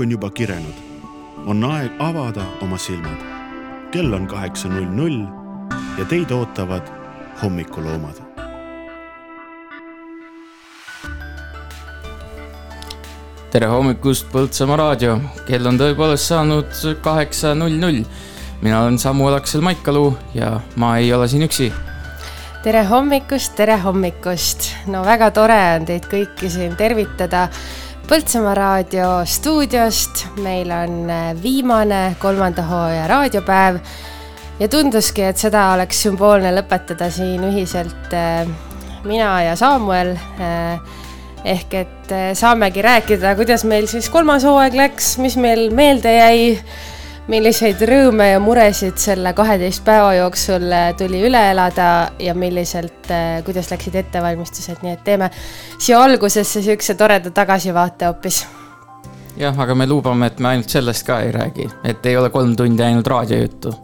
hommik on juba kirenud. on aeg avada oma silmad. kell on kaheksa null null ja teid ootavad hommikuloomad. tere hommikust, Põltsamaa raadio, kell on tõepoolest saanud kaheksa null null. mina olen Samuel Aksel Maikalu ja ma ei ole siin üksi tere hommikust, tere hommikust. no väga tore on teid kõiki siin tervitada Põltsamaa raadio stuudiost. meil on äh, viimane kolmanda hooaja raadiopäev ja tunduski, et seda oleks sümboolne lõpetada siin ühiselt äh, mina ja Samuel. Äh, ehk et saamegi rääkida, kuidas meil siis kolmas hooaeg läks, mis meil meelde jäi milliseid rõõme ja muresid selle kaheteist päeva jooksul äh, tuli üle elada ja milliselt, äh, kuidas läksid ettevalmistused, nii et teeme siia algusesse siukse toreda tagasivaate hoopis. jah, aga me lubame, et me ainult sellest ka ei räägi, et ei ole kolm tundi ainult raadiojuttu.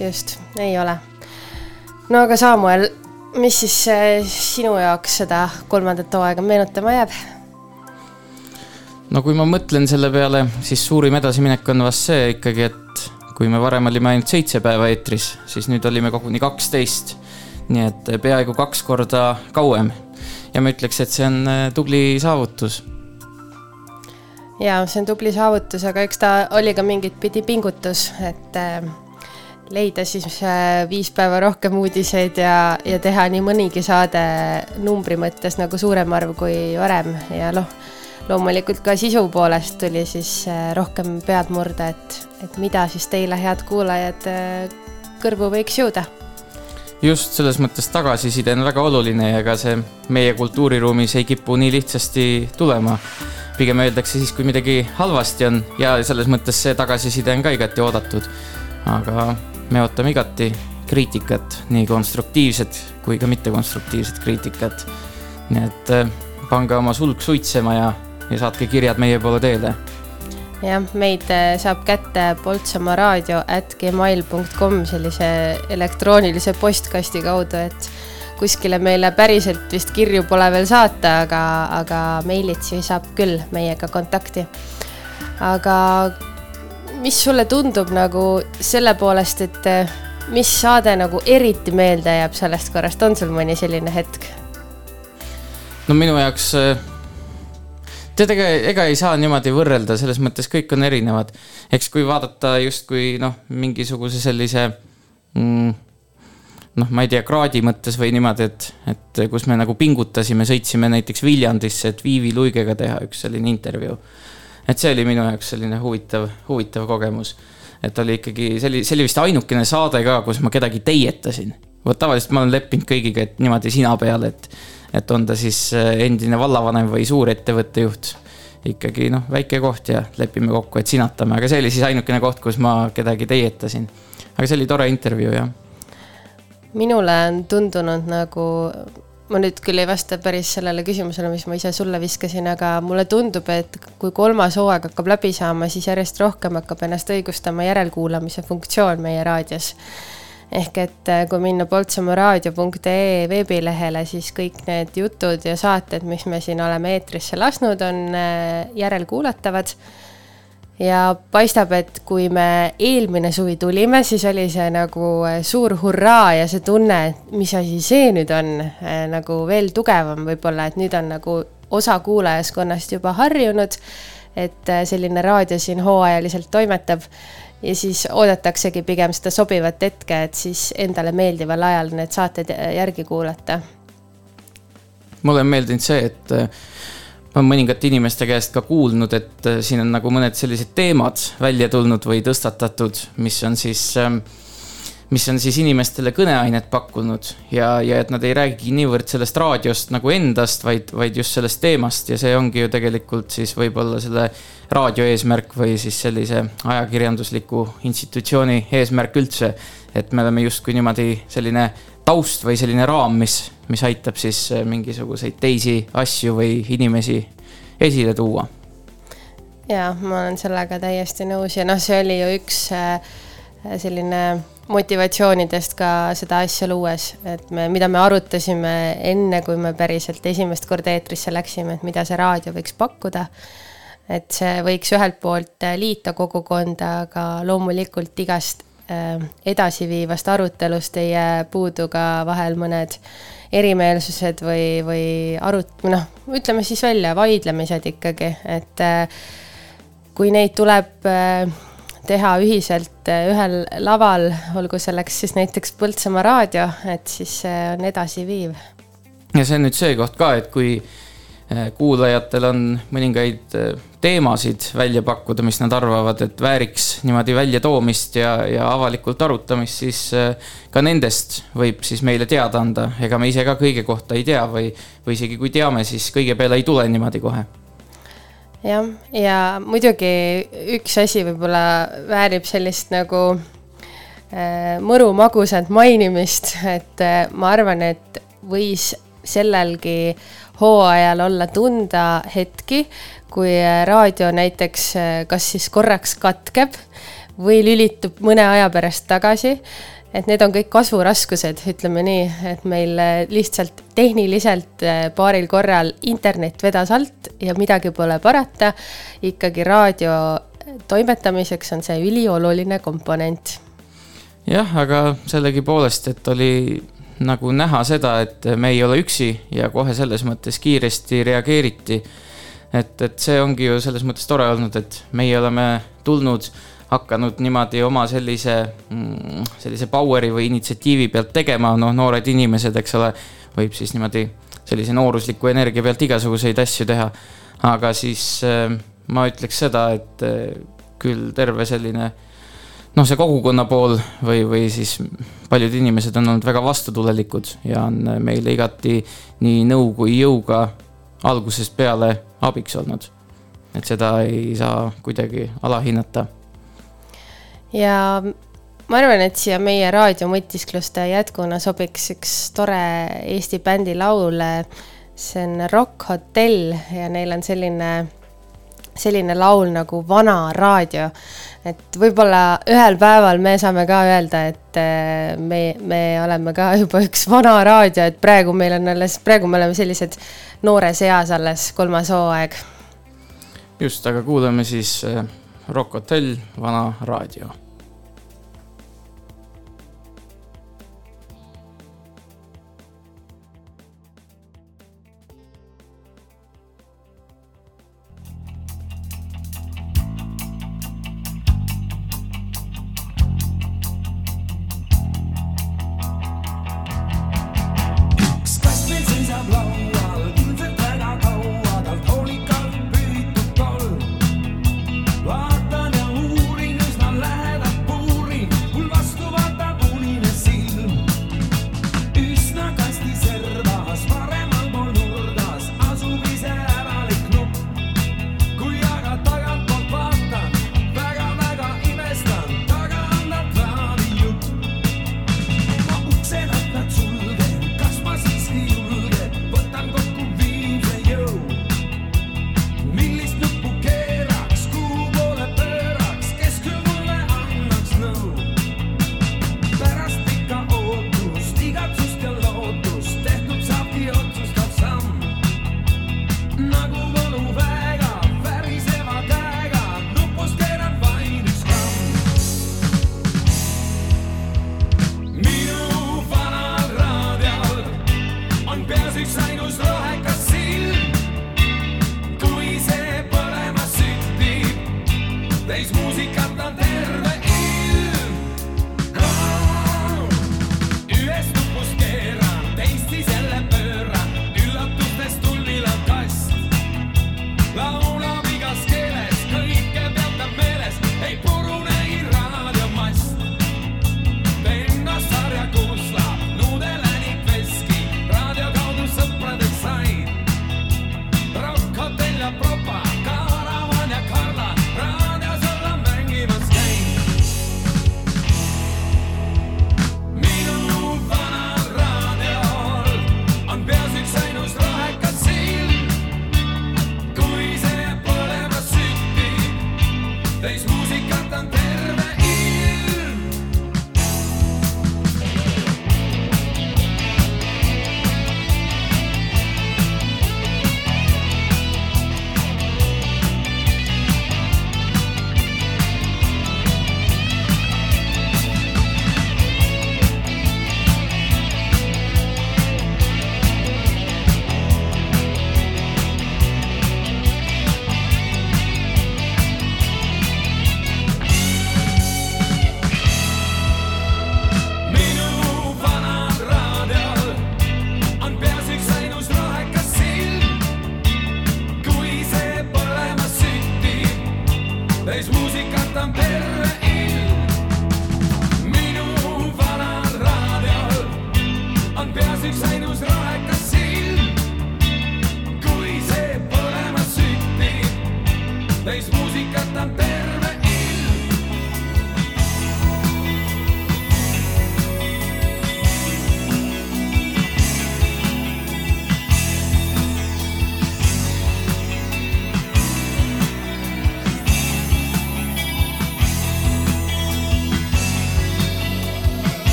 just, ei ole. no aga Samuel, mis siis äh, sinu jaoks seda kolmandat hooaega meenutama jääb? No kui ma mõtlen selle peale, siis suurim edasiminek on vast see ikkagi, et kui me varem olime ainult seitse päeva eetris, siis nüüd olime koguni kaksteist. nii et peaaegu kaks korda kauem. ja ma ütleks, et see on äh, tubli saavutus. ja see on tubli saavutus, aga eks ta oli ka mingit pidi pingutus, et äh, leida siis äh, viis päeva rohkem uudiseid ja, ja teha nii mõnigi saade numbri mõttes nagu suurem arv kui varem ja noh loomulikult ka sisu poolest tuli siis äh, rohkem pead murda, et, et mida siis teile, head kuulajad, äh, kõrvu võiks jõuda. just selles mõttes tagasiside on väga oluline ja ega see meie kultuuriruumis ei kipu nii lihtsasti tulema. pigem öeldakse siis, kui midagi halvasti on ja selles mõttes see tagasiside on ka igati oodatud. aga me ootame igati kriitikat, nii konstruktiivset kui ka mittekonstruktiivset kriitikat. nii et äh, pange oma sulg suitsema ja ja saatke kirjad meie poole teele. jah, meid äh, saab kätte poltsamaraadio at gmail.com sellise elektroonilise postkasti kaudu, et kuskile meile päriselt vist kirju pole veel saata, aga, aga meilitsi saab küll meiega kontakti. aga mis sulle tundub nagu selle poolest, et äh, mis saade nagu eriti meelde jääb sellest korrast, on sul mõni selline hetk? no minu jaoks äh, tead, ega, ega ei saa niimoodi võrrelda, selles mõttes kõik on erinevad. eks kui vaadata justkui noh, mingisuguse sellise mm, noh, ma ei tea, kraadi mõttes või niimoodi, et, et kus me nagu pingutasime, sõitsime näiteks Viljandisse, et Viivi Luigega teha üks selline intervjuu. et see oli minu jaoks selline huvitav, huvitav kogemus. et oli ikkagi, see oli, see oli vist ainukene saade ka, kus ma kedagi teietasin. vot tavaliselt ma olen leppinud kõigiga, et niimoodi sina peal, et et on ta siis äh, endine vallavanem või suurettevõtte juht. ikkagi noh, väike koht ja lepime kokku, et sinatame, aga see oli siis ainukene koht, kus ma kedagi teietasin. aga see oli tore intervjuu, jah. minule on tundunud nagu ma nüüd küll ei vasta päris sellele küsimusele, mis ma ise sulle viskasin, aga mulle tundub, et kui kolmas hooaeg hakkab läbi saama, siis järjest rohkem hakkab ennast õigustama järelkuulamise funktsioon meie raadios ehk et äh, kui minna poltsamaraadio.ee veebilehele, siis kõik need jutud ja saated, mis me siin oleme eetrisse lasknud, on äh, järelkuulatavad. ja paistab, et kui me eelmine suvi tulime, siis oli see nagu äh, suur hurraa ja see tunne, et mis asi see nüüd on, nagu veel tugevam võib-olla, et nüüd on nagu osa kuulajaskonnast juba harjunud, et selline raadio siin hooajaliselt toimetab ja siis oodataksegi pigem seda sobivat hetke, et siis endale meeldival ajal need saated järgi kuulata. mulle on meeldinud see, et äh, ma olen mõningate inimeste käest ka kuulnud, et äh, siin on nagu mõned sellised teemad välja tulnud või tõstatatud, mis on siis äh, mis on siis inimestele kõneainet pakkunud ja, ja et nad ei räägigi niivõrd sellest raadiost nagu endast, vaid, vaid just sellest teemast ja see ongi ju tegelikult siis võib-olla selle raadio eesmärk või siis sellise ajakirjandusliku institutsiooni eesmärk üldse. et me oleme justkui niimoodi selline taust või selline raam, mis, mis aitab siis mingisuguseid teisi asju või inimesi esile tuua. ja ma olen sellega täiesti nõus ja noh, see oli ju üks äh, selline motivatsioonidest ka seda asja luues, et me, mida me arutasime enne, kui me päriselt esimest korda eetrisse läksime, et mida see raadio võiks pakkuda. Et see võiks ühelt poolt liita kogukonda, aga loomulikult igast äh, edasiviivast arutelust ei jää puudu ka vahel mõned erimeelsused või, või arut-, noh, ütleme siis välja, vaidlemised ikkagi, et äh, kui neid tuleb äh, teha ühiselt ühel laval, olgu selleks siis näiteks Põltsamaa raadio, et siis see on edasiviiv. ja see on nüüd see koht ka, et kui kuulajatel on mõningaid teemasid välja pakkuda, mis nad arvavad, et vääriks niimoodi väljatoomist ja, ja avalikult arutamist, siis eh, ka nendest võib siis meile teada anda. ega me ise ka kõige kohta ei tea või, või isegi kui teame, siis kõige peale ei tule niimoodi kohe. jah, ja muidugi üks asi võib-olla väärib sellist nagu äh, mõru magusat mainimist, et äh, ma arvan, et võis sellelgi hooajal olla tunda hetki, kui äh, raadio näiteks äh, kas siis korraks katkeb või lülitub mõne aja pärast tagasi. et need on kõik kasvuraskused, ütleme nii, et meil äh, lihtsalt tehniliselt paaril korral internet vedas alt ja midagi pole parata. ikkagi raadio toimetamiseks on see ülioluline komponent. jah, aga sellegipoolest, et oli nagu näha seda, et me ei ole üksi ja kohe selles mõttes kiiresti reageeriti. Et, et see ongi ju selles mõttes tore olnud, et meie oleme tulnud, hakanud niimoodi oma sellise, mm, sellise power'i või initsiatiivi pealt tegema, noh, noored inimesed, eks ole, võib siis niimoodi sellise noorusliku energia pealt igasuguseid asju teha. aga siis äh, ma ütleks seda, et äh, küll terve selline noh, see kogukonna pool või, või siis paljud inimesed on olnud väga vastutulelikud ja on meile igati nii nõu kui jõuga algusest peale abiks olnud. et seda ei saa kuidagi alahinnata. ja ma arvan, et siia meie raadiomõtiskluste jätkuna sobiks üks tore Eesti bändi laul. see on Rock Hotell ja neil on selline selline laul nagu Vana raadio. et võib-olla ühel päeval me saame ka öelda, et äh, me, me oleme ka juba üks vana raadio, et praegu meil on alles, praegu me oleme sellised noores eas alles, kolmas hooaeg. just, aga kuulame siis äh, Rock Hotell, Vana raadio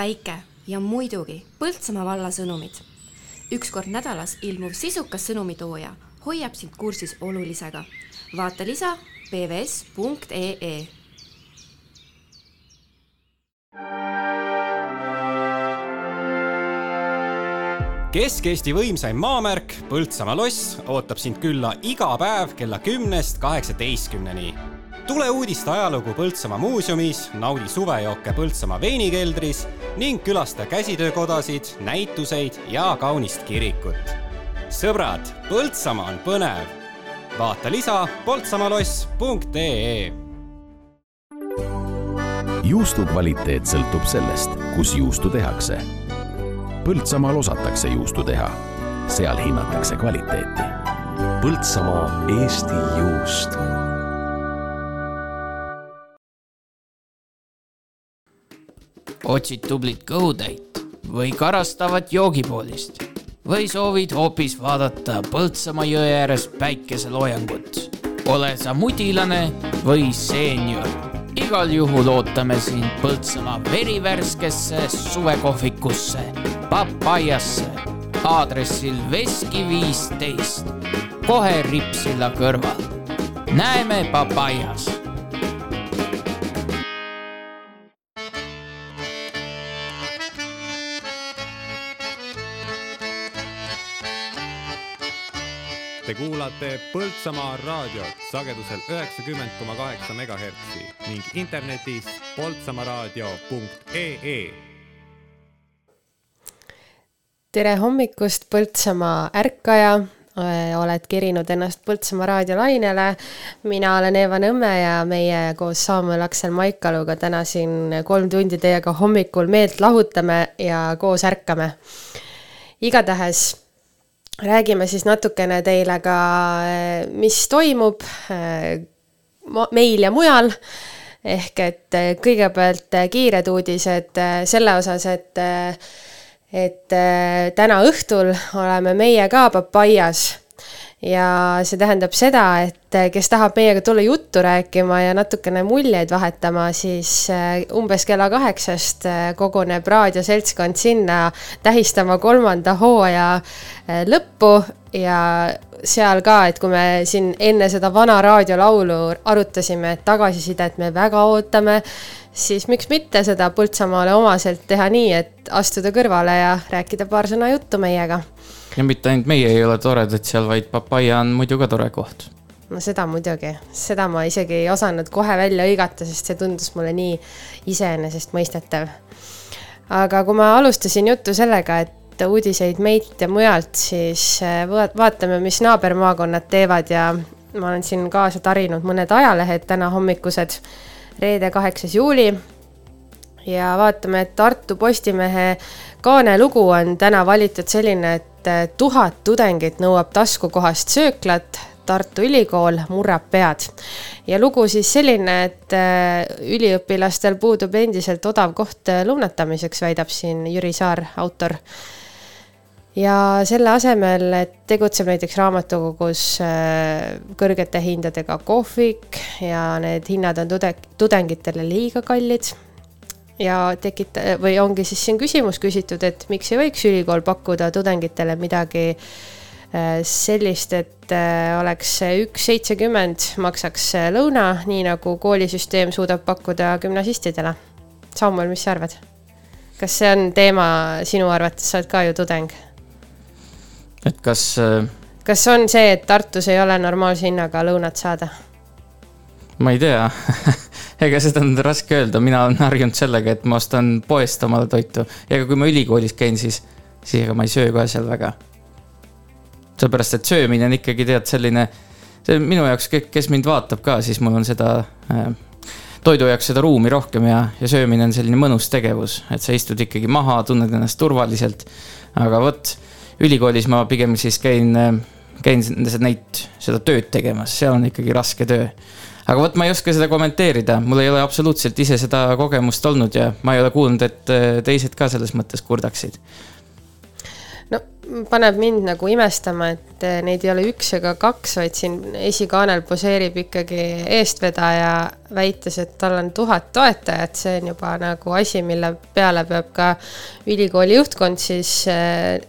päike ja muidugi Põltsamaa valla sõnumid. üks kord nädalas ilmuv sisukas sõnumitooja hoiab sind kursis olulisega. vaata lisa pvs.ee Kesk-Eesti võimsaim maamärk Põltsamaa loss ootab sind külla iga päev kella kümnest kaheksateistkümneni. tule uudiste ajalugu Põltsamaa muuseumis, naudi suvejooke Põltsamaa veinikeldris ning külasta käsitöökodasid, näituseid ja kaunist kirikut. sõbrad, Põltsamaa on põnev. vaata lisa poltsamaloss.ee juustu kvaliteet sõltub sellest, kus juustu tehakse Põltsamaal osatakse juustu teha, seal hinnatakse kvaliteeti. Põltsamaa Eesti juust. Otsid tublit kõhutäit või karastavat joogipoolist või soovid hoopis vaadata Põltsamaa jõe ääres päikeseloojangut. ole sa mudilane või seenior igal juhul ootame sind Põltsamaa verivärskesse suvekohvikusse, Papajasse, aadressil Veski viisteist, kohe Ripsilla kõrval. näeme Papajas Te kuulate Põltsamaa raadiot sagedusel üheksakümmend koma kaheksa megahertsi ning internetis poltsamaaraadio.ee. tere hommikust, Põltsamaa ärkaja oled kerinud ennast Põltsamaa raadiolainele. mina olen Eeva Nõmme ja meie koos Saamuel Aksel Maikaluga täna siin kolm tundi teiega hommikul meelt lahutame ja koos ärkame. igatahes räägime siis natukene teile ka, mis toimub meil ja mujal. ehk et kõigepealt kiired uudised selle osas, et, et täna õhtul oleme meie ka Papaias ja see tähendab seda, et kes tahab meiega tulla juttu rääkima ja natukene muljeid vahetama, siis äh, umbes kella kaheksast äh, koguneb raadioseltskond sinna tähistama kolmanda hooaja lõppu. Ja seal ka, et kui me siin enne seda vana raadiolaulu arutasime, et tagasisidet me väga ootame, siis miks mitte seda Põltsamaale omaselt teha nii, et astuda kõrvale ja rääkida paar sõna juttu meiega ja mitte ainult meie ei ole toredad seal, vaid Papaia on muidu ka tore koht. no seda muidugi, seda ma isegi ei osanud kohe välja hõigata, sest see tundus mulle nii iseenesestmõistetav. aga kui ma alustasin juttu sellega, et uudiseid meilt ja mujalt, siis äh, vaatame, mis naabermaakonnad teevad ja ma olen siin kaasa tarinud mõned ajalehed täna hommikused, reede, kaheksas juuli ja vaatame, et Tartu Postimehe kaanelugu on täna valitud selline, et et tuhat tudengit nõuab taskukohast sööklat, Tartu Ülikool murrab pead. ja lugu siis selline, et äh, üliõpilastel puudub endiselt odav koht äh, lõunatamiseks, väidab siin Jüri Saar, autor. ja selle asemel, et tegutseb näiteks raamatukogus kõrgete hindadega kohvik ja need hinnad on tude-, tudengitele liiga kallid ja tekita- või ongi siis siin küsimus küsitud, et miks ei võiks ülikool pakkuda tudengitele midagi äh, sellist, et äh, oleks üks seitsekümmend maksaks äh, lõuna, nii nagu koolisüsteem suudab pakkuda gümnasistidele. Samuel, mis sa arvad? kas see on teema sinu arvates, sa oled ka ju tudeng? et kas kas on see, et Tartus ei ole normaalse hinnaga lõunat saada? ma ei tea ega seda on raske öelda, mina olen harjunud sellega, et ma ostan poest omale toitu. ega kui ma ülikoolis käin, siis, siis ega ma ei söö ka seal väga. sellepärast, et söömine on ikkagi tead selline, see on minu jaoks, kes mind vaatab ka, siis mul on seda äh, toidu jaoks seda ruumi rohkem ja, ja söömine on selline mõnus tegevus, et sa istud ikkagi maha, tunned ennast turvaliselt. aga vot, ülikoolis ma pigem siis käin, äh, käin neid, seda tööd tegemas, seal on ikkagi raske töö aga vot ma ei oska seda kommenteerida, mul ei ole absoluutselt ise seda kogemust olnud ja ma ei ole kuulnud, et äh, teised ka selles mõttes kurdaksid. No paneb mind nagu imestama, et eh, neid ei ole üks ega kaks, vaid siin esikaanel poseerib ikkagi eestvedaja, väites, et tal on tuhat toetajat, see on juba nagu asi, mille peale peab ka ülikooli juhtkond siis eh,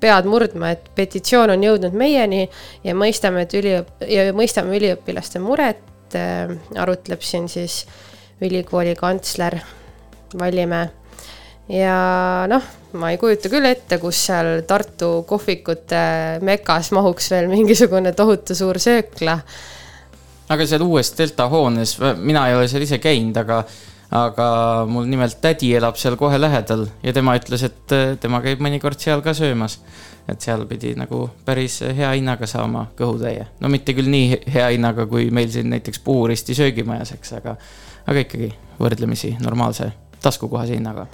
pead murdma, et petitsioon on jõudnud meieni ja mõistame, et üliõp- ja mõistame üliõpilaste muret, arutleb siin siis ülikooli kantsler Vallimäe ja noh, ma ei kujuta küll ette, kus seal Tartu kohvikute mekas mahuks veel mingisugune tohutu suur söökla. aga seal uues Delta hoones, mina ei ole seal ise käinud, aga, aga mul nimelt tädi elab seal kohe lähedal ja tema ütles, et äh, tema käib mõnikord seal ka söömas. et seal pidi nagu päris hea hinnaga saama kõhutäie. no mitte küll nii hea hinnaga, kui meil siin näiteks Puuristi söögimajas, eks, aga, aga ikkagi võrdlemisi normaalse taskukohase hinnaga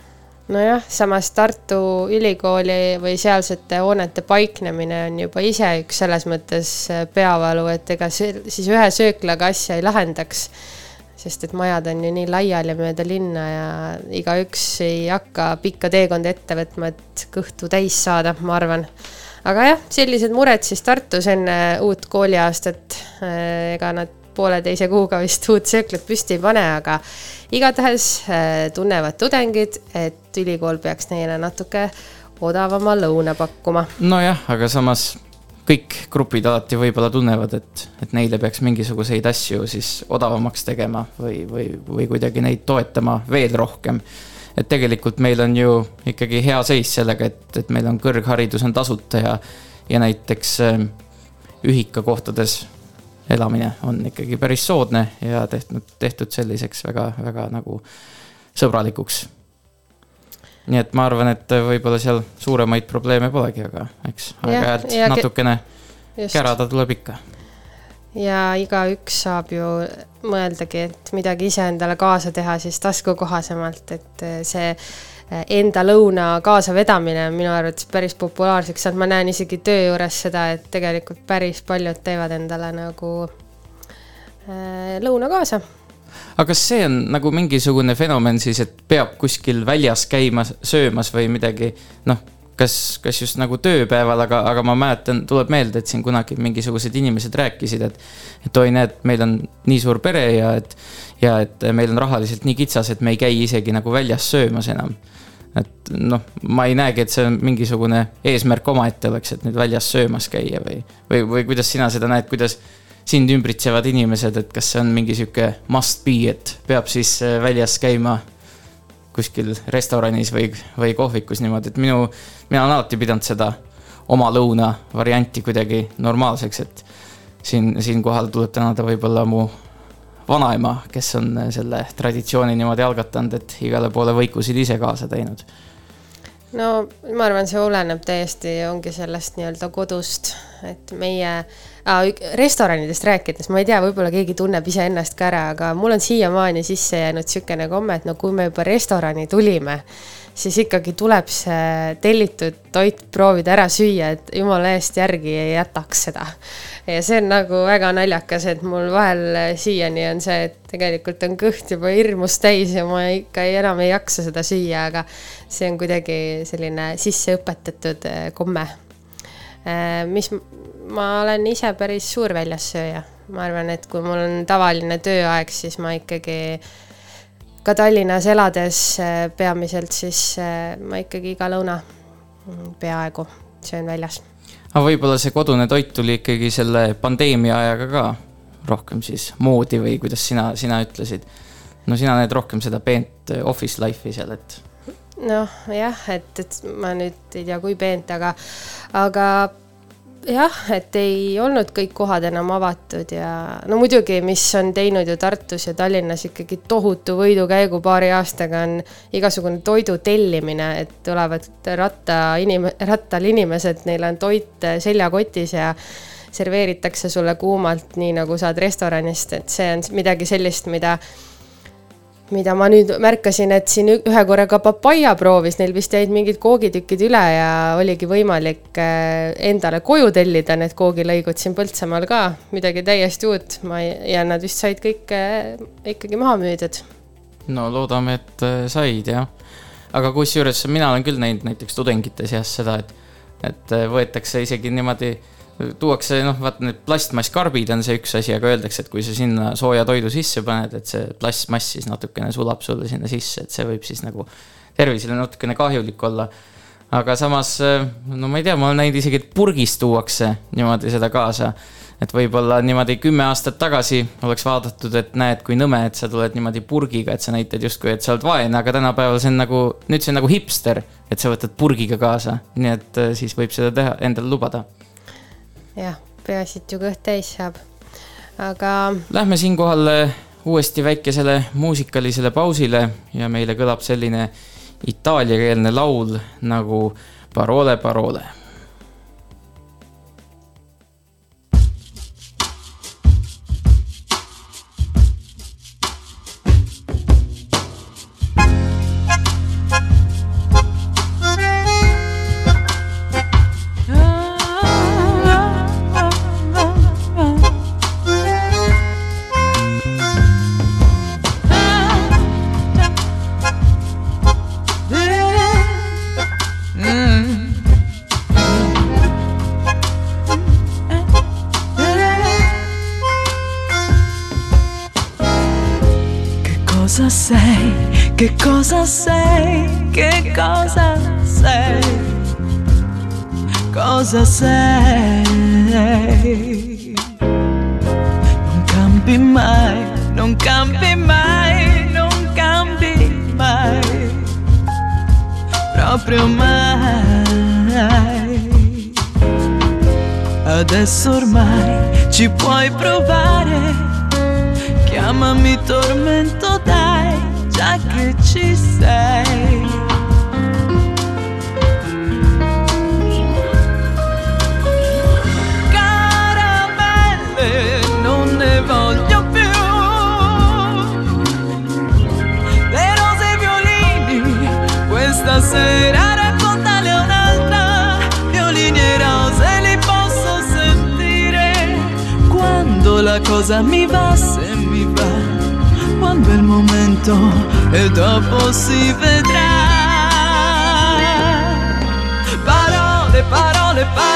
nojah, samas Tartu Ülikooli või sealsete hoonete paiknemine on juba ise üks selles mõttes äh, peavalu, et ega siis ühe sööklaga asja ei lahendaks. Sest et majad on ju nii laiali mööda linna ja igaüks ei hakka pikka teekonda ette võtma, et kõhtu täis saada, ma arvan. aga jah, sellised mured siis Tartus enne uut kooliaastat. Ega nad pooleteise kuuga vist uut sööklat püsti ei pane, aga igatahes äh, tunnevad tudengid, et ülikool peaks neile natuke odavama lõuna pakkuma. nojah, aga samas kõik grupid alati võib-olla tunnevad, et, et neile peaks mingisuguseid asju siis odavamaks tegema või, või, või kuidagi neid toetama veel rohkem. et tegelikult meil on ju ikkagi hea seis sellega, et, et meil on kõrgharidus on tasuta ja, ja näiteks äh, ühikakohtades elamine on ikkagi päris soodne ja tehtud, tehtud selliseks väga, väga nagu sõbralikuks. Nii et ma arvan, et võib-olla seal suuremaid probleeme polegi, aga eks aeg-ajalt natukene kärada tuleb ikka. ja igaüks saab ju mõeldagi, et midagi ise endale kaasa teha siis taskukohasemalt, et see enda lõuna kaasavedamine on minu arvates päris populaarseks saanud, ma näen isegi töö juures seda, et tegelikult päris paljud teevad endale nagu äh, lõuna kaasa. Aga kas see on nagu mingisugune fenomen siis, et peab kuskil väljas käima söömas või midagi, noh, kas, kas just nagu tööpäeval, aga, aga ma mäletan, tuleb meelde, et siin kunagi mingisugused inimesed rääkisid, et et oi, näed, meil on nii suur pere ja et ja et meil on rahaliselt nii kitsas, et me ei käi isegi nagu väljas söömas enam. Et noh, ma ei näegi, et see on mingisugune eesmärk omaette oleks, et nüüd väljas söömas käia või, või, või kuidas sina seda näed, kuidas sind ümbritsevad inimesed, et kas see on mingi sihuke must be, et peab siis äh, väljas käima kuskil restoranis või, või kohvikus niimoodi, et minu, mina olen alati pidanud seda oma lõuna varianti kuidagi normaalseks, et siin, siinkohal tuleb tänada võib-olla mu vanaema, kes on äh, selle traditsiooni niimoodi algatanud, et igale poole võikusid ise kaasa teinud? no ma arvan, see oleneb täiesti, ongi sellest nii-öelda kodust, et meie äh, restoranidest rääkides, ma ei tea, võib-olla keegi tunneb iseennast ka ära, aga mul on siiamaani sisse jäänud niisugune komme, et no kui me juba restorani tulime, siis ikkagi tuleb see tellitud toit proovida ära süüa, et jumala eest järgi ei jätaks seda ja see on nagu väga naljakas, et mul vahel siiani on see, et tegelikult on kõht juba hirmus täis ja ma ikka ei, enam ei jaksa seda süüa, aga see on kuidagi selline sisseõpetatud eh, komme. Eh, mis, ma olen ise päris suur väljassööja, ma arvan, et kui mul on tavaline tööaeg, siis ma ikkagi ka Tallinnas elades eh, peamiselt, siis ma ikkagi iga lõuna mm, peaaegu söön väljas aga võib-olla see kodune toit tuli ikkagi selle pandeemia ajaga ka rohkem siis moodi või kuidas sina, sina ütlesid? no sina näed rohkem seda peent office life'i seal, et. noh, jah, et, et ma nüüd ei tea, kui peent, aga, aga jah, et ei olnud kõik kohad enam avatud ja no muidugi, mis on teinud ju Tartus ja Tallinnas ikkagi tohutu võidukäigu paari aastaga, on igasugune toidu tellimine, et tulevad ratta inim-, rattal inimesed, neil on toit seljakotis ja serveeritakse sulle kuumalt, nii nagu saad restoranist, et see on midagi sellist, mida mida ma nüüd märkasin, et siin ühe korra ka papaia proovis, neil vist jäid mingid koogitükid üle ja oligi võimalik äh, endale koju tellida need koogilõigud siin Põltsamaal ka, midagi täiesti uut, ma ei, ja nad vist said kõik äh, ikkagi maha müüdud. no loodame, et äh, said jah. aga kusjuures mina olen küll näinud näiteks tudengite seas seda, et et võetakse isegi niimoodi, tuuakse noh, vaata need plastmasskarbid on see üks asi, aga öeldakse, et kui sa sinna sooja toidu sisse paned, et see plastmass siis natukene sulab sulle sinna sisse, et see võib siis nagu tervisele natukene kahjulik olla. aga samas, äh, no ma ei tea, ma olen näinud isegi, et purgis tuuakse niimoodi seda kaasa et võib-olla niimoodi kümme aastat tagasi oleks vaadatud, et näed, kui nõme, et sa tuled niimoodi purgiga, et sa näitad justkui, et sa oled vaene, aga tänapäeval see on nagu, nüüd see on nagu hipster, et sa võtad purgiga kaasa, nii et äh, siis võib seda teha, endale lubada. Jah, peaasi, et ju kõht täis saab, aga. Lähme siinkohal äh, uuesti väikesele muusikalisele pausile ja meile kõlab selline itaaliakeelne laul nagu Parole, parole mai. Adesso ormai ci puoi provare, chiamami tormento dai già che ci sei. Caramelle, cosa mi va se mi va quando è il momento e dopo si vedrà. Parole, parole, parole,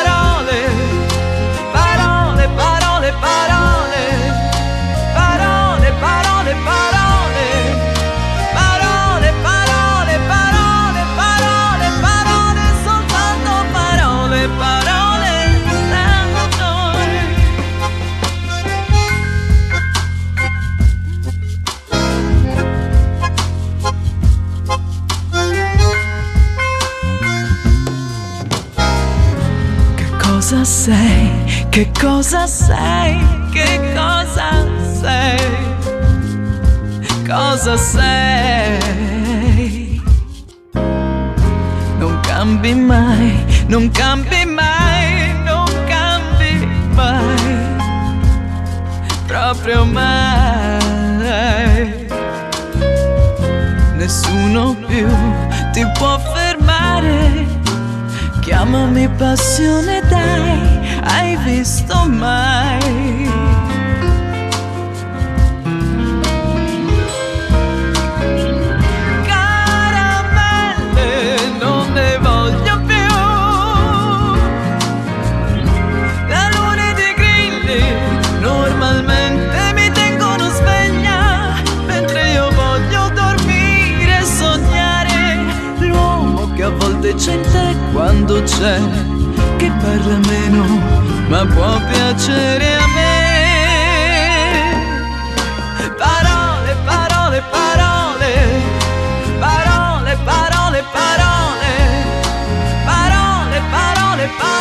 sei, che cosa sei, che cosa sei, cosa sei. Non cambi mai, non cambi mai, non cambi mai, proprio mai. Nessuno più ti può fermare Chiamami passione dai, hai visto mai? Caramelle, non ne voglio più. La luna e i grilli normalmente mi tengono sveglia, mentre io voglio dormire e sognare l'uomo che a volte c'è quando c'è parla meno, ma può piacere a me. Parole, parole, parole, parole, parole, parole, parole, parole, parole.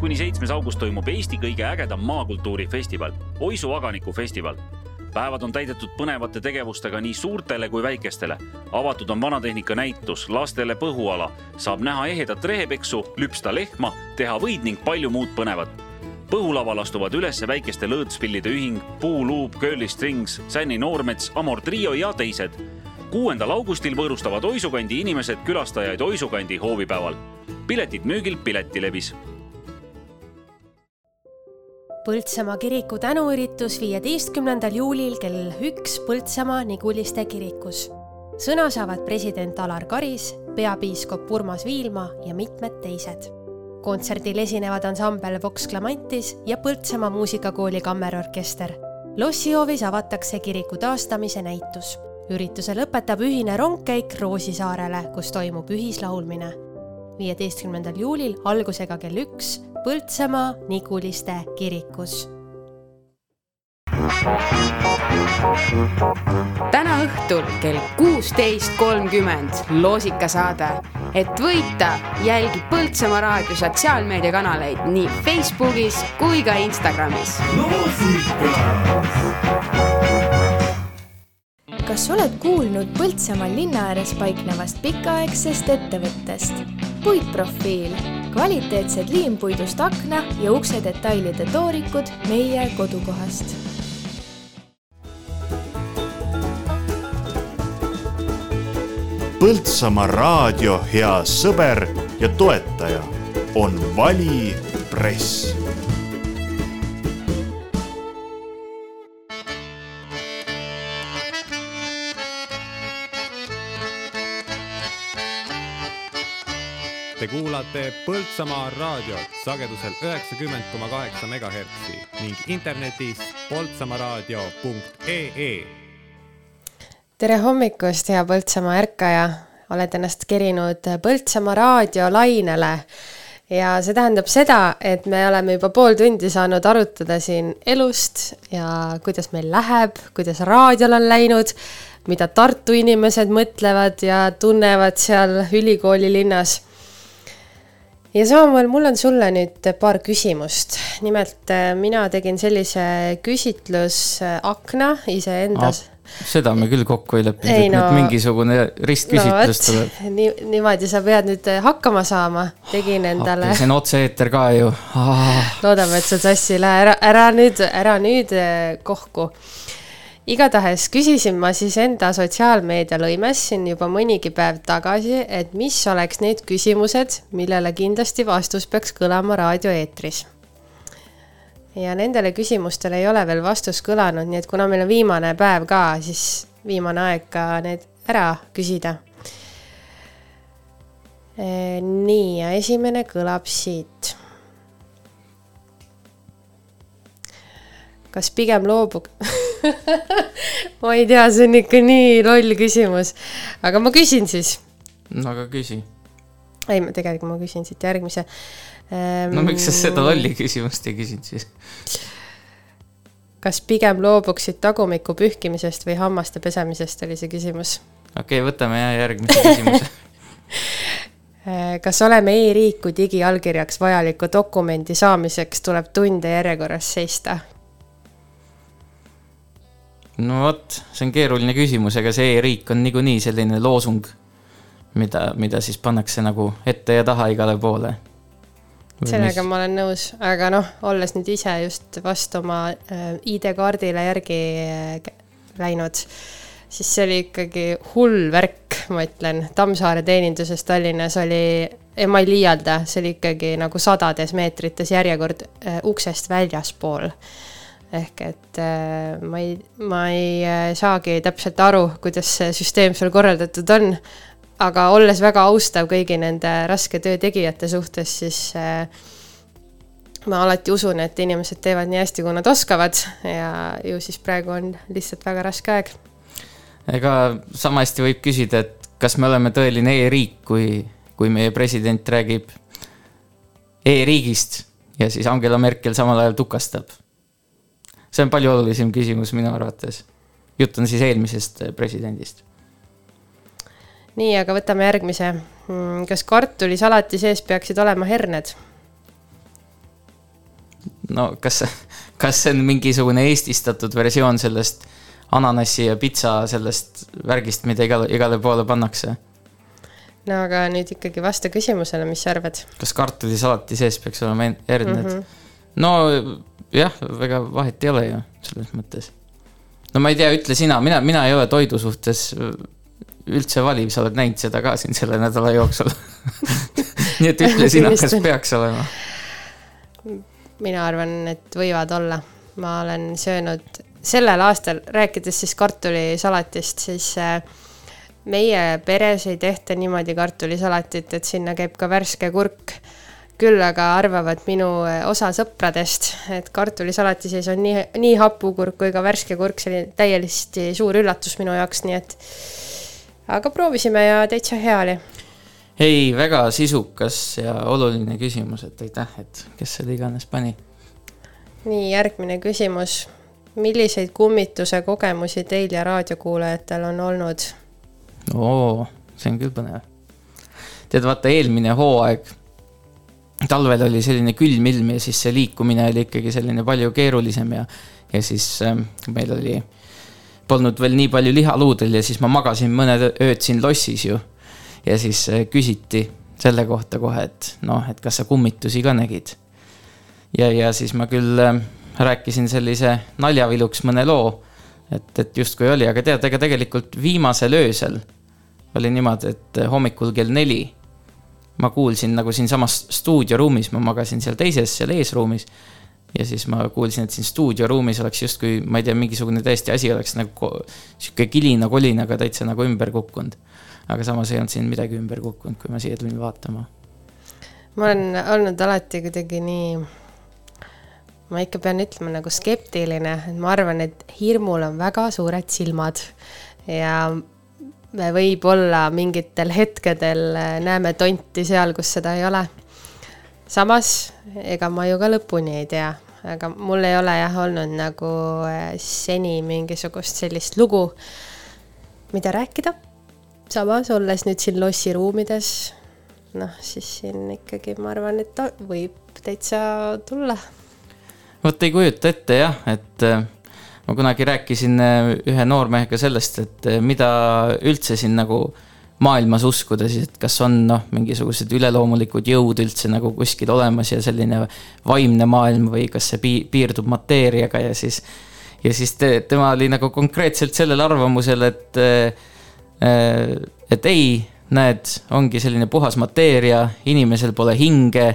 Viies kuni seitsmes august toimub Eesti kõige ägedam maakultuurifestival, Oisu Aganiku festival. päevad on täidetud põnevate tegevustega nii suurtele kui väikestele. avatud on vanatehnika näitus, lastele põhuala, saab näha ehedat rehepeksu, lüpsta lehma, teha võid ning palju muud põnevat põhulaval astuvad üles väikeste lõõtspillide ühing, Puuluup, Curly Strings, Sänni Noormets, Amor Trio ja teised. kuuendal augustil võõrustavad Oisukandi inimesed külastajaid Oisukandi hoovipäeval. piletid müügil Piletilevis Põltsamaa kiriku tänuüritus viieteistkümnendal juulil kell üks Põltsamaa Niguliste kirikus. sõna saavad president Alar Karis, peapiiskop Urmas Viilma ja mitmed teised kontserdil esinevad ansambel Vox Clamantis ja Põltsamaa muusikakooli kammerorkester. lossihoovis avatakse kiriku taastamise näitus. ürituse lõpetab ühine rongkäik Roosisaarele, kus toimub ühislaulmine. viieteistkümnendal juulil algusega kell üks Põltsamaa Niguliste kirikus täna õhtul kell kuusteist kolmkümmend loosikasaade. et võita, jälgi Põltsamaa raadio sotsiaalmeediakanaleid nii Facebookis kui ka Instagramis. kas oled kuulnud Põltsamaal linna ääres paiknevast pikaaegsest ettevõttest? puitprofiil, kvaliteetsed liimpuidust akna ja ukse detailide toorikud meie kodukohast Põltsamaa raadio hea sõber ja toetaja on Vali Press. Te kuulate Põltsamaa raadiot sagedusel üheksakümmend koma kaheksa megahertsi ning internetis poltsamaaraadio.ee tere hommikust, hea Põltsamaa ärkaja, oled ennast kerinud Põltsamaa raadiolainele ja see tähendab seda, et me oleme juba pool tundi saanud arutada siin elust ja kuidas meil läheb, kuidas raadiol on läinud, mida Tartu inimesed mõtlevad ja tunnevad seal ülikooli linnas. Ja Samuel, mul on sulle nüüd paar küsimust. nimelt mina tegin sellise küsitlusakna iseendas ah seda me küll kokku ei leppinud, et no, nüüd mingisugune ristküsitlus no, tuleb. nii, niimoodi sa pead nüüd hakkama saama, tegin endale. see on otse-eeter ka ju ah.. loodame, et sa sassi ei lähe, ära, ära nüüd, ära nüüd eh, kohku. Igatahes küsisin ma siis enda sotsiaalmeedia lõimes siin juba mõnigi päev tagasi, et mis oleks need küsimused, millele kindlasti vastus peaks kõlama raadioeetris ja nendele küsimustele ei ole veel vastus kõlanud, nii et kuna meil on viimane päev ka, siis viimane aeg ka need ära küsida. Nii, ja esimene kõlab siit. kas pigem loobub ma ei tea, see on ikka nii loll küsimus, aga ma küsin siis. no aga küsi. ei, tegelikult ma küsin siit järgmise Ehm, no miks sa seda lolli küsimust ei küsinud siis? kas pigem loobuksid tagumiku pühkimisest või hammaste pesemisest, oli see küsimus. okei okay,, võtame järgmise küsimuse kas oleme e-riik, kui digiallkirjaks vajaliku dokumendi saamiseks tuleb tunde järjekorras seista? No vot, see on keeruline küsimus, ega see e-riik on niikuinii selline loosung, mida, mida siis pannakse nagu ette ja taha igale poole sellega ma olen nõus, aga noh, olles nüüd ise just vastu oma äh, ID-kaardile järgi äh, läinud, siis see oli ikkagi hull värk, ma ütlen. Tammsaare teeninduses Tallinnas oli, ja ma ei liialda, see oli ikkagi nagu sadades meetrites järjekord äh, uksest väljaspool. Ehk et äh, ma ei, ma ei äh, saagi täpselt aru, kuidas see süsteem seal korraldatud on aga olles väga austav kõigi nende raske töö tegijate suhtes, siis äh, ma alati usun, et inimesed teevad nii hästi, kui nad oskavad ja ju siis praegu on lihtsalt väga raske aeg. ega sama hästi võib küsida, et kas me oleme tõeline e-riik, kui, kui meie president räägib e-riigist ja siis Angela Merkel samal ajal tukastab. See on palju olulisem küsimus minu arvates. jutt on siis eelmisest presidendist nii, aga võtame järgmise. mm, kas kartulisalati sees peaksid olema herned? no kas, kas see on mingisugune eestistatud versioon sellest ananassi ja pitsa sellest värgist, mida igale, igale poole pannakse? no aga nüüd ikkagi vasta küsimusele, mis sa arvad? kas kartulisalati sees peaks olema herned mm? -hmm. no jah, väga vahet ei ole ju selles mõttes. no ma ei tea, ütle sina, mina, mina ei ole toidu suhtes üldse valiv, sa oled näinud seda ka siin selle nädala jooksul nii et ütle sina, kas peaks olema? mina arvan, et võivad olla. ma olen söönud sellel aastal, rääkides siis kartulisalatist, siis äh, meie peres ei tehta niimoodi kartulisalatit, et sinna käib ka värske kurk. Küll aga arvavad minu äh, osa sõpradest, et kartulisalati sees on nii, nii hapukurk kui ka värske kurk, selline täiesti suur üllatus minu jaoks, nii et aga proovisime ja täitsa hea oli. ei, väga sisukas ja oluline küsimus, et aitäh, et kes selle iganes pani. nii, järgmine küsimus. milliseid kummituse kogemusi teil ja raadiokuulajatel on olnud? oo, see on küll põnev. tead, vaata eelmine hooaeg, talvel oli selline külm ilm ja siis see liikumine oli ikkagi selline palju keerulisem ja, ja siis äh, meil oli, polnud veel nii palju liha luudel ja siis ma magasin mõned ööd siin lossis ju. ja siis äh, küsiti selle kohta kohe, et noh, et kas sa kummitusi ka nägid. ja, ja siis ma küll äh, rääkisin sellise naljaviluks mõne loo, et, et justkui oli, aga tead, ega tegelikult viimasel öösel oli niimoodi, et hommikul kell neli ma kuulsin nagu siinsamas stuudioruumis, ma magasin seal teises, seal eesruumis. ja siis ma kuulsin, et siin stuudioruumis oleks justkui, ma ei tea, mingisugune täiesti asi oleks nagu sihuke kilina-kolinaga täitsa nagu ümber kukkunud. aga samas ei olnud siin midagi ümber kukkunud, kui ma siia tulin vaatama. ma olen olnud alati kuidagi nii, ma ikka pean ütlema nagu skeptiline, et ma arvan, et hirmul on väga suured silmad ja võib-olla mingitel hetkedel äh, näeme tonti seal, kus seda ei ole. samas, ega ma ju ka lõpuni ei tea, aga mul ei ole jah olnud nagu äh, seni mingisugust sellist lugu, mida rääkida. samas, olles nüüd siin lossiruumides, noh, siis siin ikkagi ma arvan, et võib täitsa tulla. vot ei kujuta ette jah, et äh, ma kunagi rääkisin äh, ühe noormehega sellest, et äh, mida üldse siin nagu maailmas uskuda siis, et kas on noh, mingisugused üleloomulikud jõud üldse nagu kuskil olemas ja selline vaimne maailm või kas see piirdub mateeriaga ja siis, ja siis te, tema oli nagu konkreetselt sellel arvamusel, et, äh, et ei, näed, ongi selline puhas mateeria, inimesel pole hinge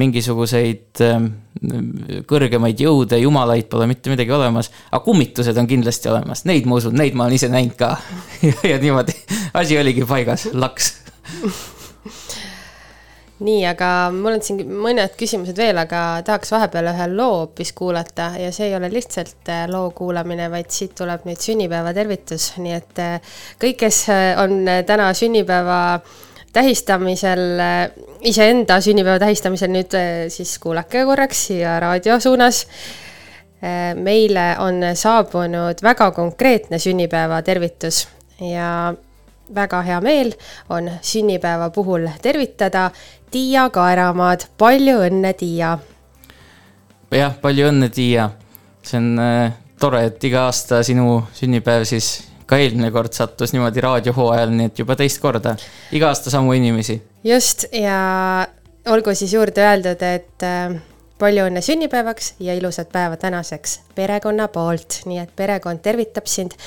mingisuguseid ähm, kõrgemaid jõude, jumalaid pole mitte midagi olemas, aga kummitused on kindlasti olemas, neid ma usun, neid ma olen ise näinud ka. Ja, niimoodi, asi oligi paigas, laks. Nii, aga mul on siin mõned küsimused veel, aga tahaks vahepeal ühe loo hoopis kuulata ja see ei ole lihtsalt äh, loo kuulamine, vaid siit tuleb nüüd sünnipäevatervitus, nii et äh, kõik, kes äh, on täna sünnipäeva tähistamisel, iseenda sünnipäeva tähistamisel nüüd siis kuulake korraks siia raadio suunas. meile on saabunud väga konkreetne sünnipäevatervitus ja väga hea meel on sünnipäeva puhul tervitada Tiia Kaeramaad, palju õnne, Tiia! jah, palju õnne, Tiia! see on äh, tore, et iga aasta sinu sünnipäev siis ka eelmine kord sattus niimoodi raadiohooajal, nii et juba teist korda, iga aasta samu inimesi. just, ja olgu siis juurde öeldud, et äh, palju õnne sünnipäevaks ja ilusat päeva tänaseks perekonna poolt, nii et perekond tervitab sind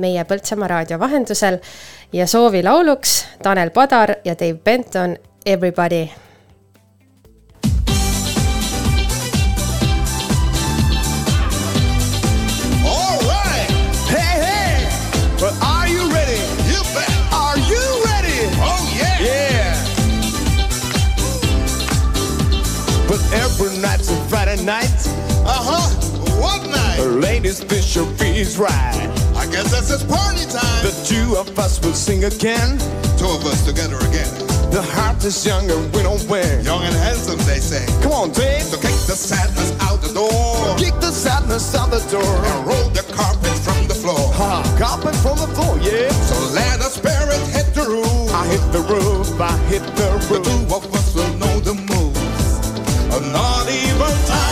meie Põltsamaa raadio vahendusel. Ja soovi lauluks Tanel Padar ja Dave Benton Everybody Ladies, Fisher feels right. I guess that's it's party time. The two of us will sing again. Two of us together again. The heart is young and we don't wear. Young and handsome, they say. Come on, Dave. So kick the sadness out the door. Kick the sadness out the door. And roll the carpet from the floor. Ha, carpet from the floor, yeah. So let the spirit hit the roof. I hit the roof, I hit the roof. The two of us will know the moves. Not even time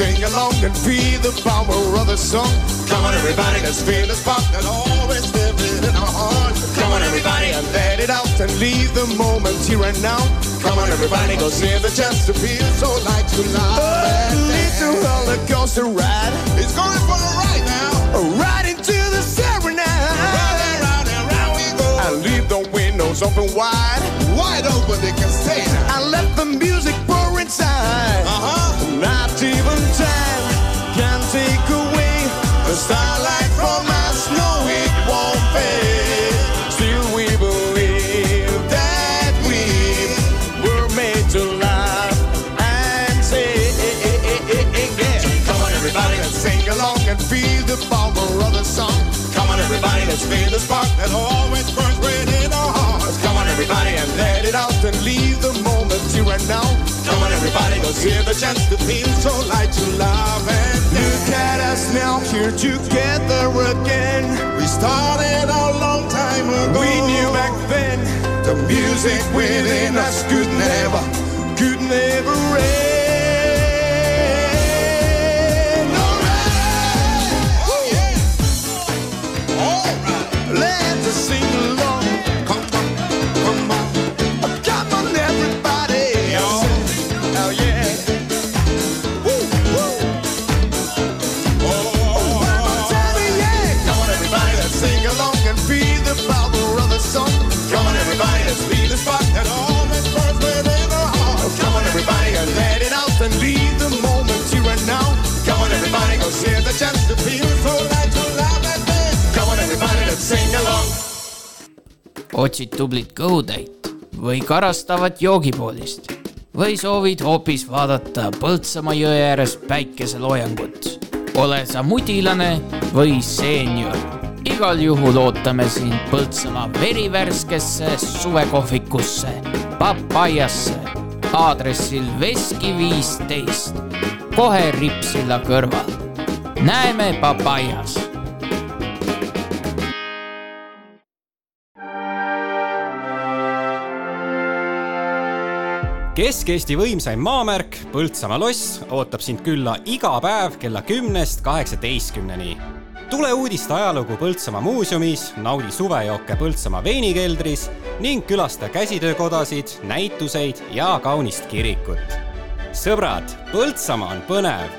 sing along and feel the power of the song. Come on, everybody, let's feel the spark that always lives in our hearts. Come on, everybody, and let it out and leave the moment here and now. Come on, everybody, go see the chance to feel so like to love. A little roller coaster ride. It's going for a ride now. Right into the serenade. Round and round and round we go. And leave the windows open wide. Wide open, they can stay now. I let the music inside. Uh-huh. Not even time can take away the starlight from us. No, it won't fade. Still, we believe that we were made to laugh and sing. Eh, eh, eh, Come on, everybody, let's sing along and feel the power of the song. Come on, everybody, let's feel the spark that always burns everybody, let's the chance to feel so light to love and look at us now here together again. We started a long time ago. We knew back then the music within us could never, could never end. Otsid tublit kõhutäit või karastavat joogipoolist või soovid hoopis vaadata Põltsamaa jõe ääres päikeseloojangut. ole sa mudilane või seenior, igal juhul ootame sind Põltsamaa verivärskesse suvekohvikusse, Papaiasse, aadressil Veski viisteist, kohe Ripsilla kõrval. näeme Papaias Kesk-Eesti võimsaim maamärk Põltsamaa loss ootab sind külla iga päev kella kümnest kaheksateistkümneni. tule uudiste ajalugu Põltsamaa muuseumis, naudi suvejooke Põltsamaa veinikeldris ning külasta käsitöökodasid, näituseid ja kaunist kirikut. sõbrad, Põltsamaa on põnev.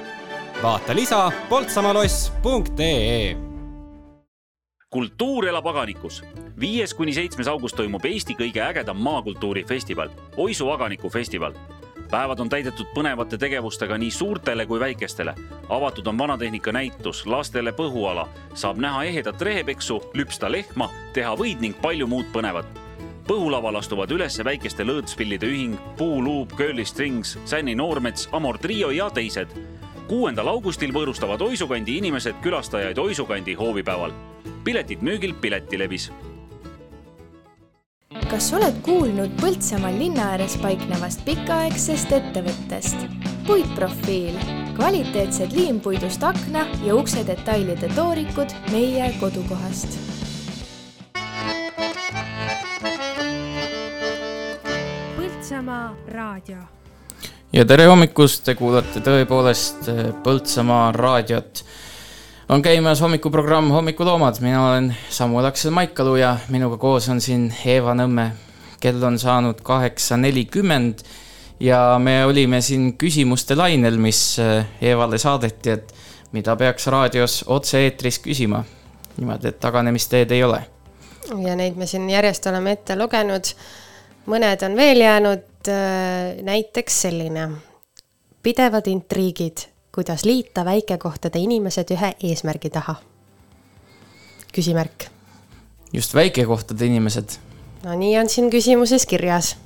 vaata lisa poltsamaloss.ee kultuur elab Aganikus. viies kuni seitsmes august toimub Eesti kõige ägedam maakultuurifestival, Oisu Aganiku festival. päevad on täidetud põnevate tegevustega nii suurtele kui väikestele. avatud on vanatehnika näitus, lastele põhuala, saab näha ehedat rehepeksu, lüpsta lehma, teha võid ning palju muud põnevat. põhulaval astuvad üles väikeste lõõtspillide ühing, Puuluup, Curly Strings, Sänni Noormets, Amor Trio ja teised kuuendal augustil võõrustavad Oisukandi inimesed külastajaid Oisukandi hoovipäeval. piletid müügil Piletilevis. kas oled kuulnud Põltsamaal linna ääres paiknevast pikaaegsest ettevõttest? puitprofiil, kvaliteetsed liimpuidust akna ja ukse detailide toorikud meie kodukohast Põltsamaa raadio ja tere hommikust, te kuulate tõepoolest äh, Põltsamaa raadiot. on käimas hommikuprogramm Hommikuloomad, mina olen Samuel Aksel Maikalu ja minuga koos on siin Eeva Nõmme. kell on saanud kaheksa nelikümmend ja me olime siin küsimuste lainel, mis äh, Eevale saadeti, et mida peaks raadios otse-eetris küsima. niimoodi, et taganemisteed ei ole. ja neid me siin järjest oleme ette lugenud. mõned on veel jäänud, näiteks selline. pidevad intriigid, kuidas liita väikekohtade inimesed ühe eesmärgi taha. küsimärk. just väikekohtade inimesed. no nii on siin küsimuses kirjas.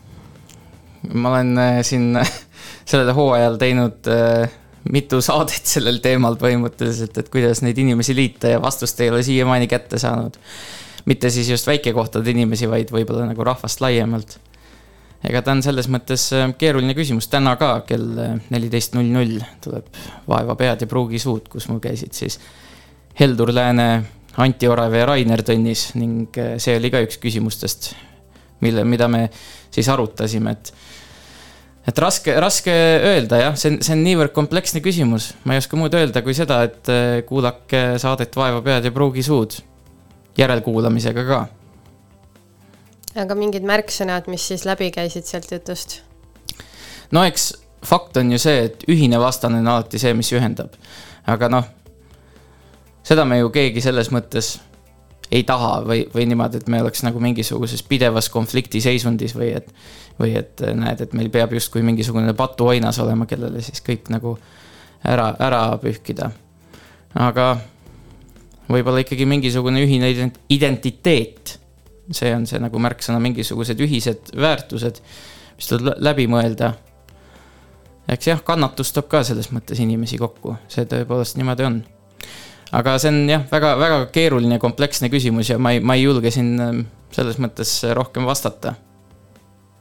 ma olen äh, siin sellel hooajal teinud äh, mitu saadet sellel teemal põhimõtteliselt, et kuidas neid inimesi liita ja vastust ei ole siiamaani kätte saanud. mitte siis just väikekohtade inimesi, vaid võib-olla nagu rahvast laiemalt. Ega ta on selles mõttes äh, keeruline küsimus, täna ka kell neliteist null null tuleb Vaeva pead ja pruugi suud, kus mul käisid siis Heldur Lääne, Anti Orav ja Rainer Tõnnis ning äh, see oli ka üks küsimustest, mille, mida me siis arutasime, et et raske, raske öelda jah, see on, see on niivõrd kompleksne küsimus, ma ei oska muud öelda kui seda, et äh, kuulake saadet Vaeva pead ja pruugi suud järelkuulamisega ka. Aga mingid märksõnad, mis siis läbi käisid sealt jutust? no eks fakt on ju see, et ühine vastane on alati see, mis ühendab. aga noh, seda me ju keegi selles mõttes ei taha või, või niimoodi, et me oleks nagu mingisuguses pidevas konfliktiseisundis või et või et äh, näed, et meil peab justkui mingisugune patuoinas olema, kellele siis kõik nagu ära, ära pühkida. aga võib-olla ikkagi mingisugune ühine identiteet. See on see nagu märksõna, mingisugused ühised väärtused, mis tuleb läbi mõelda. eks jah, kannatus toob ka selles mõttes inimesi kokku, see tõepoolest niimoodi on. aga see on jah, väga, väga keeruline, kompleksne küsimus ja ma ei, ma ei julge siin ähm, selles mõttes rohkem vastata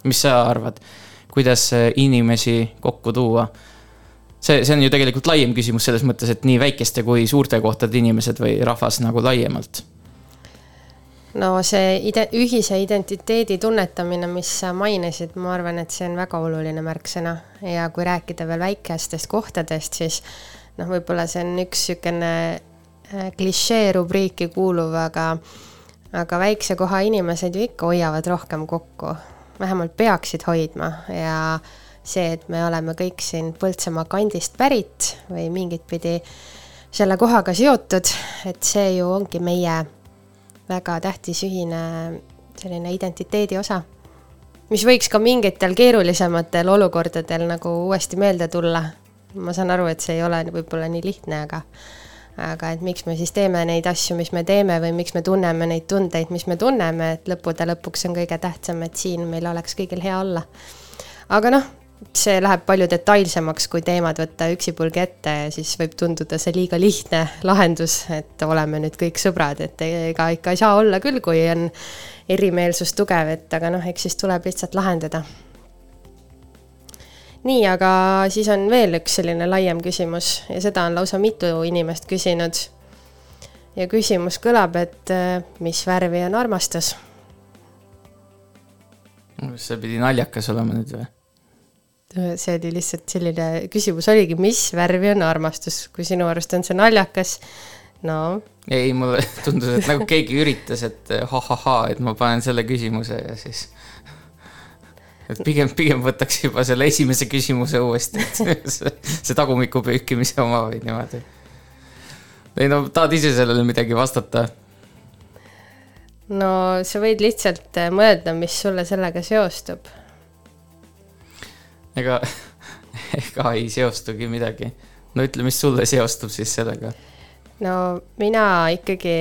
mis sa arvad, kuidas inimesi kokku tuua? see, see on ju tegelikult laiem küsimus selles mõttes, et nii väikeste kui suurte kohtade inimesed või rahvas nagu laiemalt. No see ide-, ühise identiteedi tunnetamine, mis sa mainisid, ma arvan, et see on väga oluline märksõna. Ja kui rääkida veel väikestest kohtadest, siis noh, võib-olla see on üks niisugune äh, klišee rubriiki kuuluv, aga aga väikse koha inimesed ju ikka hoiavad rohkem kokku. Vähemalt peaksid hoidma. Ja see, et me oleme kõik siin Põltsamaa kandist pärit või mingit pidi selle kohaga seotud, et see ju ongi meie väga tähtis ühine selline identiteedi osa, mis võiks ka mingitel keerulisematel olukordadel nagu uuesti meelde tulla. ma saan aru, et see ei ole võib-olla nii lihtne, aga aga et miks me siis teeme neid asju, mis me teeme või miks me tunneme neid tundeid, mis me tunneme, et lõppude lõpuks on kõige tähtsam, et siin meil oleks kõigil hea olla. aga noh, see läheb palju detailsemaks, kui teemad võtta üksipulgi ette ja siis võib tunduda see liiga lihtne lahendus, et oleme nüüd kõik sõbrad, et ega ikka ei saa olla küll, kui on erimeelsus tugev, et aga noh, eks siis tuleb lihtsalt lahendada nii, aga siis on veel üks selline laiem küsimus ja seda on lausa mitu inimest küsinud. ja küsimus kõlab, et äh, mis värvi on armastus? kas see pidi naljakas olema nüüd või? See oli lihtsalt selline küsimus oligi, mis värvi on armastus, kui sinu arust on see naljakas, no. ei, mulle tundus, et nagu keegi üritas, et ha-ha-ha, et ma panen selle küsimuse ja siis et pigem, pigem võtaks juba selle esimese küsimuse uuesti, et see, see tagumiku pühkimise oma või niimoodi. ei no tahad ise sellele midagi vastata? no sa võid lihtsalt mõelda, mis sulle sellega seostub. Ega, ega ei seostugi midagi. no ütle, mis sulle seostub siis sellega? no mina ikkagi,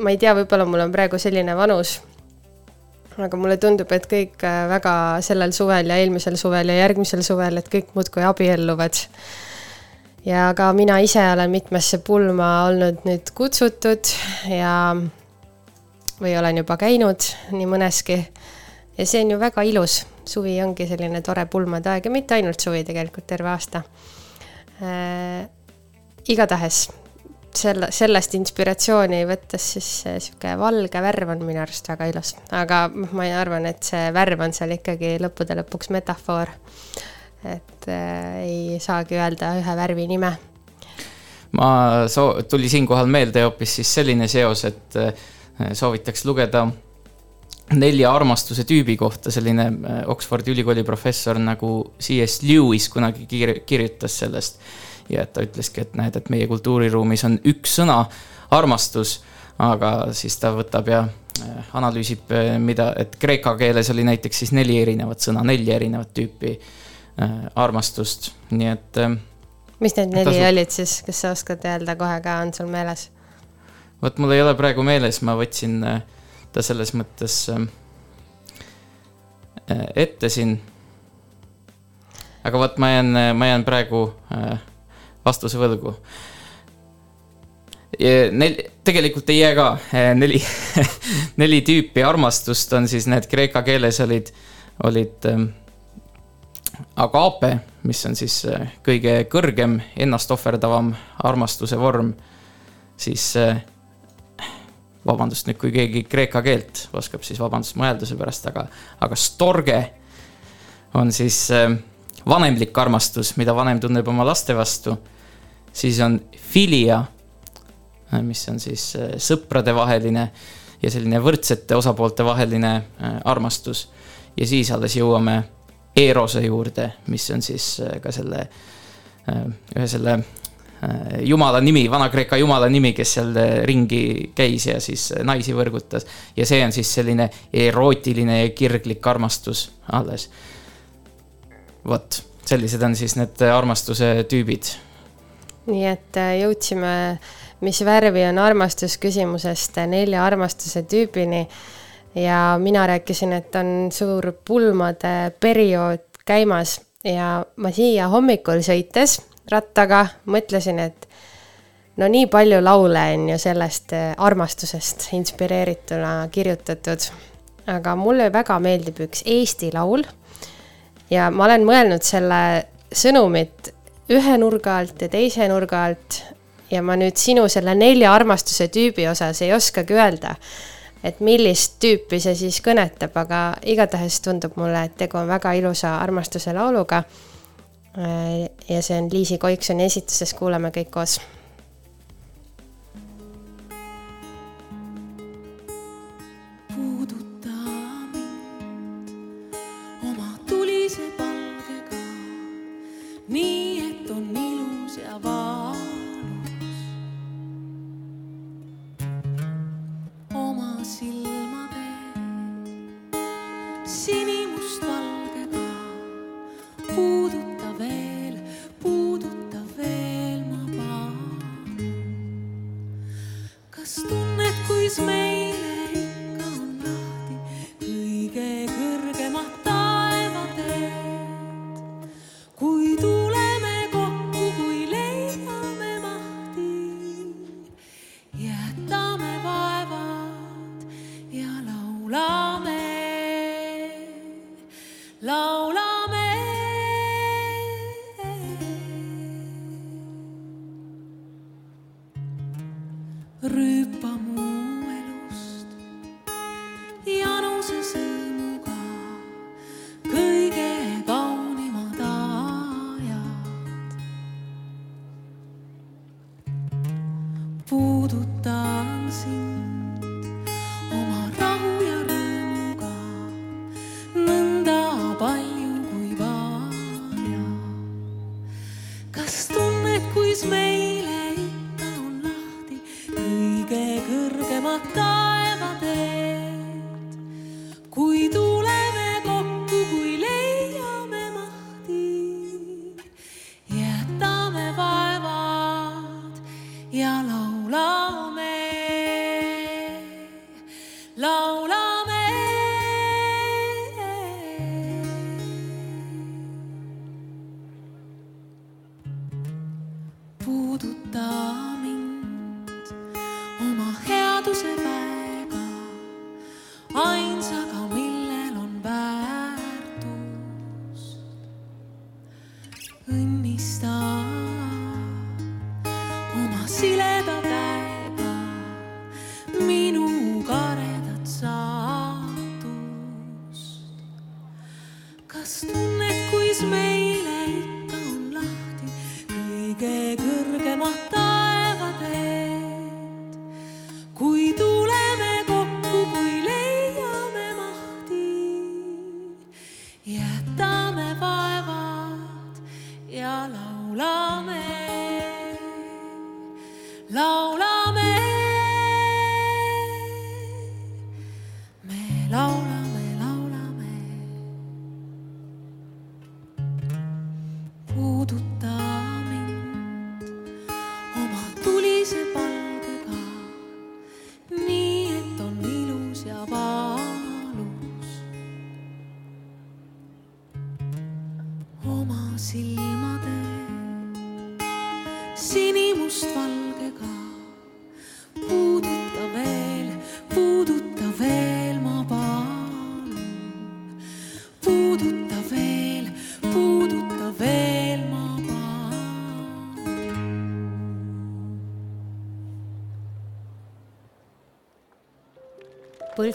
ma ei tea, võib-olla mul on praegu selline vanus aga mulle tundub, et kõik äh, väga sellel suvel ja eelmisel suvel ja järgmisel suvel, et kõik muudkui abielluvad. ja ka mina ise olen mitmesse pulma olnud nüüd kutsutud ja, või olen juba käinud nii mõneski. ja see on ju väga ilus, suvi ongi selline tore pulmade aeg ja mitte ainult suvi, tegelikult terve aasta äh,. igatahes selle, sellest inspiratsiooni võttes siis sihuke valge värv on minu arust väga ilus, aga ma arvan, et see värv on seal ikkagi lõppude lõpuks metafoor. et äh, ei saagi öelda ühe värvi nime. ma soo-, tuli siinkohal meelde hoopis siis selline seos, et äh, soovitaks lugeda nelja armastuse tüübi kohta, selline äh, Oxfordi ülikooli professor nagu C.S. Lewis kunagi kir-, kirjutas sellest ja et ta ütleski, et näed, et meie kultuuriruumis on üks sõna, armastus, aga siis ta võtab ja äh, analüüsib, äh, mida, et kreeka keeles oli näiteks siis neli erinevat sõna, neli erinevat tüüpi äh, armastust, nii et. mis need neli tasu... olid siis, kas sa oskad öelda kohe ka, on sul meeles? vot mul ei ole praegu meeles, ma võtsin ta selles mõttes ette siin. aga vot ma jään, ma jään praegu äh, vastuse võlgu. Nel-, tegelikult ei jää ka, neli neli tüüpi armastust on siis need kreeka keeles olid, olid ähm, agape, mis on siis äh, kõige kõrgem, ennast ohverdavam armastuse vorm, siis äh, vabandust nüüd, kui keegi kreeka keelt oskab, siis vabandust mõelduse pärast, aga, aga storge on siis äh, vanemlik armastus, mida vanem tunneb oma laste vastu. siis on filia, mis on siis sõpradevaheline ja selline võrdsete osapoolte vaheline armastus. ja siis alles jõuame Erose juurde, mis on siis ka selle, ühe selle jumala nimi, Vana-Kreeka jumala nimi, kes seal ringi käis ja siis naisi võrgutas. ja see on siis selline erootiline ja kirglik armastus alles. vot, sellised on siis need armastuse tüübid. nii et jõudsime, mis värvi on armastus küsimusest nelja armastuse tüübini ja mina rääkisin, et on suur pulmade periood käimas ja ma siia hommikul sõites rattaga mõtlesin, et no nii palju laule on ju sellest äh, armastusest inspireerituna kirjutatud. aga mulle väga meeldib üks Eesti laul. ja ma olen mõelnud selle sõnumit ühe nurga alt ja teise nurga alt ja ma nüüd sinu selle nelja armastuse tüübi osas ei oskagi öelda et millist tüüpi see siis kõnetab, aga igatahes tundub mulle, et tegu on väga ilusa armastuse lauluga. Äh, ja see on Liisi Koiksoni esituses, kuulame kõik koos silmade sinimustvalgega puudutab veel, puuduta veel ma maad. kas tunned, kuis meile ikka on lahti kõige kõrgemad taevateed, kui tuleme kokku, kui leiame mahti, jätame vaevad ja laulame, laulame. rue.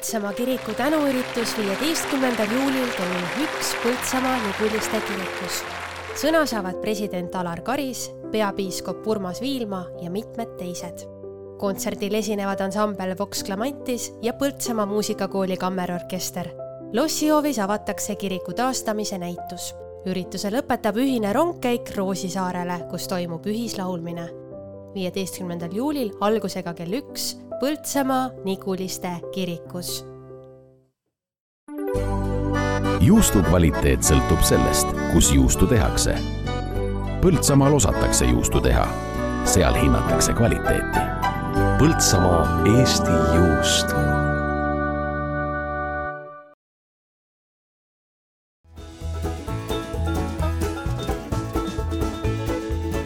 Põltsamaa kiriku tänuüritus viieteistkümnendal juulil kell üks Põltsamaa Niguliste kirikus. sõna saavad president Alar Karis, peapiiskop Urmas Viilma ja mitmed teised. kontserdil esinevad ansambel Vox Clamantis ja Põltsamaa muusikakooli kammerorkester. lossihoovis avatakse kiriku taastamise näitus. ürituse lõpetab ühine rongkäik Roosisaarele, kus toimub ühislaulmine viieteistkümnendal juulil algusega kell üks Põltsamaa Niguliste kirikus. juustu kvaliteet sõltub sellest, kus juustu tehakse. Põltsamaal osatakse juustu teha, seal hinnatakse kvaliteeti. Põltsamaa Eesti juust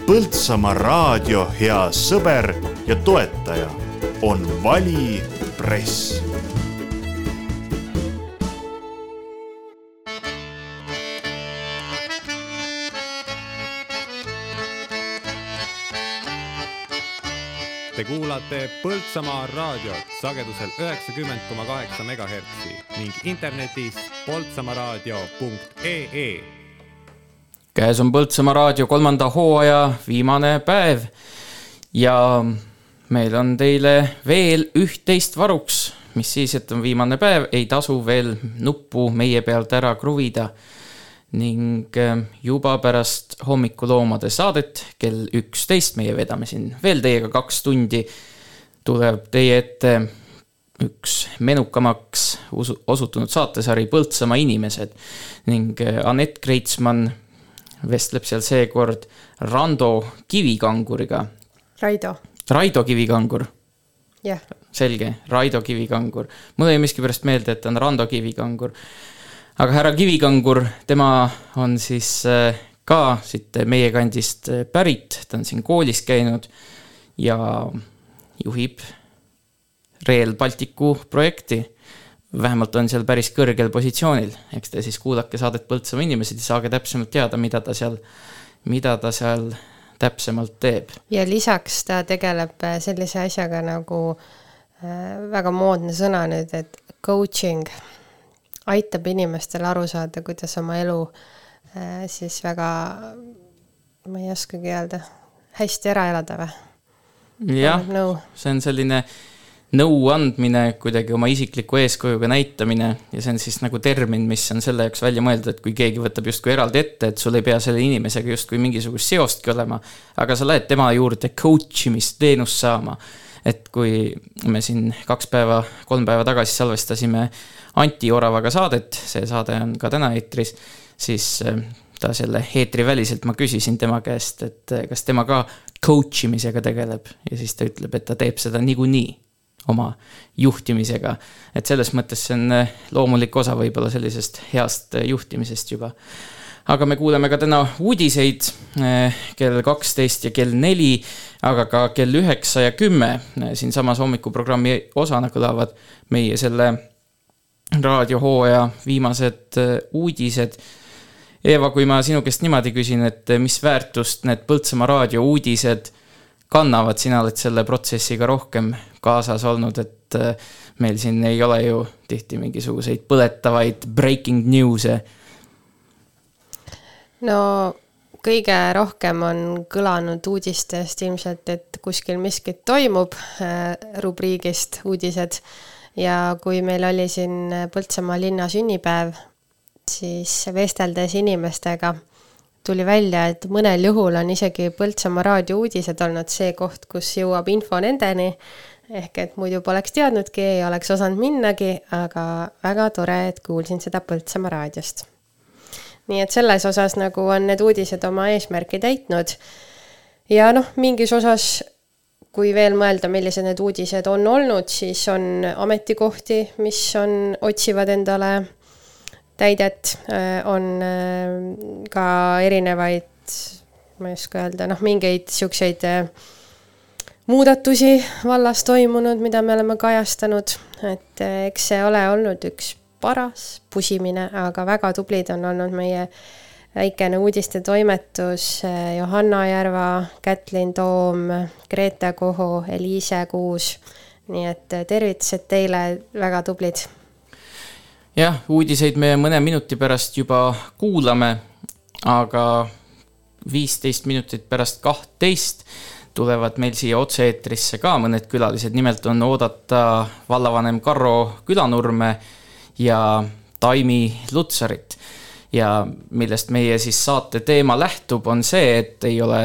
Põltsamaa raadio hea sõber ja toetaja on Vali Press Te kuulate Põltsamaa raadiot sagedusel üheksakümmend koma kaheksa megahertsi ning internetis poltsamaaraadio.ee. käes on Põltsamaa raadio kolmanda hooaja viimane päev ja meil on teile veel üht-teist varuks, mis siis, et on viimane päev, ei tasu veel nuppu meie pealt ära kruvida. ning äh, juba pärast hommikuloomade saadet kell üksteist, meie vedame siin veel teiega kaks tundi, tuleb teie ette üks menukamaks usu- osutunud saatesari Põltsamaa inimesed ning äh, Anett Kreitsmann vestleb seal seekord Rando Kivikanguriga. Raido, Raido Kivikangur, jah. selge, Raido Kivikangur. mul jäi miskipärast meelde, et ta on Rando Kivikangur. aga härra Kivikangur, tema on siis äh, ka siit meie kandist äh, pärit, ta on siin koolis käinud ja juhib Rail Balticu projekti. vähemalt on seal päris kõrgel positsioonil, eks te siis kuulake saadet Põltsamaa inimesed ja saage täpsemalt teada, mida ta seal, mida ta seal täpsemalt teeb. ja lisaks ta tegeleb äh, sellise asjaga nagu äh, väga moodne sõna nüüd, et coaching aitab inimestel aru saada, kuidas oma elu äh, siis väga, ma ei oskagi öelda, hästi ära elada või? jah see on selline nõu andmine, kuidagi oma isikliku eeskujuga näitamine ja see on siis nagu termin, mis on selle jaoks välja mõeldud, et kui keegi võtab justkui eraldi ette, et sul ei pea selle inimesega justkui mingisugust seostki olema, aga sa lähed tema juurde coach imisteenust saama. et kui me siin kaks päeva, kolm päeva tagasi salvestasime Anti Oravaga saadet, see saade on ka täna eetris, siis äh, ta selle eetriväliselt, ma küsisin tema käest, et äh, kas tema ka coach imisega tegeleb ja siis ta ütleb, et ta teeb seda niikuinii oma juhtimisega. et selles mõttes see on äh, loomulik osa võib-olla sellisest heast äh, juhtimisest juba. aga me kuuleme ka täna uudiseid äh, kell kaksteist ja kell neli, aga ka kell üheksa ja kümme siinsamas hommikuprogrammi osana kõlavad meie selle raadiohooaja viimased uudised Eeva, kui ma sinu käest niimoodi küsin, et mis väärtust need Põltsamaa raadio uudised kannavad, sina oled selle protsessiga rohkem kaasas olnud, et äh, meil siin ei ole ju tihti mingisuguseid põletavaid breaking news'e. no kõige rohkem on kõlanud uudistest ilmselt, et kuskil miskit toimub äh, rubriigist uudised. ja kui meil oli siin Põltsamaa linna sünnipäev, siis vesteldes inimestega tuli välja, et mõnel juhul on isegi Põltsamaa raadio uudised olnud see koht, kus jõuab info nendeni. Ehk et muidu poleks teadnudki, ei oleks osanud minnagi, aga väga tore, et kuulsin seda Põltsamaa raadiost. nii et selles osas nagu on need uudised oma eesmärki täitnud. ja noh, mingis osas kui veel mõelda, millised need uudised on olnud, siis on ametikohti, mis on, otsivad endale täidet, on ka erinevaid, ma ei oska öelda, noh, mingeid siukseid muudatusi vallas toimunud, mida me oleme kajastanud, et eks see ole olnud üks paras pusimine, aga väga tublid on olnud meie väikene uudistetoimetus, Johanna Järva, Kätlin Toom, Grete Koho, Eliise Kuus, nii et äh, tervitused teile, väga tublid. jah, uudiseid me mõne minuti pärast juba kuulame, aga viisteist minutit pärast kahtteist tulevad meil siia otse-eetrisse ka mõned külalised, nimelt on oodata vallavanem Karro Külanurme ja Taimi Lutsarit. ja millest meie siis saate teema lähtub, on see, et ei ole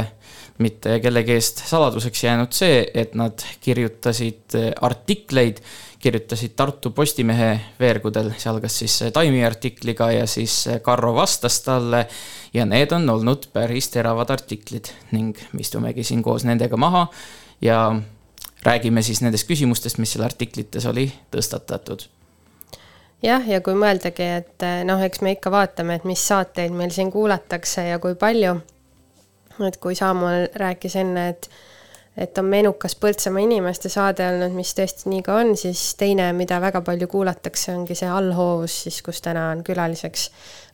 mitte kellegi eest saladuseks jäänud see, et nad kirjutasid artikleid, kirjutasid Tartu Postimehe veergudel, sealhulgas siis Taimi artikliga ja siis Karro vastas talle ja need on olnud päris teravad artiklid ning me istumegi siin koos nendega maha ja räägime siis nendest küsimustest, mis seal artiklites oli tõstatatud jah, ja kui mõeldagi, et noh, eks me ikka vaatame, et mis saateid meil siin kuulatakse ja kui palju. et kui Saamuel rääkis enne, et, et on menukas Põltsamaa inimeste saade olnud, mis tõesti nii ka on, siis teine, mida väga palju kuulatakse, ongi see allhoovus siis, kus täna on külaliseks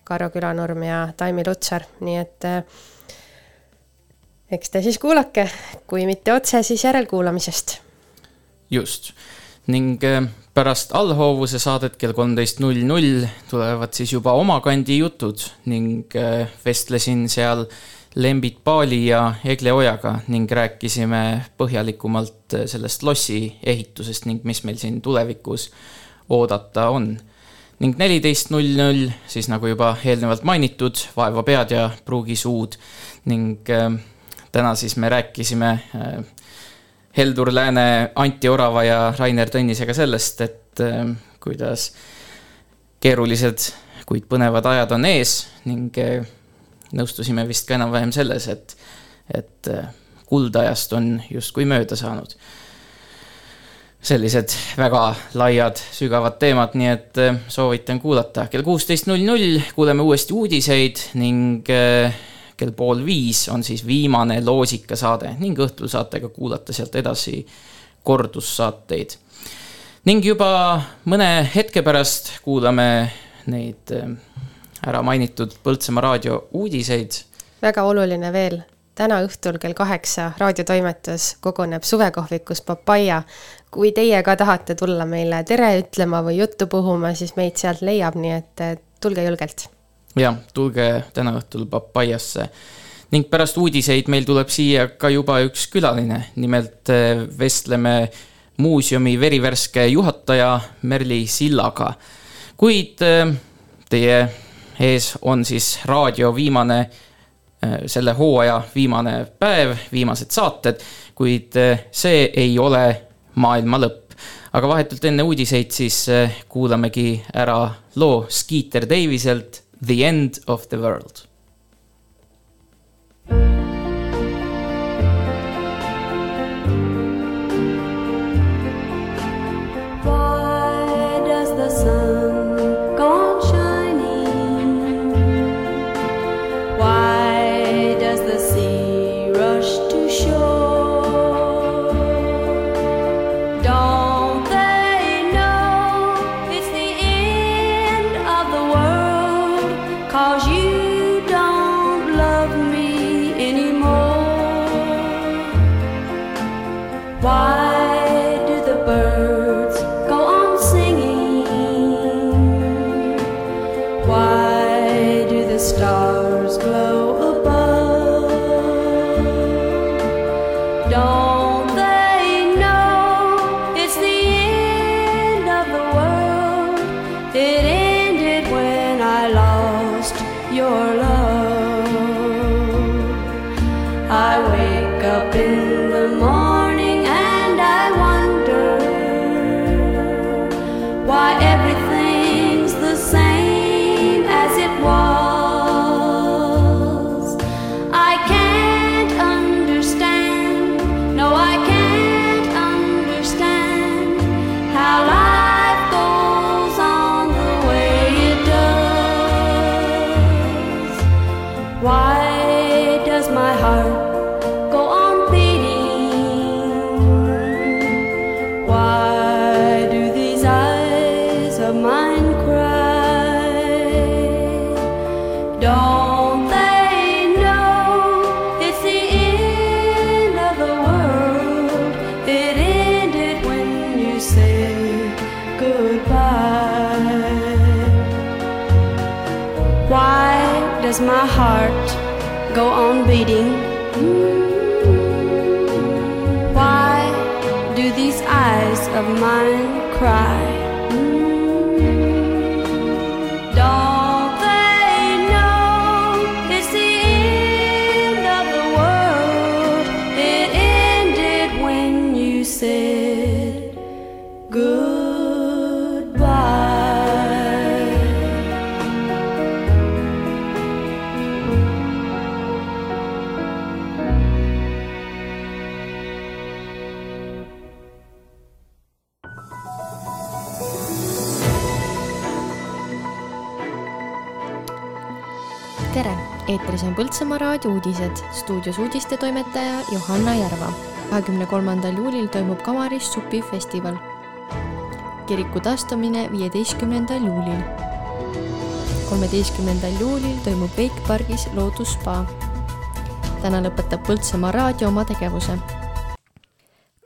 Karro Külanurm ja Taimi Lutsar, nii et äh, eks te siis kuulake, kui mitte otse, siis järelkuulamisest. just, ning äh, pärast allhoovuse saadet kell kolmteist null null tulevad siis juba oma kandi jutud ning äh, vestlesin seal Lembit Paali ja Egle Ojaga ning rääkisime põhjalikumalt sellest lossi ehitusest ning mis meil siin tulevikus oodata on. Ning neliteist null null, siis nagu juba eelnevalt mainitud, Vaeva pead ja pruugi suud ning äh, täna siis me rääkisime äh, Heldur Lääne, Anti Orava ja Rainer Tõnnisega sellest, et kuidas keerulised, kuid põnevad ajad on ees ning nõustusime vist ka enam-vähem selles, et, et äh, kuldajast on justkui mööda saanud sellised väga laiad, sügavad teemad, nii et äh, soovitan kuulata. kell kuusteist null null kuuleme uuesti uudiseid ning äh, kell pool viis on siis viimane loosikasaade ning õhtul saate ka kuulata sealt edasi kordussaateid. ning juba mõne hetke pärast kuulame neid ära mainitud Põltsamaa raadio uudiseid. väga oluline veel täna õhtul kell kaheksa raadiotoimetus koguneb suvekohvikus Papaia. kui teie ka tahate tulla meile tere ütlema või juttu puhuma, siis meid sealt leiab, nii et tulge julgelt. jah, tulge täna õhtul Papaiasse ning pärast uudiseid meil tuleb siia ka juba üks külaline, nimelt eh, vestleme muuseumi verivärske juhataja Merli Sillaga. kuid eh, teie ees on siis raadio viimane Äh, selle hooaja viimane päev, viimased saated, kuid äh, see ei ole maailma lõpp. aga vahetult enne uudiseid siis äh, kuulamegi ära loo Skeeter Daviselt The End of the World Why does go on on Põltsamaa raadio uudised, stuudios uudistetoimetaja Johanna Järva. kahekümne kolmandal juulil toimub Kamaris supifestival. kiriku taastumine viieteistkümnendal juulil. kolmeteistkümnendal juulil toimub Wake pargis loodusspa. täna lõpetab Põltsamaa raadio oma tegevuse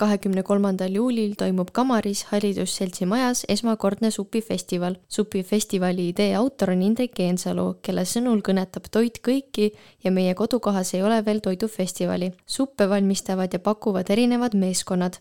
kahekümne kolmandal juulil toimub Kamaris Haridusseltsi majas esmakordne supifestival. supifestivali idee autor on Indrek Eensalu, kelle sõnul kõnetab toit kõiki ja meie kodukohas ei ole veel toidufestivali. suppe valmistavad ja pakuvad erinevad meeskonnad.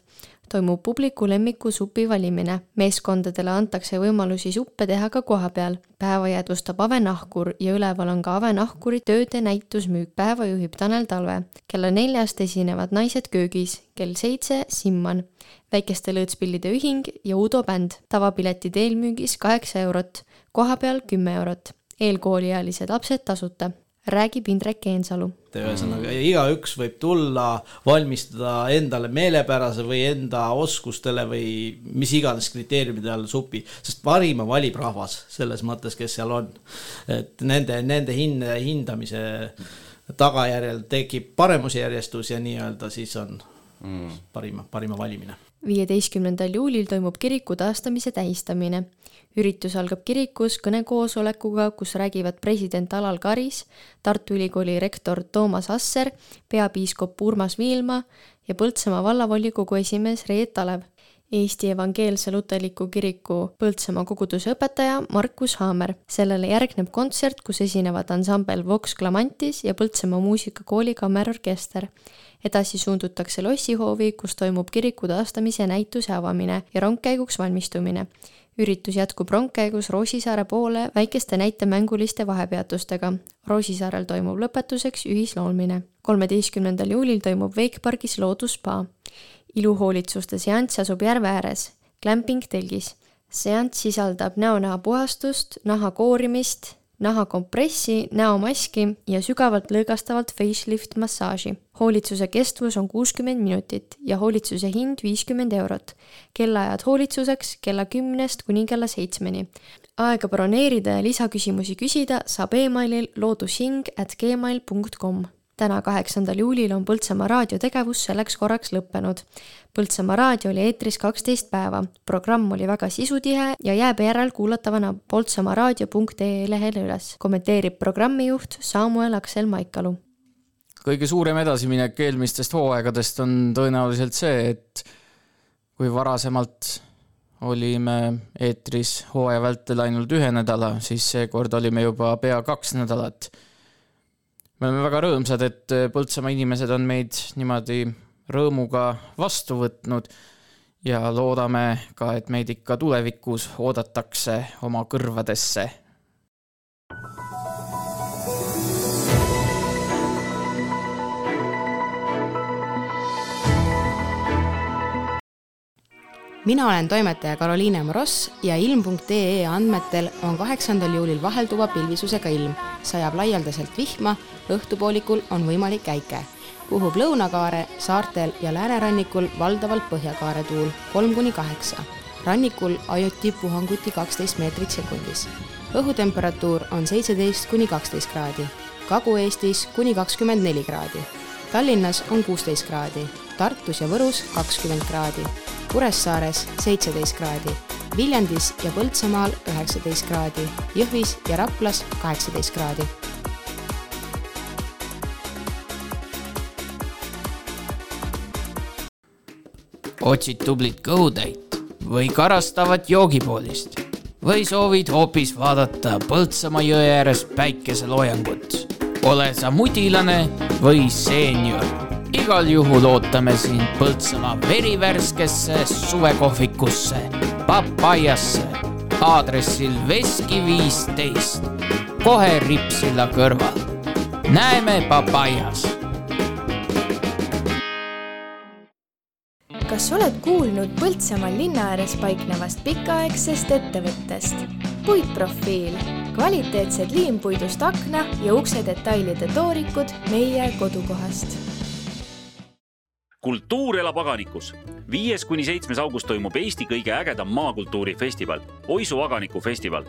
Toimub publiku lemmiku supi valimine. meeskondadele antakse võimalusi suppe teha ka kohapeal. päeva jäädvustab Ave Nahkur ja üleval on ka Ave Nahkuri tööde näitusmüük. päeva juhib Tanel Talve. kella neljast esinevad Naised köögis, kell seitse Simman, Väikeste lõõtspillide ühing ja Udo bänd. tavapiletid eelmüügis kaheksa eurot, kohapeal kümme eurot. eelkooliealised lapsed tasuta, räägib Indrek Eensalu ühesõnaga igaüks võib tulla, valmistada endale meelepärase või enda oskustele või mis iganes kriteeriumide all supi, sest parima valib rahvas selles mõttes, kes seal on. et nende, nende hin-, hindamise tagajärjel tekib paremusjärjestus ja nii-öelda siis on mm. parima, parima valimine viieteistkümnendal juulil toimub kiriku taastamise tähistamine. Üritus algab kirikus kõnekoosolekuga, kus räägivad president Alal Karis, Tartu Ülikooli rektor Toomas Asser, peapiiskop Urmas Viilma ja Põltsamaa vallavolikogu esimees Reet Alev. Eesti Evangeelse Luterliku Kiriku Põltsamaa koguduse õpetaja Markus Haamer. sellele järgneb kontsert, kus esinevad ansambel Vox Clamantis ja Põltsamaa muusikakooli kammerorkester edasi suundutakse lossihoovi, kus toimub kiriku taastamise näituse avamine ja rongkäiguks valmistumine. Üritus jätkub rongkäigus Roosisaare poole väikeste näitemänguliste vahepeatustega. Roosisaarel toimub lõpetuseks ühislaulmine. kolmeteistkümnendal juulil toimub Wake pargis loodusspa. iluhoolitsuste seanss asub järve ääres, Glamping telgis. seanss sisaldab näonaha puhastust, naha koorimist, nahakompressi, näomaski ja sügavalt lõõgastavalt facelift massaaži. hoolitsuse kestvus on kuuskümmend minutit ja hoolitsuse hind viiskümmend eurot. kellaajad hoolitsuseks kella kümnest kuni kella seitsmeni. aega broneerida ja lisaküsimusi küsida saab emailil loodushing at gmail punkt kom täna, kaheksandal juulil on Põltsamaa raadio tegevus selleks korraks lõppenud. Põltsamaa raadio oli eetris kaksteist päeva, programm oli väga sisutihe ja jääb järelkuulatavana poltsamaaraadio.ee lehel üles, kommenteerib programmijuht Samuel Aksel Maikalu. kõige suurem edasiminek eelmistest hooaegadest on tõenäoliselt see, et kui varasemalt olime eetris hooaja vältel ainult ühe nädala, siis seekord olime juba pea kaks nädalat me oleme väga rõõmsad, et Põltsamaa inimesed on meid niimoodi rõõmuga vastu võtnud ja loodame ka, et meid ikka tulevikus oodatakse oma kõrvadesse. Mina olen toimetaja Karoliine Moross ja ilm.ee andmetel on kaheksandal juulil vahelduva pilvisusega ilm, sajab laialdaselt vihma, õhtupoolikul on võimalik äike. puhub lõunakaare, saartel ja läänerannikul valdavalt põhjakaare tuul kolm kuni kaheksa. rannikul ajuti puhanguti kaksteist meetrit sekundis. õhutemperatuur on seitseteist kuni kaksteist kraadi, Kagu-Eestis kuni kakskümmend neli kraadi. Tallinnas on kuusteist kraadi, Tartus ja Võrus kakskümmend kraadi Kuressaares seitseteist kraadi, Viljandis ja Põltsamaal üheksateist kraadi, Jõhvis ja Raplas kaheksateist kraadi. otsid tublit kõhutäit või karastavat joogipoolist? või soovid hoopis vaadata Põltsamaa jõe ääres päikeseloojangut? ole sa mudilane või seenior, igal juhul ootame sind Põltsamaa verivärskesse suvekohvikusse, Papajasse, aadressil Veski viisteist, kohe Rippsilla kõrval. näeme Papajas kas oled kuulnud Põltsamaal linna ääres paiknevast pikaaegsest ettevõttest? puitprofiil, kvaliteetsed liimpuidust akna ja ukse detailide toorikud meie kodukohast. Kultuur elab aganikus. viies kuni seitsmes august toimub Eesti kõige ägedam maakultuurifestival, Oisu aganiku festival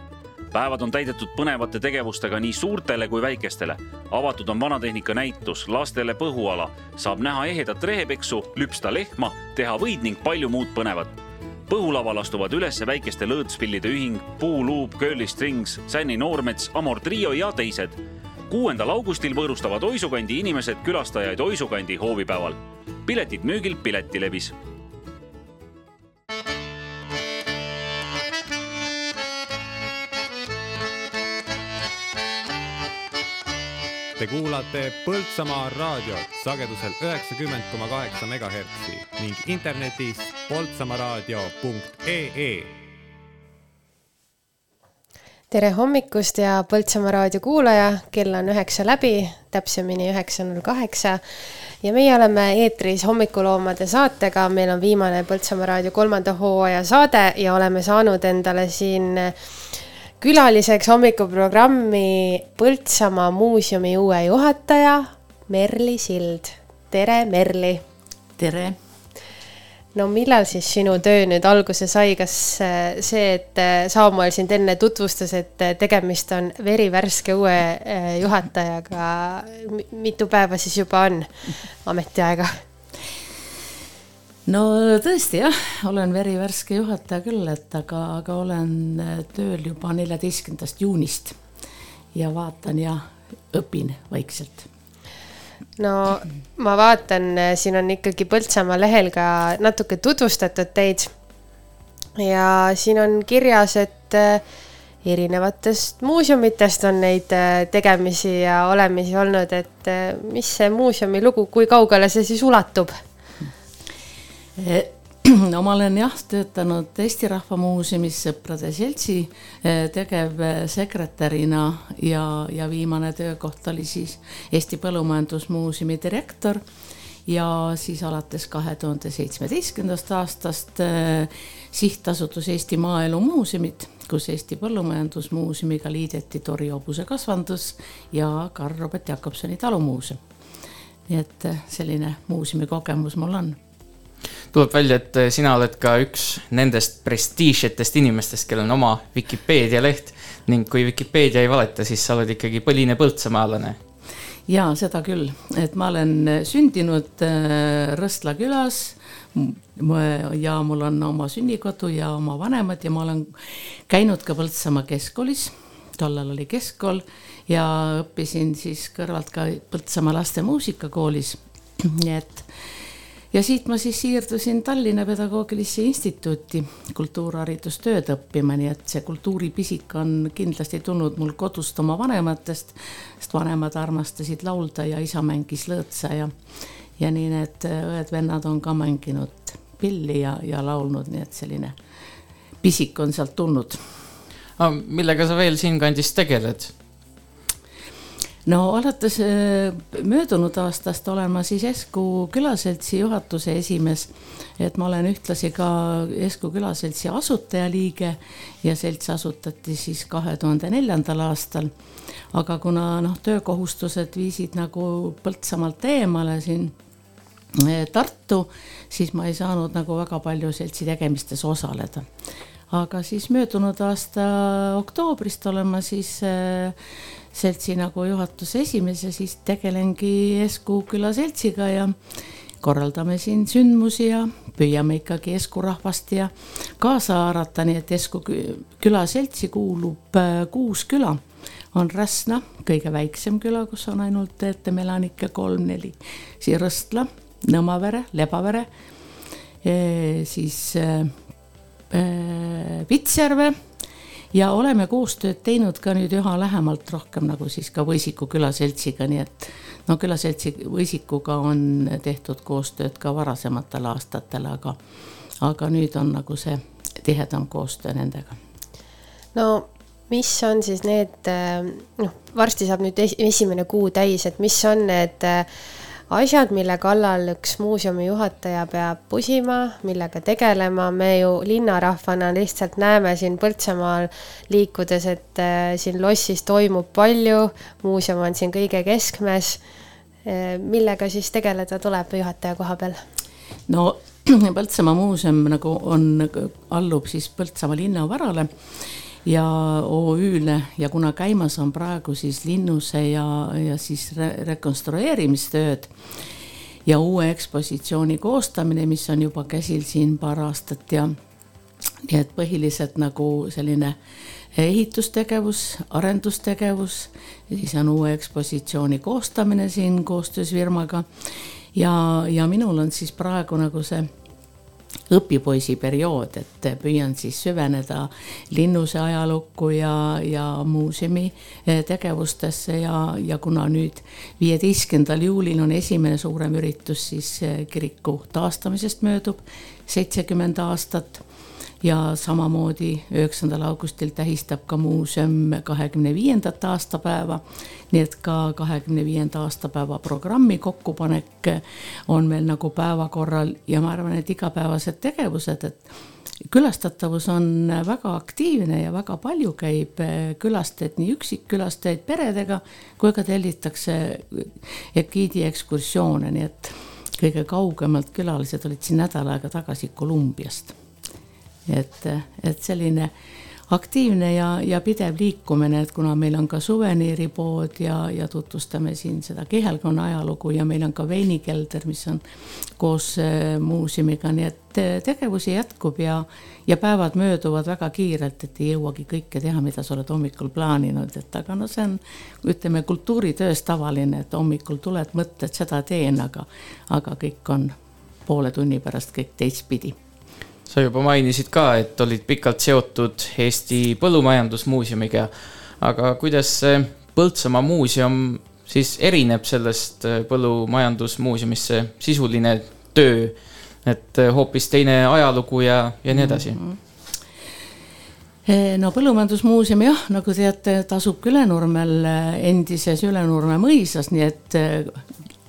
päevad on täidetud põnevate tegevustega nii suurtele kui väikestele. avatud on vanatehnika näitus, lastele põhuala, saab näha ehedat rehepeksu, lüpsta lehma, teha võid ning palju muud põnevat. põhulaval astuvad üles väikeste lõõtspillide ühing, Puuluup, Curly Strings, Sänni Noormets, Amor Trio ja teised. Kuuendal augustil võõrustavad Oisukandi inimesed külastajaid Oisukandi hoovipäeval. piletid müügil Piletilevis Te kuulate Põltsamaa raadiot sagedusel üheksakümmend koma kaheksa megahertsi ning internetis poltsamaaraadio.ee. tere hommikust ja Põltsamaa raadio kuulaja, kell on üheksa läbi, täpsemini üheksa null kaheksa. ja meie oleme eetris hommikuloomade saatega, meil on viimane Põltsamaa raadio kolmanda hooaja saade ja oleme saanud endale siin külaliseks hommikuprogrammi Põltsamaa muuseumi uue juhataja Merli Sild. tere, Merli. tere. No millal siis sinu töö nüüd alguse sai, kas äh, see, et äh, Saamuel sind enne tutvustas, et äh, tegemist on verivärske uue juhatajaga, mitu päeva siis juba on ametiaega? no tõesti jah, olen verivärske juhataja küll, et aga, aga olen tööl juba neljateistkümnendast juunist ja vaatan ja õpin vaikselt. No ma vaatan, siin on ikkagi Põltsamaa lehel ka natuke tutvustatud teid. ja siin on kirjas, et eh, erinevatest muuseumitest on neid eh, tegemisi ja olemisi olnud, et eh, mis see muuseumi lugu, kui kaugele see siis ulatub? no ma olen jah, töötanud Eesti Rahva Muuseumis Sõprade Seltsi eh, tegevsekretärina ja, ja viimane töökoht oli siis Eesti Põllumajandusmuuseumi direktor ja siis alates kahe tuhande seitsmeteistkümnendast aastast äh, sihtasutus Eesti Maaelu Muuseumid, kus Eesti Põllumajandusmuuseumiga liideti Tori hobusekasvandus ja Karl Robert Jakobsoni talumuuseum. nii et eh, selline muuseumi kogemus mul on tuleb välja, et äh, sina oled ka üks nendest prestiižsetest inimestest, kellel on oma Vikipeedia leht ning kui Vikipeedia ei valeta, siis sa oled ikkagi põline põltsamaalane. ja seda küll, et ma olen äh, sündinud äh, Rõstla külas ja mul on oma sünnikodu ja oma vanemad ja ma olen käinud ka Põltsamaa keskkoolis, tollal oli keskkool ja õppisin siis kõrvalt ka Põltsamaa laste muusikakoolis. nii et ja siit ma siis siirdusin Tallinna Pedagoogilisse Instituuti kultuurharidustööd õppima, nii et see kultuuripisik on kindlasti tulnud mul kodust oma vanematest, sest vanemad armastasid laulda ja isa mängis lõõtsa ja, ja nii need õed-vennad on ka mänginud pilli ja, ja laulnud, nii et selline pisik on sealt tulnud. millega sa veel siinkandis tegeled? No alates äh, möödunud aastast olen ma siis Esku külaseltsi juhatuse esimees. et ma olen ühtlasi ka Esku külaseltsi asutajaliige ja selts asutati siis kahe tuhande neljandal aastal. aga kuna noh, töökohustused viisid nagu Põltsamaalt eemale siin äh, Tartu, siis ma ei saanud nagu väga palju seltsi tegemistes osaleda aga siis möödunud aasta oktoobrist olen ma siis äh, seltsi nagu juhatuse esimees ja siis tegelengi Esku küla seltsiga ja korraldame siin sündmusi ja püüame ikkagi Esku rahvast ja kaasa haarata, nii et Esku küla seltsi kuulub äh, kuus küla. on Räsna, kõige väiksem küla, kus on ainult ETM elanikke kolm-neli, siis Rõstla, Nõmmavere, Lebavere, siis äh, äh, Vitsjärve ja oleme koostööd teinud ka nüüd üha lähemalt rohkem nagu siis ka Võisiku külaseltsiga, nii et no külaseltsi Võisikuga on tehtud koostööd ka varasematel aastatel, aga, aga nüüd on nagu see tihedam koostöö nendega. no mis on siis need, noh, varsti saab nüüd es esimene kuu täis, et mis on need äh, asjad, mille kallal üks muuseumi juhataja peab pusima, millega tegelema, me ju linnarahvana lihtsalt näeme siin Põltsamaal liikudes, et äh, siin lossis toimub palju, muuseum on siin kõige keskmes. Äh, millega siis tegeleda tuleb juhataja koha peal? no Põltsamaa muuseum nagu on, allub siis Põltsamaa linnavarale ja OÜ-le ja kuna käimas on praegu siis linnuse ja, ja siis re rekonstrueerimistööd ja uue ekspositsiooni koostamine, mis on juba käsil siin paar aastat ja nii et põhiliselt nagu selline ehitustegevus, arendustegevus, siis on uue ekspositsiooni koostamine siin koostöös firmaga. Ja, ja minul on siis praegu nagu see õpipoisi periood, et püüan siis süveneda linnuse ajalukku ja, ja muuseumi eh, tegevustesse ja, ja kuna nüüd viieteistkümnendal juulil on esimene suurem üritus, siis eh, kiriku taastamisest möödub seitsekümmend aastat ja samamoodi üheksandal augustil tähistab ka muuseum kahekümne viiendat aastapäeva. nii et ka kahekümne viienda aastapäeva programmi kokkupanek on meil nagu päevakorral ja ma arvan, et igapäevased tegevused, et külastatavus on väga aktiivne ja väga palju käib külastajaid, nii üksikkülastajaid peredega kui ka tellitakse egiidi ekskursioone, nii et kõige kaugemalt külalised olid siin nädal aega tagasi Kolumbiast et, et selline aktiivne ja, ja pidev liikumine, et kuna meil on ka suveniiripood ja, ja tutvustame siin seda kihelkonna ajalugu ja meil on ka veinikelder, mis on koos äh, muuseumiga, nii et tegevusi jätkub ja, ja päevad mööduvad väga kiirelt, et ei jõuagi kõike teha, mida sa oled hommikul plaaninud, et aga no see on, ütleme kultuuritöös tavaline, et hommikul tuled, mõtled, seda teen, aga, aga kõik on poole tunni pärast kõik teistpidi sa juba mainisid ka, et olid pikalt seotud Eesti Põllumajandusmuuseumiga. aga kuidas Põltsamaa muuseum siis erineb sellest äh, Põllumajandusmuuseumist, see sisuline töö, et äh, hoopis teine ajalugu ja, ja nii edasi mm? -hmm no Põllumajandusmuuseum jah, nagu teate, tasub Ülenurmel endises Ülenurme mõisas, nii et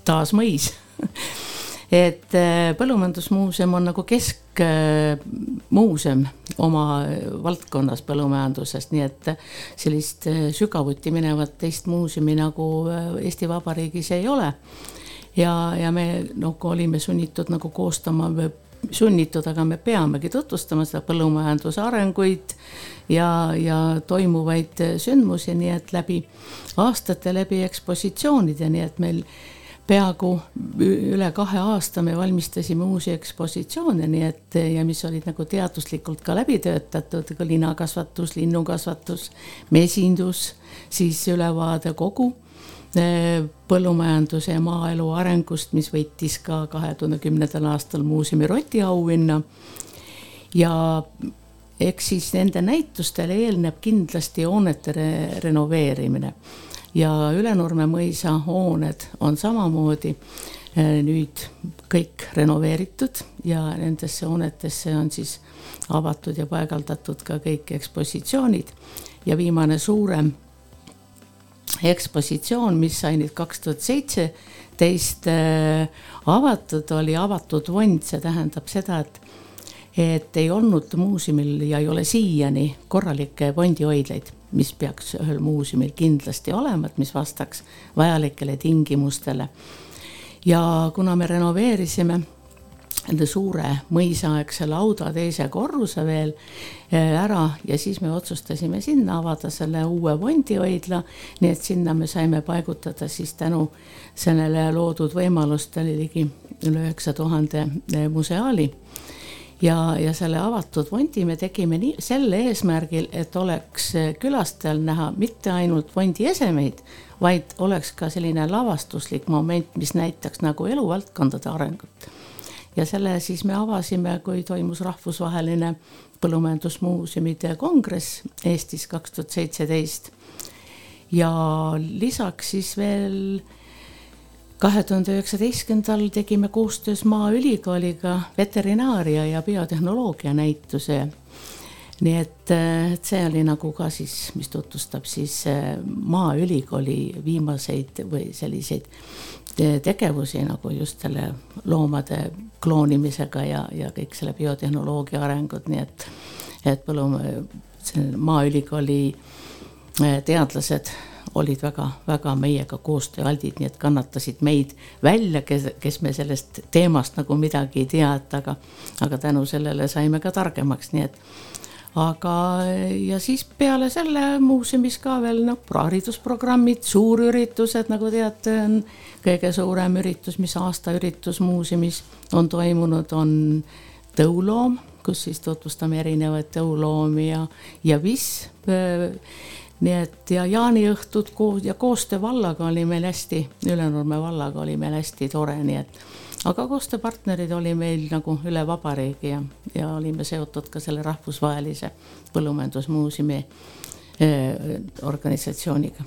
taas mõis et äh, Põllumajandusmuuseum on nagu keskmuuseum oma valdkonnas põllumajandusest, nii et sellist äh, sügavuti minevat teist muuseumi nagu äh, Eesti Vabariigis ei ole. ja, ja me nagu olime sunnitud nagu koostama sunnitud, aga me peamegi tutvustama seda põllumajanduse arenguid ja, ja toimuvaid sündmusi, nii et läbi aastate, läbi ekspositsioonide, nii et meil peaaegu üle kahe aasta me valmistasime uusi ekspositsioone, nii et ja mis olid nagu teaduslikult ka läbi töötatud, ka linakasvatus, linnukasvatus, mesindus, siis ülevaade kogu eh, põllumajanduse ja maaelu arengust, mis võitis ka kahe tuhande kümnendal aastal muuseumi Roti auhinna. ja eks siis nende näitustele eelneb kindlasti hoonete re renoveerimine ja Ülenurme mõisa hooned on samamoodi eh, nüüd kõik renoveeritud ja nendesse hoonetesse on siis avatud ja paigaldatud ka kõik ekspositsioonid. Ja viimane suurem ekspositsioon, mis sai nüüd kaks tuhat seitseteist eh, avatud, oli avatud vond, see tähendab seda, et et ei olnud muuseumil ja ei ole siiani korralikke fondihoidlaid mis peaks ühel muuseumil kindlasti olema, et mis vastaks vajalikele tingimustele. ja kuna me renoveerisime nende suure mõisaaegse lauda teise korruse veel eh, ära ja siis me otsustasime sinna avada selle uue fondihoidla, nii et sinna me saime paigutada siis tänu sellele loodud võimalustele ligi üle üheksa tuhande museaali ja, ja selle avatud fondi me tegime nii sel eesmärgil, et oleks külastajal näha mitte ainult fondi esemeid, vaid oleks ka selline lavastuslik moment, mis näitaks nagu eluvaldkondade arengut. ja selle siis me avasime, kui toimus rahvusvaheline põllumajandusmuuseumide kongress Eestis kaks tuhat seitseteist. ja lisaks siis veel kahe tuhande üheksateistkümnendal tegime koostöös Maaülikooliga veterinaaria ja biotehnoloogia näituse. nii et, et see oli nagu ka siis, mis tutvustab siis äh, Maaülikooli viimaseid või selliseid tegevusi nagu just selle loomade kloonimisega ja, ja kõik selle biotehnoloogia arengud, nii et, et põllum-, see Maaülikooli äh, teadlased olid väga-väga meiega koostööaldid, nii et kannatasid meid välja, kes, kes me sellest teemast nagu midagi ei tea, et aga, aga tänu sellele saime ka targemaks, nii et aga ja siis peale selle muuseumis ka veel noh, haridusprogrammid, suurüritused, nagu teate, on kõige suurem üritus, mis aastaüritus muuseumis on toimunud, on tõuloom, kus siis tutvustame erinevaid tõuloomi ja, ja viss nii et ja jaaniõhtud koos ja koostöö vallaga oli meil hästi, Ülenurme vallaga oli meil hästi tore, nii et aga koostööpartnerid oli meil nagu üle vabariigi ja, ja olime seotud ka selle rahvusvahelise põllumajandusmuuseumi eh, organisatsiooniga.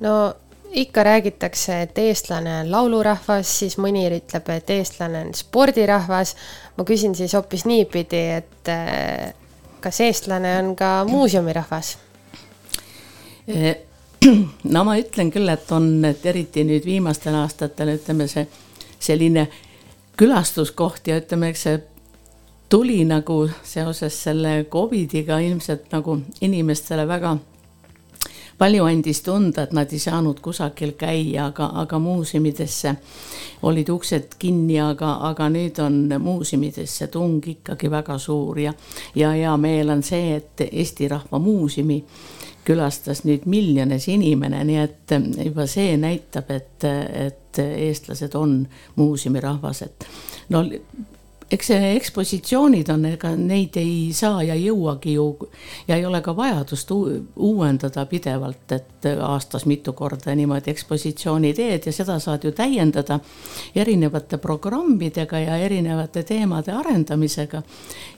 no ikka räägitakse, et eestlane on laulurahvas, siis mõni ütleb, et eestlane on spordirahvas. ma küsin siis hoopis niipidi, et eh, kas eestlane on ka muuseumirahvas? no ma ütlen küll, et on, et eriti nüüd viimastel aastatel ütleme see selline külastuskoht ja ütleme, eks see tuli nagu seoses selle Covidiga ilmselt nagu inimestele väga palju andis tunda, et nad ei saanud kusagil käia, aga, aga muuseumidesse olid uksed kinni, aga, aga nüüd on muuseumidesse tung ikkagi väga suur ja, ja hea meel on see, et Eesti Rahva Muuseumi külastas nüüd miljones inimene, nii et juba see näitab, et, et eestlased on muuseumirahvas, et no eks ekspositsioonid on, ega neid ei saa ja jõuagi ju ja ei ole ka vajadust uuendada pidevalt, et aastas mitu korda niimoodi ekspositsiooni teed ja seda saad ju täiendada erinevate programmidega ja erinevate teemade arendamisega.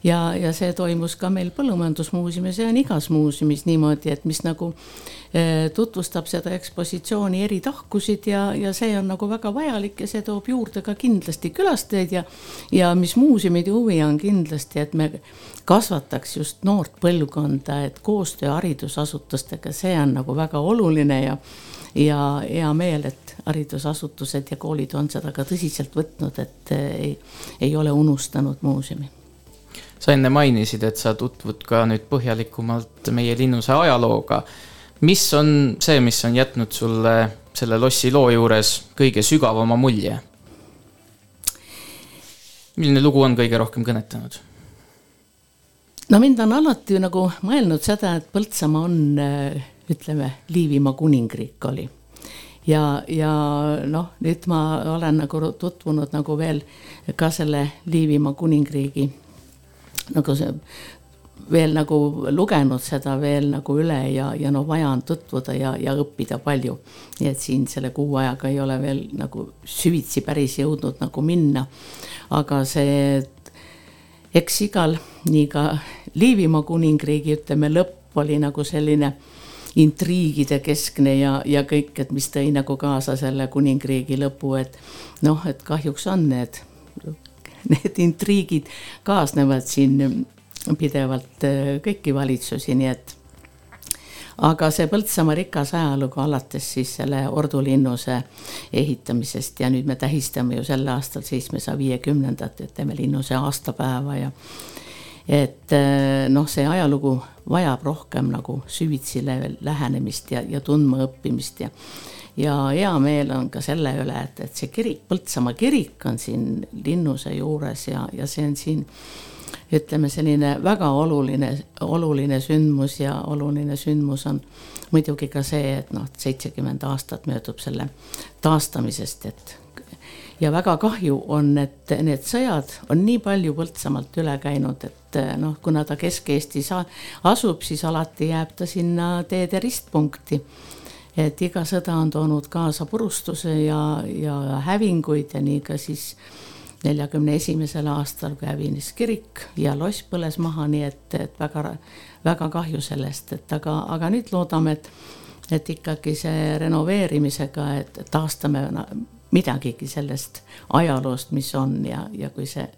ja, ja see toimus ka meil Põllumajandusmuuseumis ja on igas muuseumis niimoodi, et mis nagu tutvustab seda ekspositsiooni eri tahkusid ja, ja see on nagu väga vajalik ja see toob juurde ka kindlasti külastajaid ja, ja mis muuseumide huvi on kindlasti, et me kasvataks just noort põlvkonda, et koostöö haridusasutustega, see on nagu väga oluline ja ja hea meel, et haridusasutused ja koolid on seda ka tõsiselt võtnud, et eh, ei, ei ole unustanud muuseumi. Sa enne mainisid, et sa tutvud ka nüüd põhjalikumalt meie linnuse ajalooga mis on see, mis on jätnud sulle selle lossi loo juures kõige sügavama mulje? milline lugu on kõige rohkem kõnetanud? no mind on alati nagu mõelnud seda, et Põltsamaa on, äh, ütleme, Liivimaa kuningriik oli. ja, ja noh, nüüd ma olen nagu tutvunud nagu veel ka selle Liivimaa kuningriigi nagu see veel nagu lugenud seda veel nagu üle ja, ja no vaja on tutvuda ja, ja õppida palju. nii et siin selle kuu ajaga ei ole veel nagu süvitsi päris jõudnud nagu minna. aga see, eks igal, nii ka Liivimaa kuningriigi, ütleme, lõpp oli nagu selline intriigide keskne ja, ja kõik, et mis tõi nagu kaasa selle kuningriigi lõpu, et noh, et kahjuks on need, need intriigid kaasnevad siin pidevalt äh, kõiki valitsusi, nii et aga see Põltsamaa rikas ajalugu alates siis selle Ordu linnuse ehitamisest ja nüüd me tähistame ju sel aastal seitsmesaja viiekümnendat, ütleme linnuse aastapäeva ja et äh, noh, see ajalugu vajab rohkem nagu süvitsi lähenemist ja, ja tundmaõppimist ja ja hea meel on ka selle üle, et, et see kirik, Põltsamaa kirik on siin linnuse juures ja, ja see on siin ütleme, selline väga oluline, oluline sündmus ja oluline sündmus on muidugi ka see, et noh, seitsekümmend aastat möödub selle taastamisest, et ja väga kahju on, et need sõjad on nii palju Põltsamaalt üle käinud, et noh, kuna ta Kesk-Eestis asub, siis alati jääb ta sinna teede ristpunkti. et iga sõda on toonud kaasa purustuse ja, ja hävinguid ja nii ka siis neljakümne esimesel aastal, kui hävinis kirik ja loss põles maha, nii et, et väga, väga kahju sellest, et aga, aga nüüd loodame, et, et ikkagi see renoveerimisega, et taastame midagigi sellest ajaloost, mis on ja, ja kui see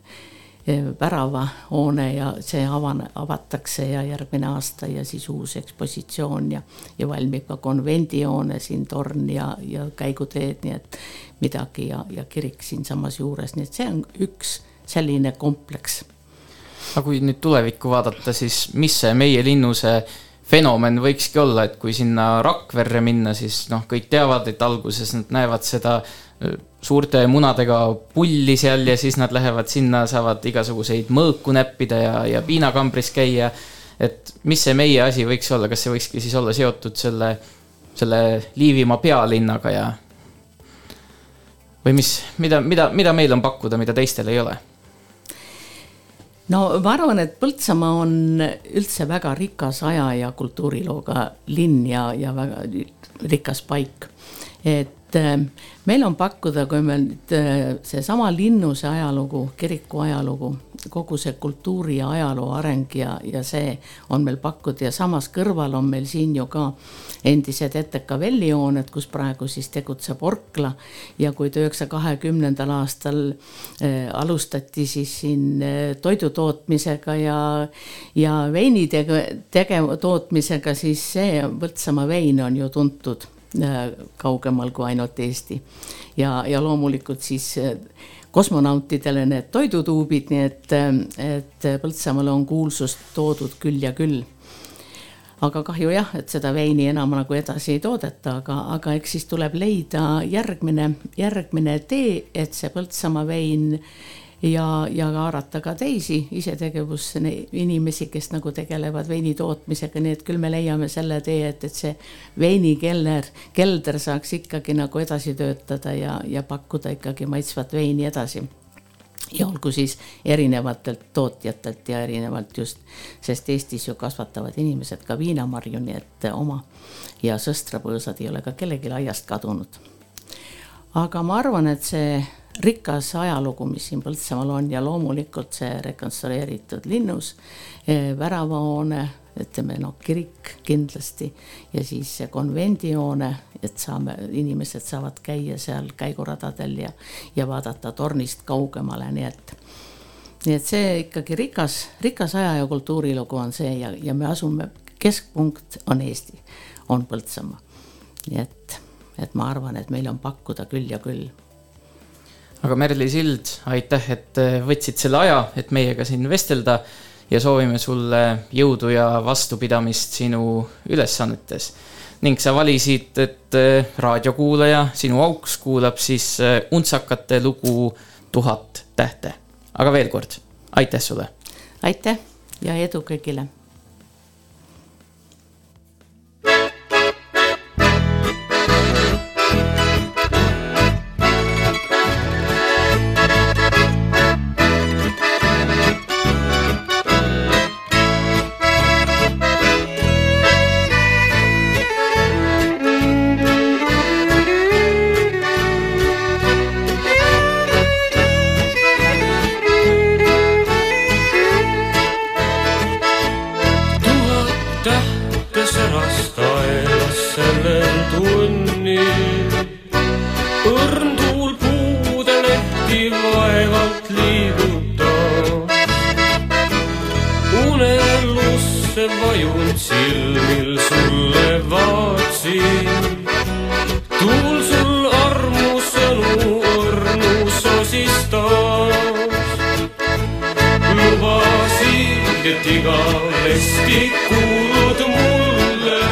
väravahoone ja see avane, avatakse ja järgmine aasta ja siis uus ekspositsioon ja, ja valmib ka konvendihoone siin torn ja, ja käiguteed, nii et midagi ja, ja kirik siinsamas juures, nii et see on üks selline kompleks. aga kui nüüd tulevikku vaadata, siis mis see meie linnuse fenomen võikski olla, et kui sinna Rakverre minna, siis noh, kõik teavad, et alguses nad näevad seda öö, suurte munadega pulli seal ja siis nad lähevad sinna, saavad igasuguseid mõõku näppida ja, ja piinakambris käia. et mis see meie asi võiks olla, kas see võikski siis olla seotud selle, selle Liivimaa pealinnaga ja või mis, mida, mida, mida meil on pakkuda, mida teistel ei ole? no ma arvan, et Põltsamaa on üldse väga rikas aja ja kultuurilooga linn ja, ja väga rikas paik. et äh, meil on pakkuda, kui meil nüüd äh, seesama linnuse ajalugu, kiriku ajalugu, kogu see kultuuri ja ajaloo areng ja, ja see on meil pakkuda ja samas kõrval on meil siin ju ka endised ETK vellihooned, kus praegu siis tegutseb Orkla ja kui üheksasaja kahekümnendal aastal äh, alustati siis siin äh, toidu tootmisega ja, ja veini tege-, tootmisega, siis see Põltsamaa vein on ju tuntud kaugemal kui ainult Eesti. ja, ja loomulikult siis äh, kosmonautidele need toidutuubid, nii et, äh, et Põltsamaale on kuulsust toodud küll ja küll aga kahju jah, et seda veini enam nagu edasi ei toodeta, aga, aga eks siis tuleb leida järgmine, järgmine tee, et see Põltsamaa vein ja, ja haarata ka teisi isetegevusse ne- inimesi, kes nagu tegelevad veini tootmisega, nii et küll me leiame selle tee, et, et see veinikeller, kelder saaks ikkagi nagu edasi töötada ja, ja pakkuda ikkagi maitsvat veini edasi ja olgu siis erinevatelt tootjatelt ja erinevalt just, sest Eestis ju kasvatavad inimesed ka viinamarju, nii et oma ja sõstrapõõsad ei ole ka kellelgi aiast kadunud. aga ma arvan, et see rikas ajalugu, mis siin Põltsamaal on ja loomulikult see rekonstrueeritud linnus, väravahoone, ütleme noh, kirik kindlasti ja siis see konvendihoone, et saame, inimesed saavad käia seal käiguradadel ja, ja vaadata tornist kaugemale, nii et nii et see ikkagi rikas, rikas aja ja kultuurilugu on see ja, ja me asume, keskpunkt on Eesti, on Põltsamaa. nii et, et ma arvan, et meil on pakkuda küll ja küll aga Merli Sild, aitäh, et äh, võtsid selle aja, et meiega siin vestelda ja soovime sulle jõudu ja vastupidamist sinu ülesannetes. ning sa valisid, et äh, raadiokuulaja, sinu auks kuulab siis äh, untsakate lugu Tuhat tähte. aga veel kord, aitäh sulle! aitäh ja edu kõigile! Kuulud mulle.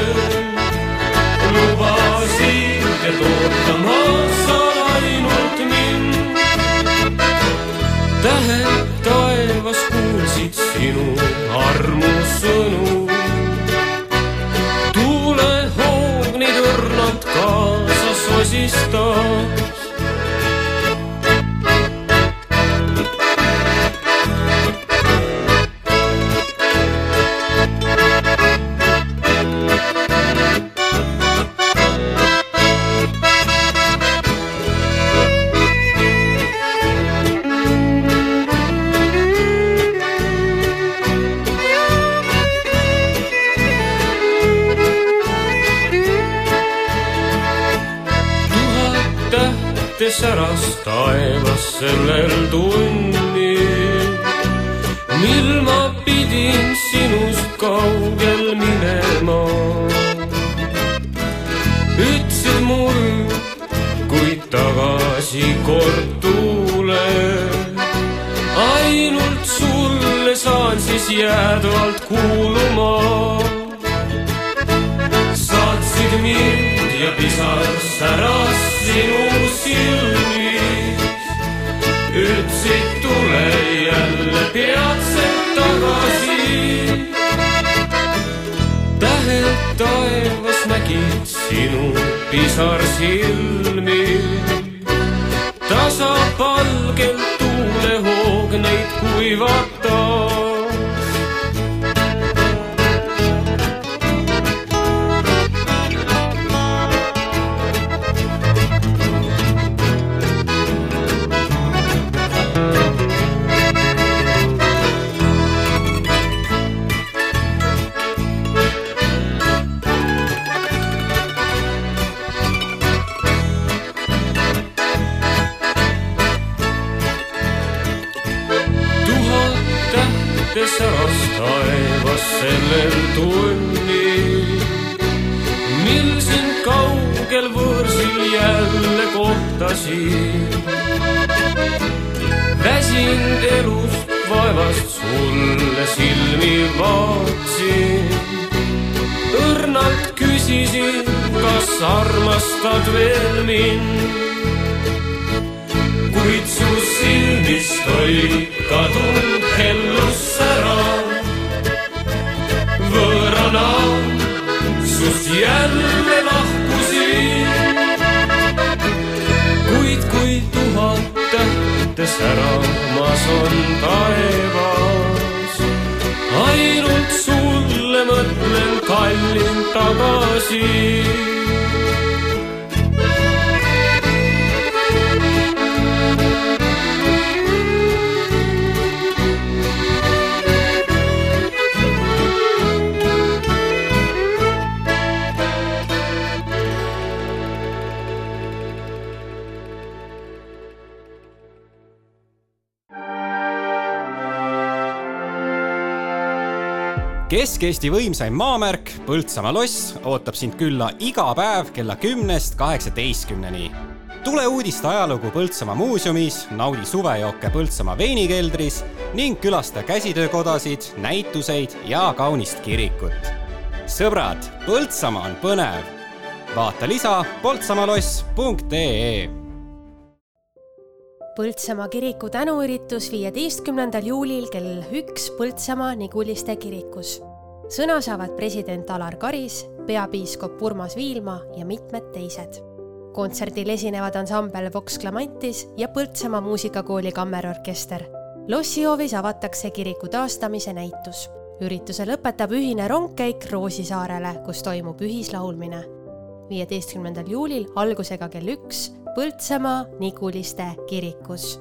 lubasid, et ootama sa ainult mind. tähed taevas kuulsid sinu armusõnu. tuulehoognid õrnalt kaasa sosistas. Kesk-Eesti võimsaim maamärk Põltsamaa loss ootab sind külla iga päev kella kümnest kaheksateistkümneni. tule uudiste ajalugu Põltsamaa muuseumis, naudi suvejooke Põltsamaa veinikeldris ning külasta käsitöökodasid, näituseid ja kaunist kirikut. sõbrad, Põltsamaa on põnev. vaata lisa poltsamaloss.ee Põltsamaa kiriku tänuüritus viieteistkümnendal juulil kell üks Põltsamaa Niguliste kirikus. Sõna saavad president Alar Karis, peapiiskop Urmas Viilma ja mitmed teised. kontserdil esinevad ansambel Vox Clamantis ja Põltsamaa muusikakooli kammerorkester. lossihoovis avatakse kiriku taastamise näitus. ürituse lõpetab ühine rongkäik Roosisaarele, kus toimub ühislaulmine. viieteistkümnendal juulil algusega kell üks Põltsamaa Niguliste kirikus.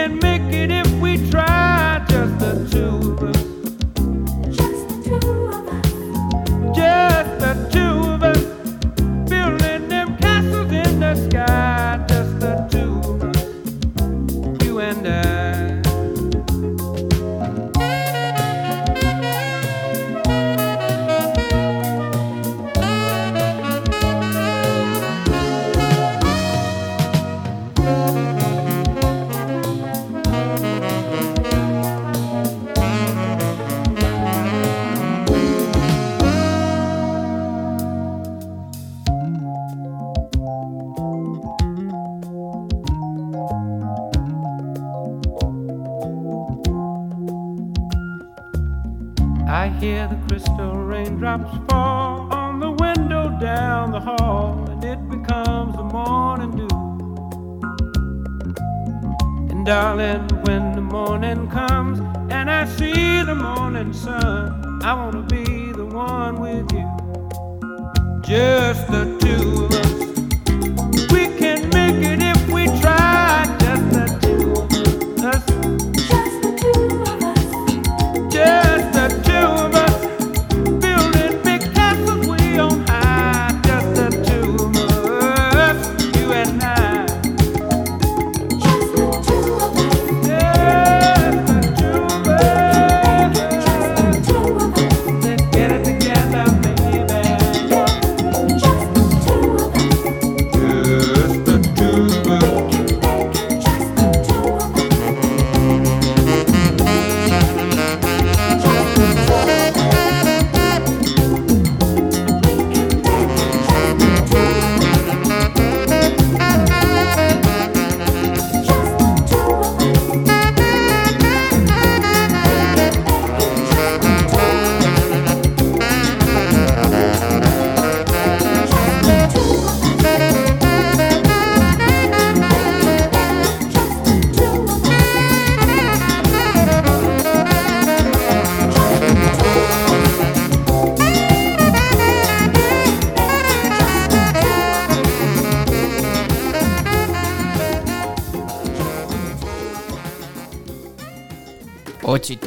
can make it if we try, just the two of us. Just the two of us. Just the two of us. Building them castles in the sky.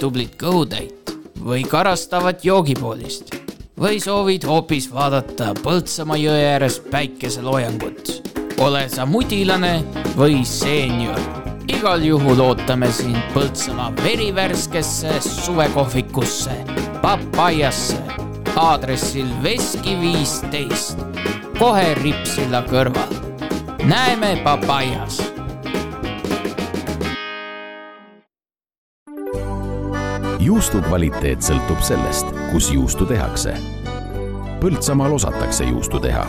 Tublit kõhutäit või karastavat joogipoolist või soovid hoopis vaadata Põltsamaa jõe ääres päikeseloojangut. ole sa mudilane või seenior, igal juhul ootame sind Põltsamaa verivärskesse suvekohvikusse, Papajasse, aadressil Veski viisteist, kohe Ripsilla kõrval. näeme Papajas kvaliteet sõltub sellest, kus juustu tehakse. Põltsamaal osatakse juustu teha,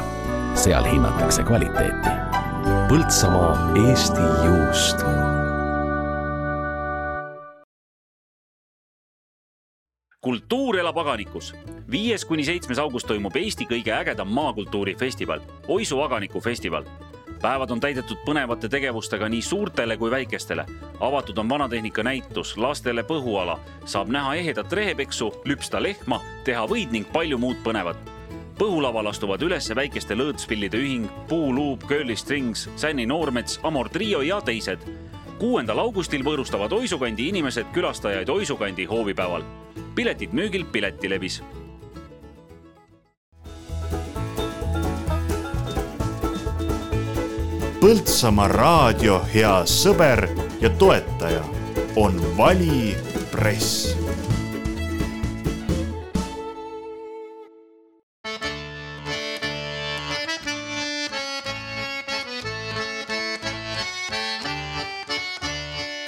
seal hinnatakse kvaliteeti. Põltsamaa Eesti juust. kultuur elab aganikus. viies kuni seitsmes august toimub Eesti kõige ägedam maakultuurifestival, Oisu aganiku festival. päevad on täidetud põnevate tegevustega nii suurtele kui väikestele. Avatud on vanatehnika näitus, lastele põhuala, saab näha ehedat rehepeksu, lüpsta lehma, teha võid ning palju muud põnevat põhulaval astuvad üles väikeste lõõtspillide ühing, Puuluup, Curly Strings, Sänni Noormets, Amor Trio ja teised. kuuendal augustil võõrustavad Oisukandi inimesed külastajaid Oisukandi hoovipäeval. piletid müügil Piletilevis Põltsamaa raadio hea sõber ja toetaja on Vali Press.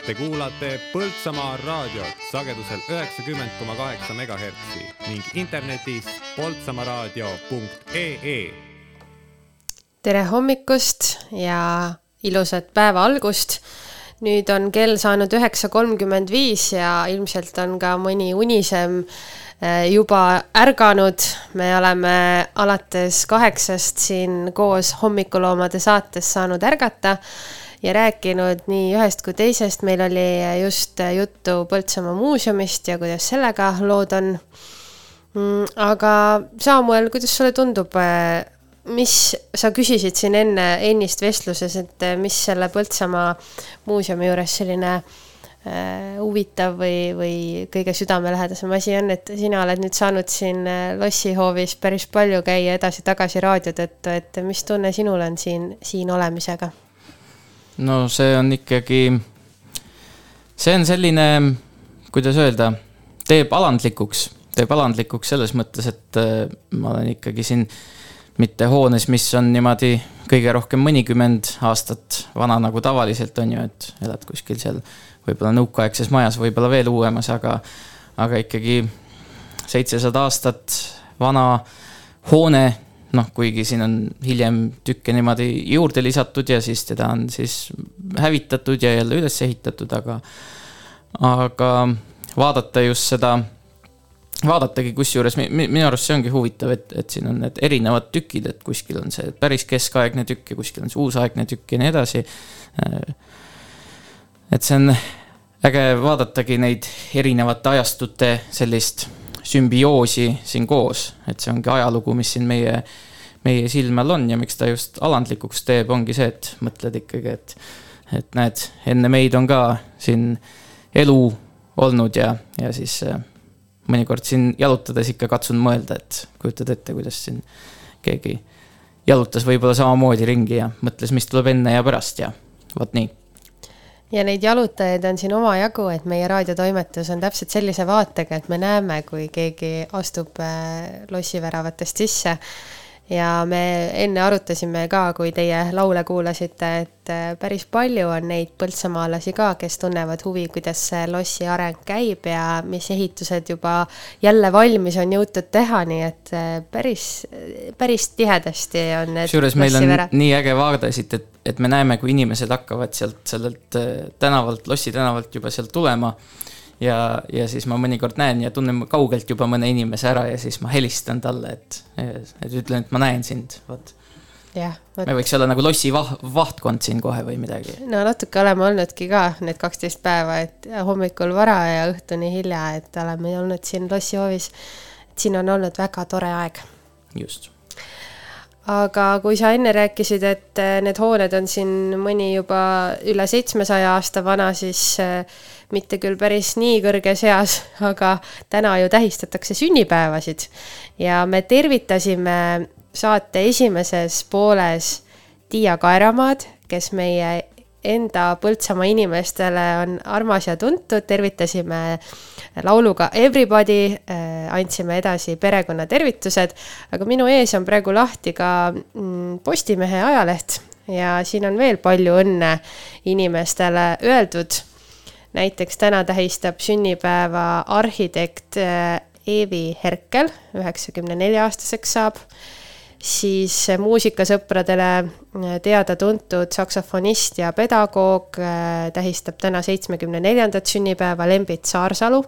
Te kuulate Põltsamaa raadiot sagedusel üheksakümmend koma kaheksa megahertsi ning internetis poltsamaaraadio.ee tere hommikust ja ilusat päeva algust. Nüüd on kell saanud üheksa kolmkümmend viis ja ilmselt on ka mõni unisem eh, juba ärganud. me oleme alates kaheksast siin koos hommikuloomade saates saanud ärgata ja rääkinud nii ühest kui teisest. meil oli just juttu Põltsamaa muuseumist ja kuidas sellega lood on. Mm, aga Samuel, kuidas sulle tundub, mis sa küsisid siin enne, ennist vestluses, et mis selle Põltsamaa muuseumi juures selline äh, huvitav või, või kõige südamelähedasem asi on, et sina oled nüüd saanud siin lossihoovis päris palju käia edasi-tagasi raadio tõttu, et mis tunne sinul on siin, siin olemisega? no see on ikkagi, see on selline, kuidas öelda, teeb alandlikuks, teeb alandlikuks selles mõttes, et äh, ma olen ikkagi siin mitte hoones, mis on niimoodi kõige rohkem mõnikümmend aastat vana, nagu tavaliselt on ju, et elad kuskil seal võib-olla nõukaaegses majas, võib-olla veel uuemas, aga, aga ikkagi seitsesada aastat vana hoone, noh, kuigi siin on hiljem tükke niimoodi juurde lisatud ja siis teda on siis hävitatud ja jälle üles ehitatud, aga, aga vaadata just seda vaadatagi, kusjuures mi, mi, minu arust see ongi huvitav, et, et siin on need erinevad tükid, et kuskil on see päris keskaegne tükk ja kuskil on see uusaegne tükk ja nii edasi. et see on äge vaadatagi neid erinevate ajastute sellist sümbioosi siin koos, et see ongi ajalugu, mis siin meie, meie silme all on ja miks ta just alandlikuks teeb, ongi see, et mõtled ikkagi, et, et näed, enne meid on ka siin elu olnud ja, ja siis äh, mõnikord siin jalutades ikka katsun mõelda, et kujutad ette, kuidas siin keegi jalutas võib-olla samamoodi ringi ja mõtles, mis tuleb enne ja pärast ja vot nii. Ja neid jalutajaid on siin omajagu, et meie raadiotoimetus on täpselt sellise vaatega, et me näeme, kui keegi astub äh, lossiväravatest sisse ja me enne arutasime ka, kui teie laule kuulasite, et äh, päris palju on neid põltsamaalasi ka, kes tunnevad huvi, kuidas see lossi areng käib ja mis ehitused juba jälle valmis on jõutud teha, nii et äh, päris, päris tihedasti on kusjuures meil on nii äge vaade siit, et, et me näeme, kui inimesed hakkavad sealt sellelt äh, tänavalt, Lossi tänavalt juba sealt tulema ja, ja siis ma mõnikord näen ja tunnen kaugelt juba mõne inimese ära ja siis ma helistan talle, et, et ütlen, et ma näen sind, vot. jah. me võiks olla nagu lossi vah-, vahtkond siin kohe või midagi. no natuke oleme olnudki ka need kaksteist päeva, et hommikul vara ja õhtuni hilja, et oleme olnud siin lossihoovis. et siin on olnud väga tore aeg. just aga kui sa enne rääkisid, et need hooned on siin mõni juba üle seitsmesaja aasta vana, siis äh, mitte küll päris nii kõrges eas, aga täna ju tähistatakse sünnipäevasid. ja me tervitasime saate esimeses pooles Tiia Kaeramaad, kes meie enda Põltsamaa inimestele on armas ja tuntud, tervitasime lauluga Everybody, äh, andsime edasi perekonnatervitused, aga minu ees on praegu lahti ka mm, Postimehe ajaleht ja siin on veel palju õnne inimestele öeldud näiteks täna tähistab sünnipäeva arhitekt äh, Eevi Herkel, üheksakümne nelja aastaseks saab, siis muusikasõpradele äh, teada-tuntud saksofonist ja pedagoog äh, tähistab täna seitsmekümne neljandat sünnipäeva Lembit Saarsalu.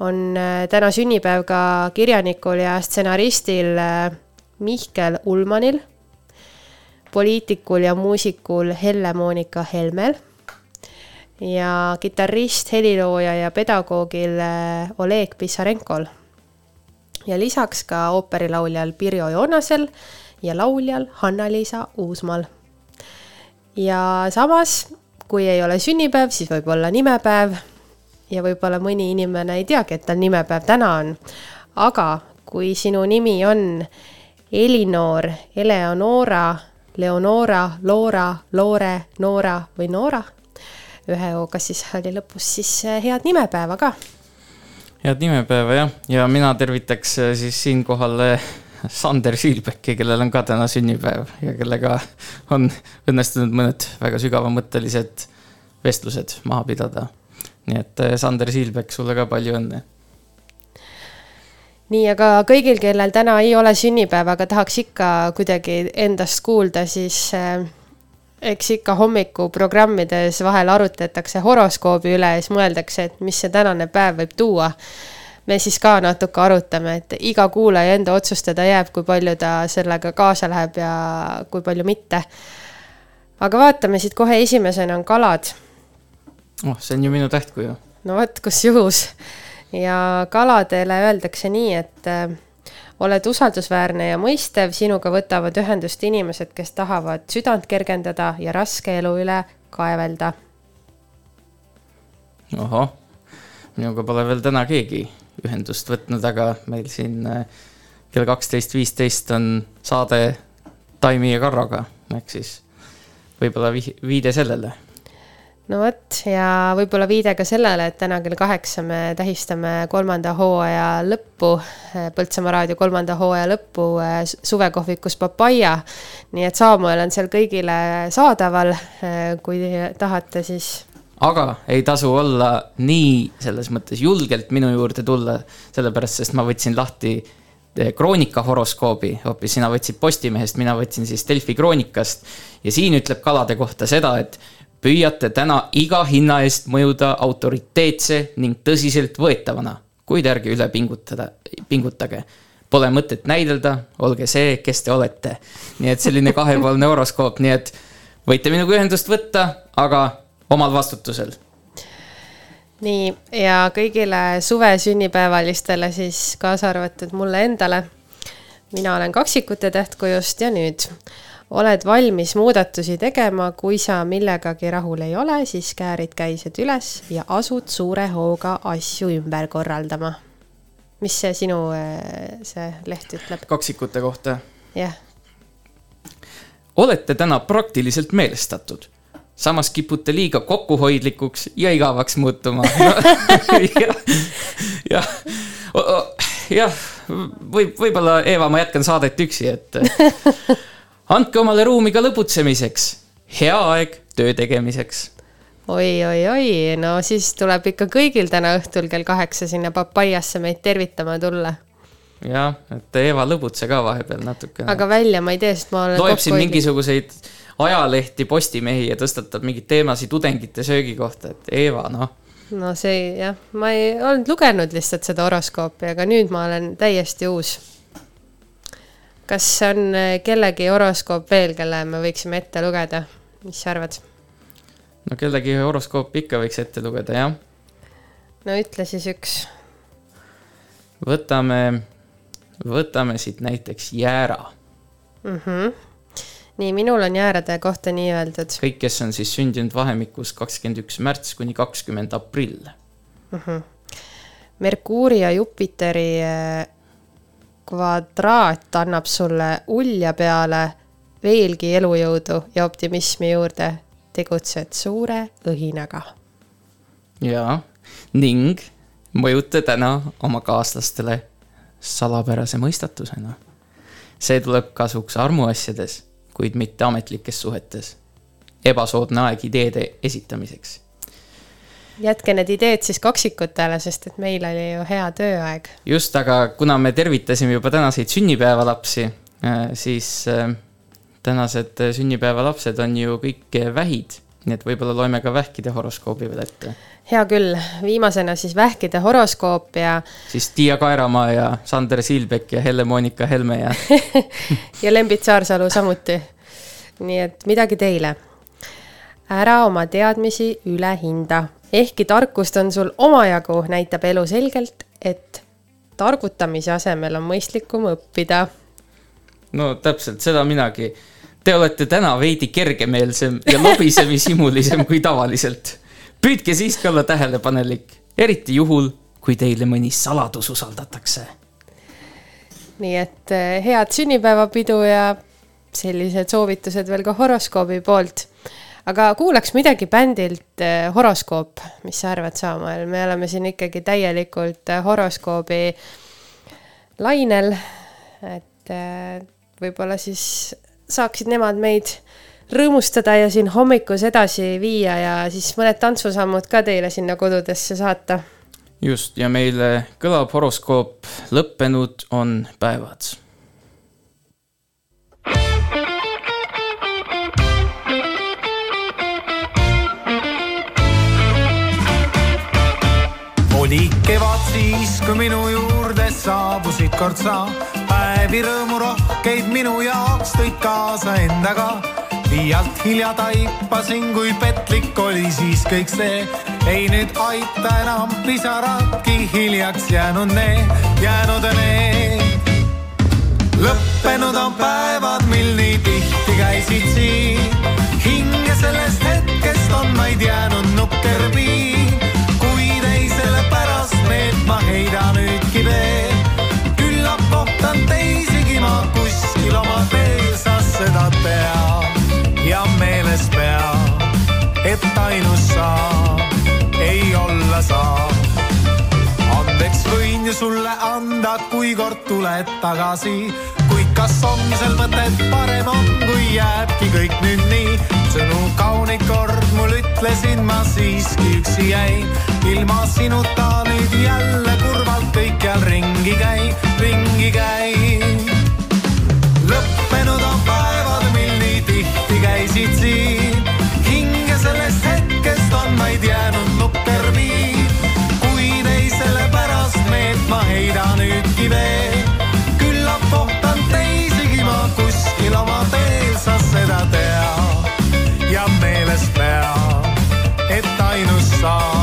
On täna sünnipäev ka kirjanikul ja stsenaristil Mihkel Ulmanil, poliitikul ja muusikul Helle-Moonika Helmel ja kitarrist, helilooja ja pedagoogil äh, Oleg Pissarenkol. ja lisaks ka ooperilauljal Pirjo Joonasel ja lauljal Hanna-Liisa Uusmaal. ja samas, kui ei ole sünnipäev, siis võib olla nimepäev ja võib-olla mõni inimene ei teagi, et tal nimepäev täna on. aga kui sinu nimi on Elinor, Eleonora, Leonora, Loora, Loore, Noora või Noora ühe O-ga, siis oli lõpus siis äh, head nimepäeva ka. head nimepäeva jah, ja mina tervitaks äh, siis siinkohal äh, Sander Siilbecki, kellel on ka täna sünnipäev ja kellega on õnnestunud mõned väga sügavamõttelised vestlused maha pidada. Nii et Sander Siilbek, sulle ka palju õnne nii, aga kõigil, kellel täna ei ole sünnipäeva, aga tahaks ikka kuidagi endast kuulda, siis äh, eks ikka hommikuprogrammides vahel arutletakse horoskoobi üle ja siis mõeldakse, et mis see tänane päev võib tuua. me siis ka natuke arutame, et iga kuulaja enda otsustada jääb, kui palju ta sellega kaasa läheb ja kui palju mitte. aga vaatame siit kohe esimesena on kalad. Oh, see on ju minu tähtkuju. no vot, kus juhus. ja kaladele öeldakse nii, et oled usaldusväärne ja mõistev, sinuga võtavad ühendust inimesed, kes tahavad südant kergendada ja raske elu üle kaevelda. ahah, minuga pole veel täna keegi ühendust võtnud, aga meil siin äh, kell kaksteist viisteist on saade Taimi ja Karroga, ehk siis võib-olla viide sellele no vot, ja võib-olla viide ka sellele, et täna kell kaheksa me tähistame kolmanda hooaja lõppu, eh, Põltsamaa raadio kolmanda hooaja lõppu eh, suvekohvikus Papaia. nii et Saamuel on seal kõigile saadaval, eh, kui tahate, siis aga ei tasu olla nii selles mõttes julgelt minu juurde tulla, sellepärast sest ma võtsin lahti kroonika horoskoobi, hoopis sina võtsid Postimehest, mina võtsin siis Delfi kroonikast. ja siin ütleb kalade kohta seda, et püüate täna iga hinna eest mõjuda autoriteetse ning tõsiseltvõetavana. kuid ärge üle pingutada, pingutage. Pole mõtet näidelda, olge see, kes te olete. nii et selline kahepoolne horoskoop, nii et võite minuga ühendust võtta, aga omal vastutusel nii, ja kõigile suve sünnipäevalistele siis kaasa arvatud mulle endale. mina olen kaksikute tähtkujust ja nüüd oled valmis muudatusi tegema, kui sa millegagi rahul ei ole, siis käärid käised üles ja asud suure hooga asju ümber korraldama. mis see sinu äh, see leht ütleb? kaksikute kohta. jah, olete täna praktiliselt meelestatud, samas kipute liiga kokkuhoidlikuks ja igavaks muutuma. jah, jah, jah, võib, võib-olla Eeva, ma jätkan saadet üksi, et andke omale ruumi ka lõbutsemiseks, hea aeg töö tegemiseks. oi-oi-oi, no siis tuleb ikka kõigil täna õhtul kell kaheksa sinna papaiasse meid tervitama tulla. jah, et Eeva lõbutse ka vahepeal natukene. aga välja ma ei tee, sest ma olen loeb siin mingisuguseid ajalehti, Postimehi ja tõstatab mingeid teemasid tudengite söögi kohta, et Eeva, noh no see jah, ma ei olnud lugenud lihtsalt seda horoskoopi, aga nüüd ma olen täiesti uus. Kas on eh, kellegi horoskoop veel, kelle me võiksime ette lugeda, mis sa arvad? no kellegi horoskoopi ikka võiks ette lugeda, jah. no ütle siis üks. võtame, võtame siit näiteks jäära. Mm -hmm. nii, minul on jäärade kohta nii öeldud kõik, kes on siis sündinud vahemikus kakskümmend üks märts kuni kakskümmend aprill. mm. -hmm. Merkuuri ja Jupiteri eh, kvadraat annab sulle ulja peale veelgi elujõudu ja optimismi juurde. tegutsed suure õhinaga jaa, ning mõjuta täna oma kaaslastele salapärase mõistatusena. see tuleb kasuks armuasjades, kuid mitte ametlikes suhetes. ebasoodne aeg ideede esitamiseks. Jätke need ideed siis kaksikutele, sest et meil oli ju hea tööaeg. just, aga kuna me tervitasime juba tänaseid sünnipäevalapsi, siis äh, tänased äh, sünnipäevalapsed on ju kõik äh, vähid, nii et võib-olla loeme ka vähkide horoskoobi veel ette. hea küll, viimasena siis vähkide horoskoop ja, siis Tiia Kaeramaa ja Sander Siilbek ja Helle-Moonika Helme ja ja Lembit Saarsalu samuti. nii et midagi teile. Ära oma teadmisi üle hinda, ehkki tarkust on sul omajagu, näitab elu selgelt, et targutamise asemel on mõistlikum õppida. no täpselt seda minagi. Te olete täna veidi kergemeelsem ja lobisemishimulisem kui tavaliselt. püüdke siiski olla tähelepanelik, eriti juhul, kui teile mõni saladus usaldatakse. nii et eh, head sünnipäevapidu ja sellised soovitused veel ka horoskoobi poolt. Aga kuulaks midagi bändilt eh, Horoskoop, mis sa arvad, Samuel, me oleme siin ikkagi täielikult eh, horoskoobi lainel. et eh, võib-olla siis saaksid nemad meid rõõmustada ja siin hommikus edasi viia ja siis mõned tantsusammud ka teile sinna kodudesse saata just, ja meile kõlab horoskoop, lõppenud on päevad. Oli kevad siis, kui minu juurde saabusid kord sa. päevi rõõmurohkeid minu jaoks tõid kaasa endaga. liialt hilja taipasin, kui petlik oli siis kõik see. ei nüüd aita enam pisaradki hiljaks jäänud need, jäänud need. lõppenud on päevad, mil nii tihti käisid siin. hinge sellest hetkest on vaid jäänud nukker piin. Ma heidan nüüdki veel. küllap kohtan teisigi ma kuskil oma teel, sa seda tead ja meeles pea, et ainus sa ei olla saa andeks võin ju sulle anda, kui kord tuled tagasi, kas on sel mõtet, parem on, kui jääbki kõik nüüd nii. sõnu kauneid kord mul ütlesin, ma siiski üksi jäin, ilma sinuta nüüd jälle kurvalt kõikjal ringi käin, ringi käin. song.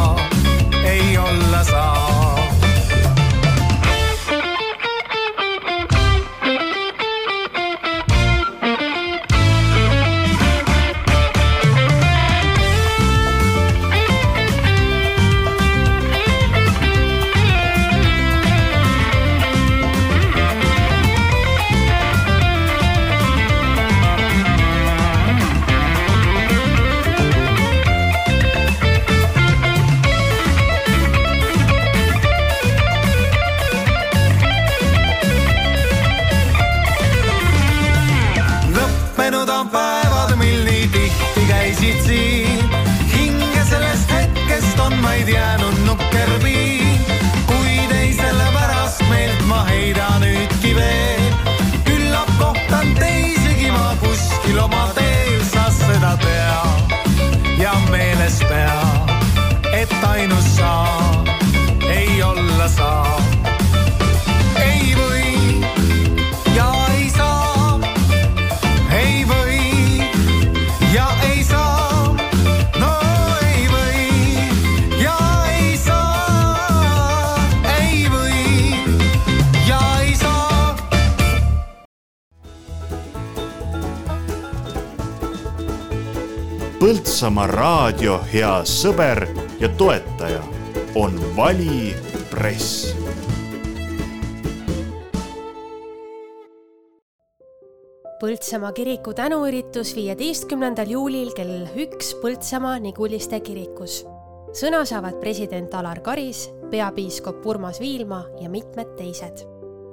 Et ainus sa ei olla sa. ei või ja ei saa, ei või ja ei saa, no ei või ja ei saa, ei või ja ei saa. Põltsamaa raadio hea sõber ja toetaja on Vali Press Põltsamaa kiriku tänuüritus viieteistkümnendal juulil kell üks Põltsamaa Niguliste kirikus. sõna saavad president Alar Karis, peapiiskop Urmas Viilma ja mitmed teised.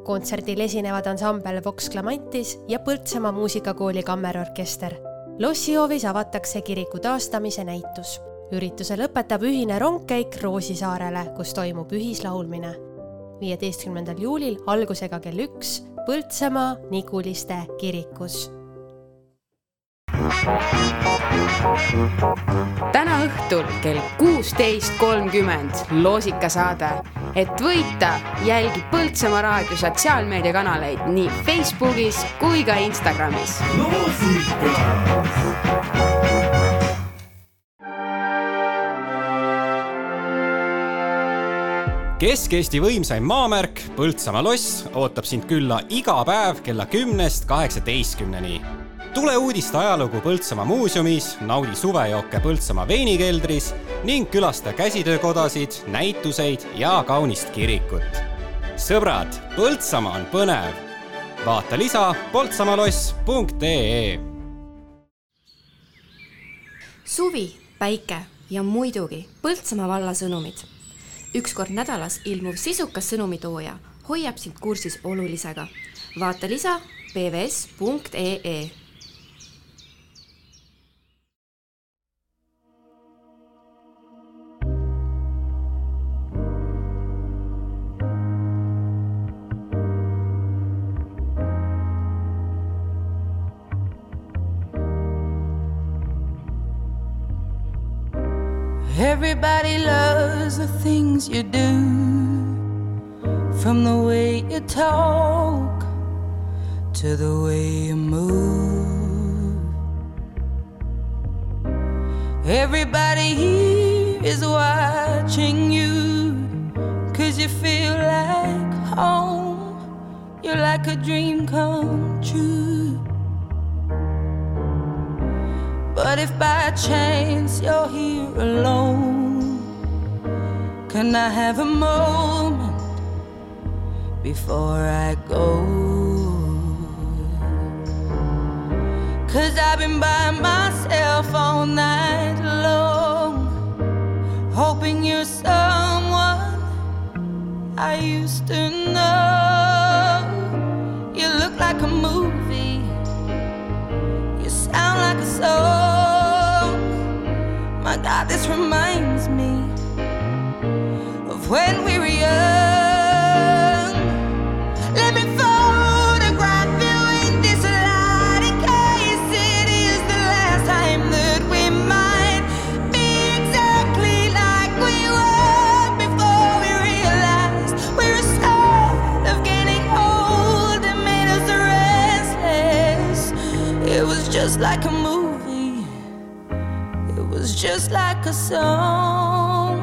kontserdil esinevad ansambel Vox Clamantis ja Põltsamaa muusikakooli kammerorkester. lossihoovis avatakse kiriku taastamise näitus. Ürituse lõpetab ühine rongkäik Roosisaarele, kus toimub ühislaulmine. viieteistkümnendal juulil algusega kell üks Põltsamaa Niguliste kirikus täna õhtul kell kuusteist kolmkümmend loosikasaade, et võita, jälgi Põltsamaa raadio sotsiaalmeediakanaleid nii Facebookis kui ka Instagramis. Kesk-Eesti võimsaim maamärk Põltsamaa loss ootab sind külla iga päev kella kümnest kaheksateistkümneni. tule uudiste ajalugu Põltsamaa muuseumis, naudi suvejooke Põltsamaa veinikeldris ning külasta käsitöökodasid, näituseid ja kaunist kirikut. sõbrad, Põltsamaa on põnev. vaata lisa poltsamaloss.ee suvi, päike ja muidugi Põltsamaa valla sõnumid. Üks kord nädalas ilmuv sisukas sõnumitooja hoiab sind kursis olulisega. vaata lisa pvs.ee Everybody loves the things you do, from the way you talk to the way you move. Everybody here is watching you, cause you feel like home. You're like a dream come true. But if by chance you're here alone, can I have a moment before I go? Cause I've been by myself all night long, hoping you're someone I used to know. You look like a movie, sound like a song. My God, this reminds me of when we were young. Just like a song.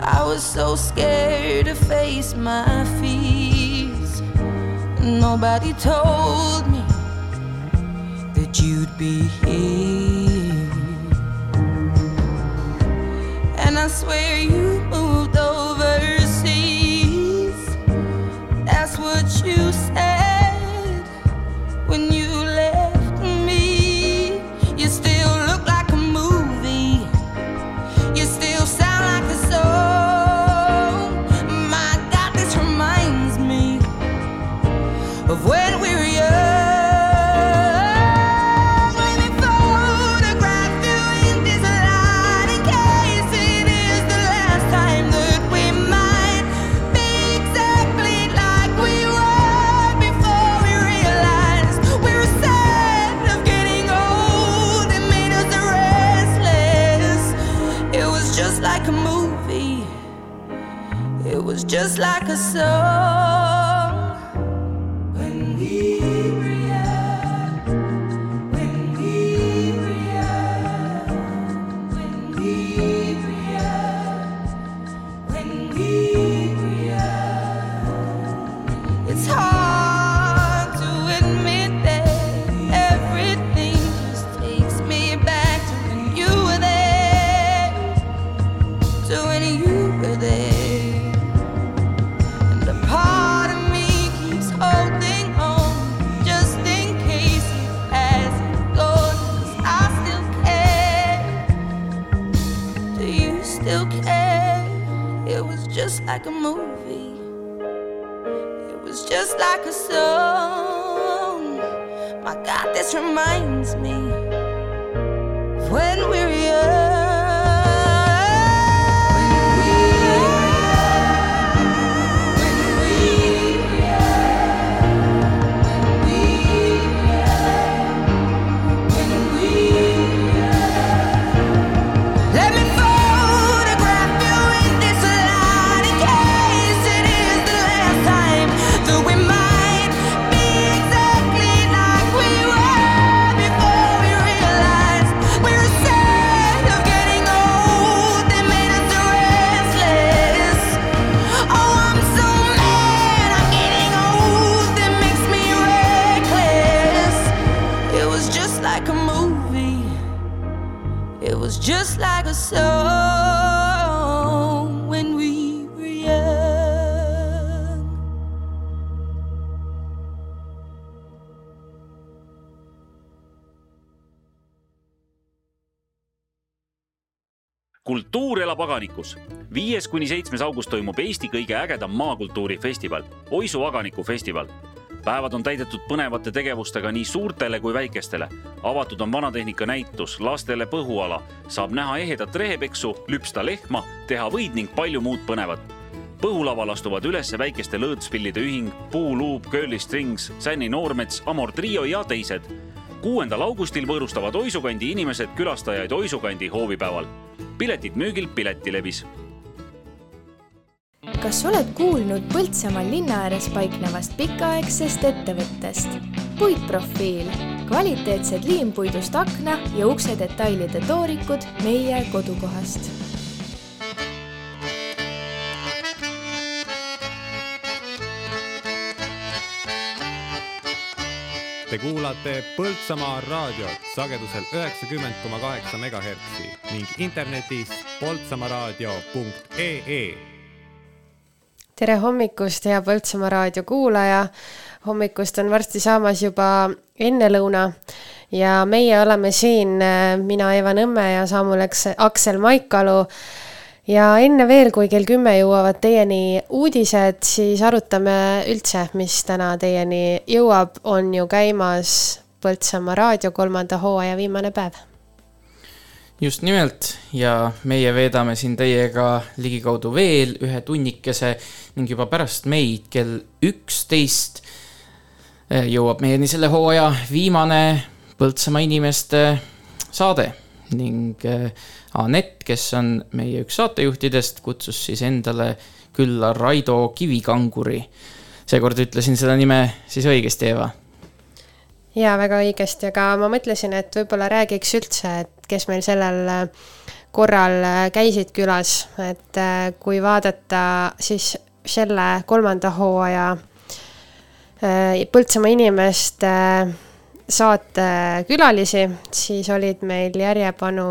I was so scared to face my fears. Nobody told me that you'd be here. And I swear you moved overseas. That's what you said just like a song. Like a movie. It was just like a song. My God, this reminds me when we were young. Aganikus. viies kuni seitsmes august toimub Eesti kõige ägedam maakultuurifestival, Oisu aganiku festival. päevad on täidetud põnevate tegevustega nii suurtele kui väikestele. avatud on vanatehnika näitus, lastele põhuala, saab näha ehedat rehepeksu, lüpsta lehma, teha võid ning palju muud põnevat põhulaval astuvad üles väikeste lõõtspillide ühing, Puuluup, Curly Strings, Sänni Noormets, Amor Trio ja teised. Kuuendal augustil võõrustavad Oisukandi inimesed külastajaid Oisukandi hoovipäeval. piletid müügil Piletilevis kas oled kuulnud Põltsamaal linna ääres paiknevast pikaaegsest ettevõttest? puitprofiil, kvaliteetsed liimpuidust akna ja ukse detailide toorikud meie kodukohast Te kuulate Põltsamaa raadiot sagedusel üheksakümmend koma kaheksa megahertsi ning internetis poltsamaaraadio.ee tere hommikust, hea Põltsamaa raadio kuulaja. hommikust on varsti saamas juba ennelõuna ja meie oleme siin, mina, Eva Nõmme ja Saamul Aksel Maikalu. Ja enne veel, kui kell kümme jõuavad teieni uudised, siis arutame üldse, mis täna teieni jõuab, on ju käimas Põltsamaa raadio kolmanda hooaja viimane päev. Just nimelt. Ja meie veedame siin teiega ligikaudu veel ühe tunnikese ning juba pärast meid kell üksteist eh, jõuab meieni selle hooaja viimane Põltsamaa inimeste saade ning eh, Anett, kes on meie üks saatejuhtidest, kutsus siis endale külla Raido Kivikanguri. seekord ütlesin seda nime siis õigesti, Eva jaa, väga õigesti, aga ma mõtlesin, et võib-olla räägiks üldse, et kes meil sellel äh, korral äh, käisid külas, et äh, kui vaadata siis selle kolmanda hooaja Põltsamaa inimeste saate külalisi, siis olid meil järjepanu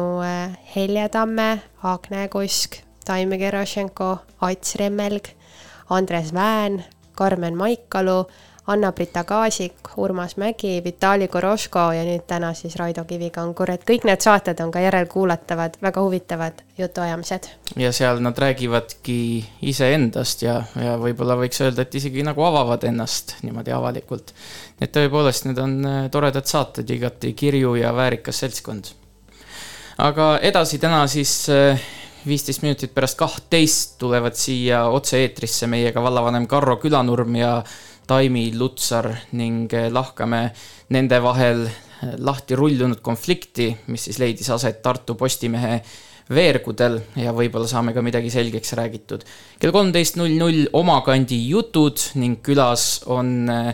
Helje Tamme, Agne Kusk, Taime Gerošenko, Ats Remmelg, Andres Vään, Karmen Maikalu Anna-Brita Kaasik, Urmas Mägi, Vitali Koroško ja nüüd täna siis Raido Kivikangur, et kõik need saated on ka järelkuulatavad, väga huvitavad jutuajamised. ja seal nad räägivadki iseendast ja, ja võib-olla võiks öelda, et isegi nagu avavad ennast niimoodi avalikult. et tõepoolest, need on äh, toredad saated, igati kirju ja väärikas seltskond. aga edasi täna siis äh, viisteist minutit pärast kahtteist tulevad siia otse-eetrisse meiega vallavanem Karro Külanurm ja Taimi Lutsar ning eh, lahkame nende vahel eh, lahti rullunud konflikti, mis siis leidis aset Tartu Postimehe veergudel ja võib-olla saame ka midagi selgeks räägitud. kell kolmteist null null Omakandi jutud ning külas on äh,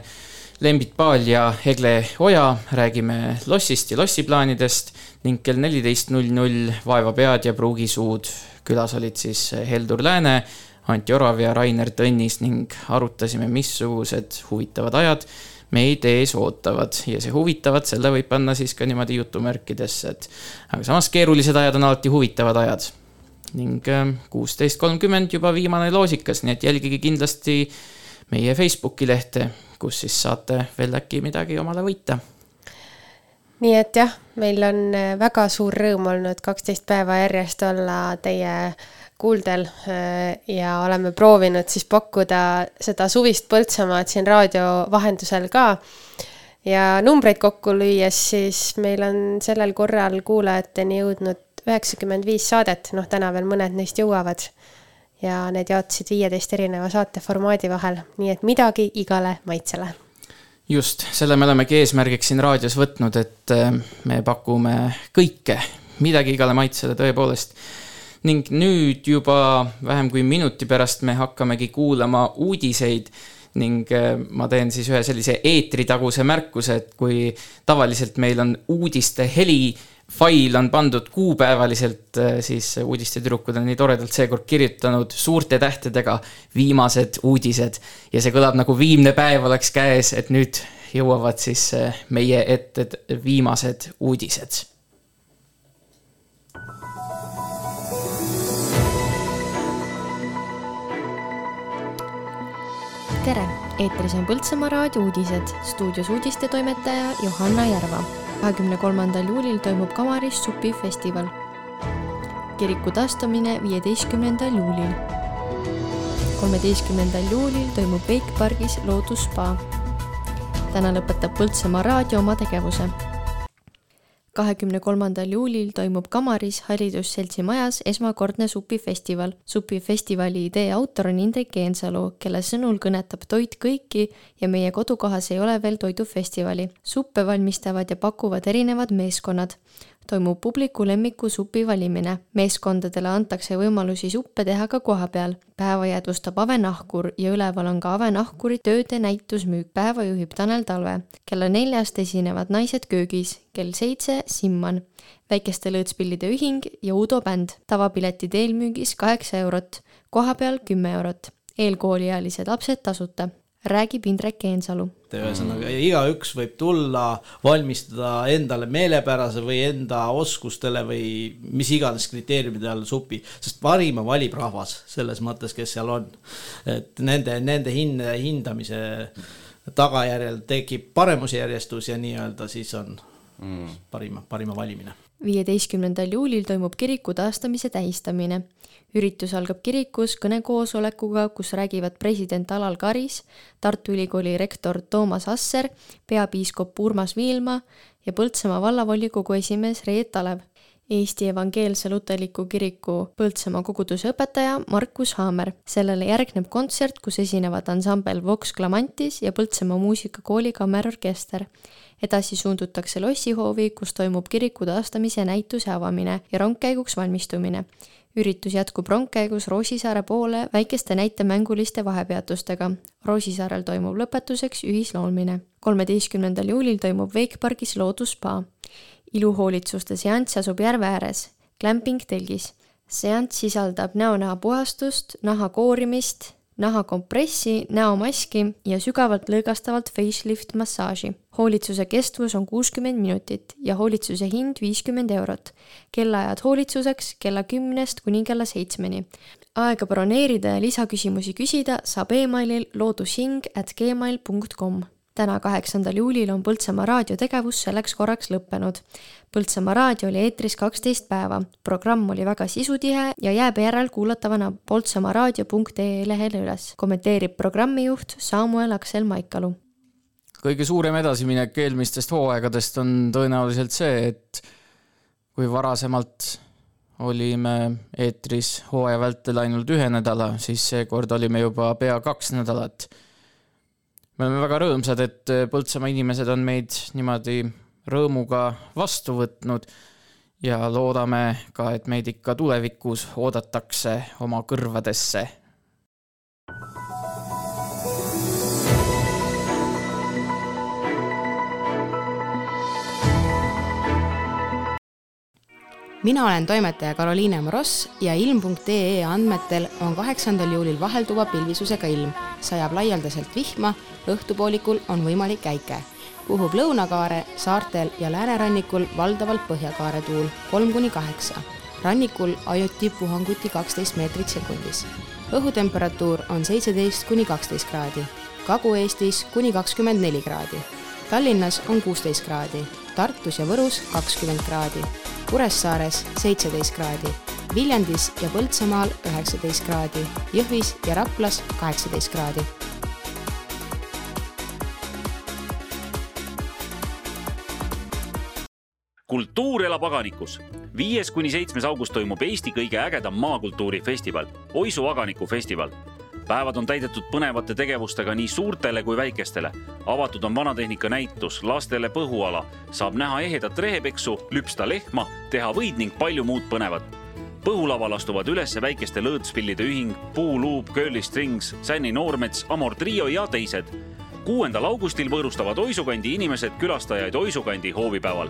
Lembit Paal ja Egle Oja, räägime lossist ja lossiplaanidest ning kell neliteist null null Vaevapead ja Pruugisuud. külas olid siis Heldur Lääne, Anti Orav ja Rainer Tõnnis ning arutasime, missugused huvitavad ajad meid ees ootavad ja see huvitavad, selle võib panna siis ka niimoodi jutumärkidesse, et aga samas keerulised ajad on alati huvitavad ajad. ning kuusteist kolmkümmend juba viimane loosikas, nii et jälgige kindlasti meie Facebooki lehte, kus siis saate veel äkki midagi omale võita nii et jah, meil on väga suur rõõm olnud kaksteist päeva järjest olla teie kuuldel äh, ja oleme proovinud siis pakkuda seda suvist Põltsamaad siin raadio vahendusel ka. ja numbreid kokku lüües, siis meil on sellel korral kuulajateni jõudnud üheksakümmend viis saadet, noh, täna veel mõned neist jõuavad. ja need jaotusid viieteist erineva saateformaadi vahel, nii et midagi igale maitsele. Just, selle me olemegi eesmärgiks siin raadios võtnud, et äh, me pakume kõike, midagi igale maitsele tõepoolest ning nüüd juba vähem kui minuti pärast me hakkamegi kuulama uudiseid ning äh, ma teen siis ühe sellise eetritaguse märkuse, et kui tavaliselt meil on uudiste heli fail on pandud kuupäevaliselt, äh, siis uudistetüdrukud on nii toredalt seekord kirjutanud suurte tähtedega viimased uudised. Ja see kõlab nagu viimne päev oleks käes, et nüüd jõuavad siis äh, meie ette viimased uudised tere, eetris on Põltsamaa raadio uudised, stuudios uudistetoimetaja Johanna Järva. kahekümne kolmandal juulil toimub Kamaris supifestival. kiriku taastamine viieteistkümnendal juulil. kolmeteistkümnendal juulil toimub Wake pargis loodusspa. täna lõpetab Põltsamaa raadio oma tegevuse kahekümne kolmandal juulil toimub Kamaris Haridusseltsi majas esmakordne supifestival. supifestivali idee autor on Indrek Eensalu, kelle sõnul kõnetab toit kõiki ja meie kodukohas ei ole veel toidufestivali. suppe valmistavad ja pakuvad erinevad meeskonnad toimub publiku lemmiku supi valimine. meeskondadele antakse võimalusi suppe teha ka kohapeal. päeva jäädvustab Ave Nahkur ja üleval on ka Ave Nahkuri tööde näitusmüük. päeva juhib Tanel Talve. kella neljast esinevad Naised köögis, kell seitse Simman, Väikeste lõõtspillide ühing ja Udo bänd. tavapiletid eelmüügis kaheksa eurot, kohapeal kümme eurot. eelkooliealised lapsed tasuta räägib Indrek Eensalu. ühesõnaga igaüks võib tulla, valmistada endale meelepärase või enda oskustele või mis iganes kriteeriumide all supi, sest parima valib rahvas selles mõttes, kes seal on. et nende, nende hin-, hindamise tagajärjel tekib paremusjärjestus ja nii-öelda siis on mm. parima, parima valimine. viieteistkümnendal juulil toimub kiriku taastamise tähistamine üritus algab kirikus kõnekoosolekuga, kus räägivad president Alal Karis, Tartu Ülikooli rektor Toomas Asser, peapiiskop Urmas Viilma ja Põltsamaa vallavolikogu esimees Reet Alev. Eesti Evangeelse Luterliku Kiriku Põltsamaa koguduse õpetaja Markus Haamer. sellele järgneb kontsert, kus esinevad ansambel Vox Clamantis ja Põltsamaa muusikakooli kammerorkester. edasi suundutakse lossihoovi, kus toimub kiriku taastamise näituse avamine ja rongkäiguks valmistumine üritus jätkub rongkäigus Roosisaare poole väikeste näitemänguliste vahepeatustega. Roosisaarel toimub lõpetuseks ühislaulmine. kolmeteistkümnendal juulil toimub Wake pargis loodusspa. iluhoolitsuste seanss asub järve ääres, Glamping telgis. seanss sisaldab näonaha puhastust, naha koorimist, nahakompressi, näomaski ja sügavalt lõõgastavalt facelift massaaži. hoolitsuse kestvus on kuuskümmend minutit ja hoolitsuse hind viiskümmend eurot. kellaajad hoolitsuseks kella kümnest kuni kella seitsmeni. aega broneerida ja lisaküsimusi küsida saab emailil loodushing at gmail punkt kom täna, kaheksandal juulil on Põltsamaa raadio tegevus selleks korraks lõppenud. Põltsamaa raadio oli eetris kaksteist päeva, programm oli väga sisutihe ja jääb järelkuulatavana poltsamaaraadio.ee lehele üles, kommenteerib programmijuht Samuel Aksel Maikalu. kõige suurem edasiminek eelmistest hooaegadest on tõenäoliselt see, et kui varasemalt olime eetris hooaja vältel ainult ühe nädala, siis seekord olime juba pea kaks nädalat me oleme väga rõõmsad, et Põltsamaa inimesed on meid niimoodi rõõmuga vastu võtnud ja loodame ka, et meid ikka tulevikus oodatakse oma kõrvadesse mina olen toimetaja Karoliine Moross ja ilm.ee andmetel on kaheksandal juulil vahelduva pilvisusega ilm, sajab laialdaselt vihma, õhtupoolikul on võimalik äike. puhub lõunakaare, saartel ja läänerannikul valdavalt põhjakaare tuul kolm kuni kaheksa. rannikul ajuti puhanguti kaksteist meetrit sekundis. õhutemperatuur on seitseteist kuni kaksteist kraadi, Kagu-Eestis kuni kakskümmend neli kraadi. Tallinnas on kuusteist kraadi, Tartus ja Võrus kakskümmend kraadi Kuressaares seitseteist kraadi, Viljandis ja Põltsamaal üheksateist kraadi, Jõhvis ja Raplas kaheksateist kraadi. kultuur elab aganikus. viies kuni seitsmes august toimub Eesti kõige ägedam maakultuurifestival, Oisu aganiku festival. Päevad on täidetud põnevate tegevustega nii suurtele kui väikestele. avatud on vanatehnika näitus, lastele põhuala, saab näha ehedat rehepeksu, lüpsta lehma, teha võid ning palju muud põnevat põhulaval astuvad üles väikeste lõõtspillide ühing, Puuluup, Curly Strings, Sänni Noormets, Amor Trio ja teised. kuuendal augustil võõrustavad Oisukandi inimesed külastajaid Oisukandi hoovipäeval.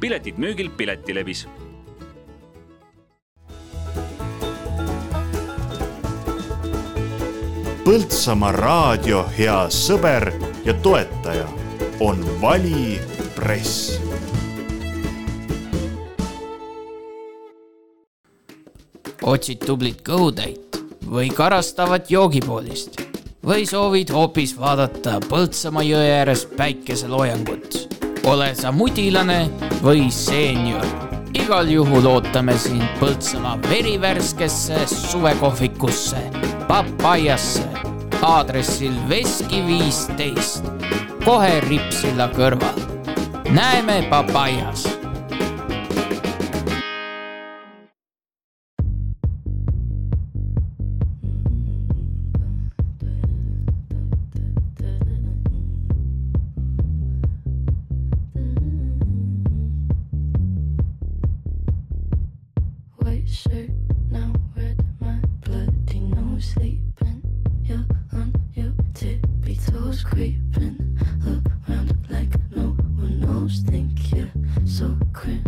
piletid müügil Piletilevis Põltsamaa raadio hea sõber ja toetaja on Vali Press. otsid tublit kõhutäit või karastavat joogipoolist või soovid hoopis vaadata Põltsamaa jõe ääres päikeseloojangut. ole sa mudilane või seenior, igal juhul ootame sind Põltsamaa verivärskesse suvekohvikusse, Papajasse, aadressil Veski viisteist, kohe Ripsilla kõrval. näeme Papajas руки.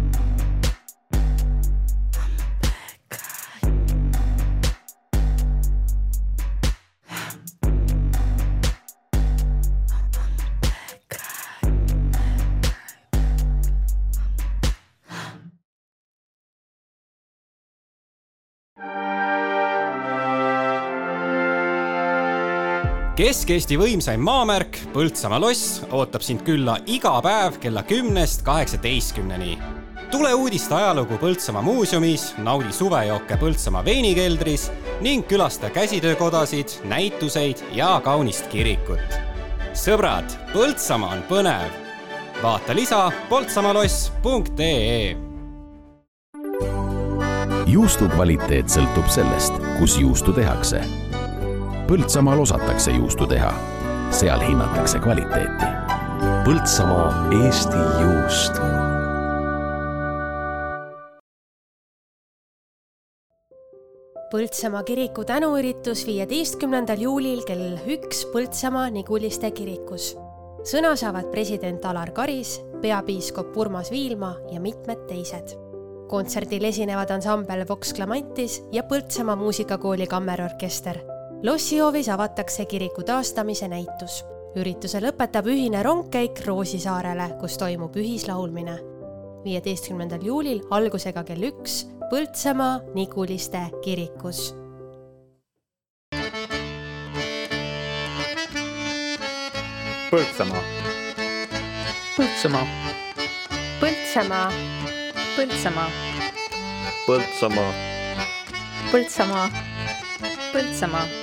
Kesk-Eesti võimsaim maamärk Põltsamaa loss ootab sind külla iga päev kella kümnest kaheksateistkümneni. tule uudiste ajalugu Põltsamaa muuseumis, naudi suvejooke Põltsamaa veinikeldris ning külasta käsitöökodasid, näituseid ja kaunist kirikut. sõbrad, Põltsamaa on põnev. vaata lisa poltsamaloss.ee juustu kvaliteet sõltub sellest, kus juustu tehakse. Põltsamaal osatakse juustu teha, seal hinnatakse kvaliteeti. Põltsamaa Eesti juust Põltsamaa kiriku tänuüritus viieteistkümnendal juulil kell üks Põltsamaa Niguliste kirikus. sõna saavad president Alar Karis, peapiiskop Urmas Viilma ja mitmed teised. kontserdil esinevad ansambel Vox Clamantis ja Põltsamaa muusikakooli kammerorkester. Lossihoovis avatakse kiriku taastamise näitus. ürituse lõpetab ühine rongkäik Roosisaarele, kus toimub ühislaulmine. viieteistkümnendal juulil algusega kell üks Põltsamaa Niguliste kirikus. Põltsamaa, Põltsamaa, Põltsamaa, Põltsamaa, Põltsamaa, Põltsamaa, Põltsamaa.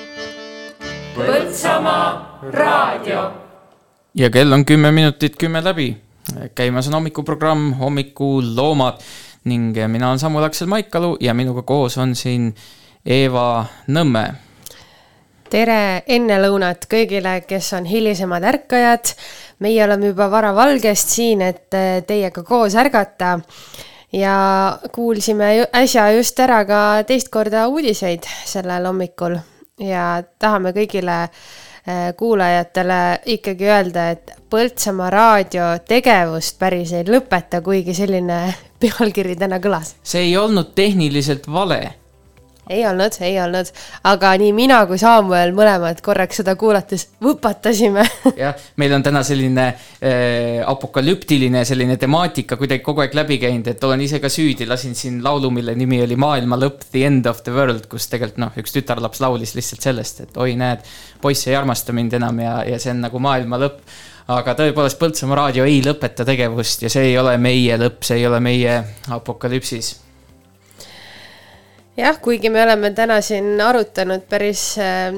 Põltsamaa raadio. ja kell on kümme minutit kümme läbi. käimas on hommikuprogramm Hommikuloomad ning mina olen Samu Laksel Maikalu ja minuga koos on siin Eeva Nõmme tere ennelõunat kõigile, kes on hilisemad ärkajad. meie oleme juba varavalgest siin, et teiega koos ärgata. ja kuulsime äsja just ära ka teist korda uudiseid sellel hommikul ja tahame kõigile eh, kuulajatele ikkagi öelda, et Põltsamaa raadio tegevust päris ei lõpeta, kuigi selline pealkiri täna kõlas see ei olnud tehniliselt vale. Ei olnud, ei olnud, aga nii mina kui Samuel mõlemad korraks seda kuulates võpatasime. jah, meil on täna selline äh, apokalüptiline selline temaatika kuidagi kogu aeg läbi käinud, et olen ise ka süüdi, lasin siin laulu, mille nimi oli Maailma lõpp, The end of the world, kus tegelikult noh, üks tütarlaps laulis lihtsalt sellest, et oi, näed, poiss ei armasta mind enam ja, ja see on nagu maailma lõpp. aga tõepoolest, Põltsamaa raadio ei lõpeta tegevust ja see ei ole meie lõpp, see ei ole meie apokalüpsis jah, kuigi me oleme täna siin arutanud päris äh,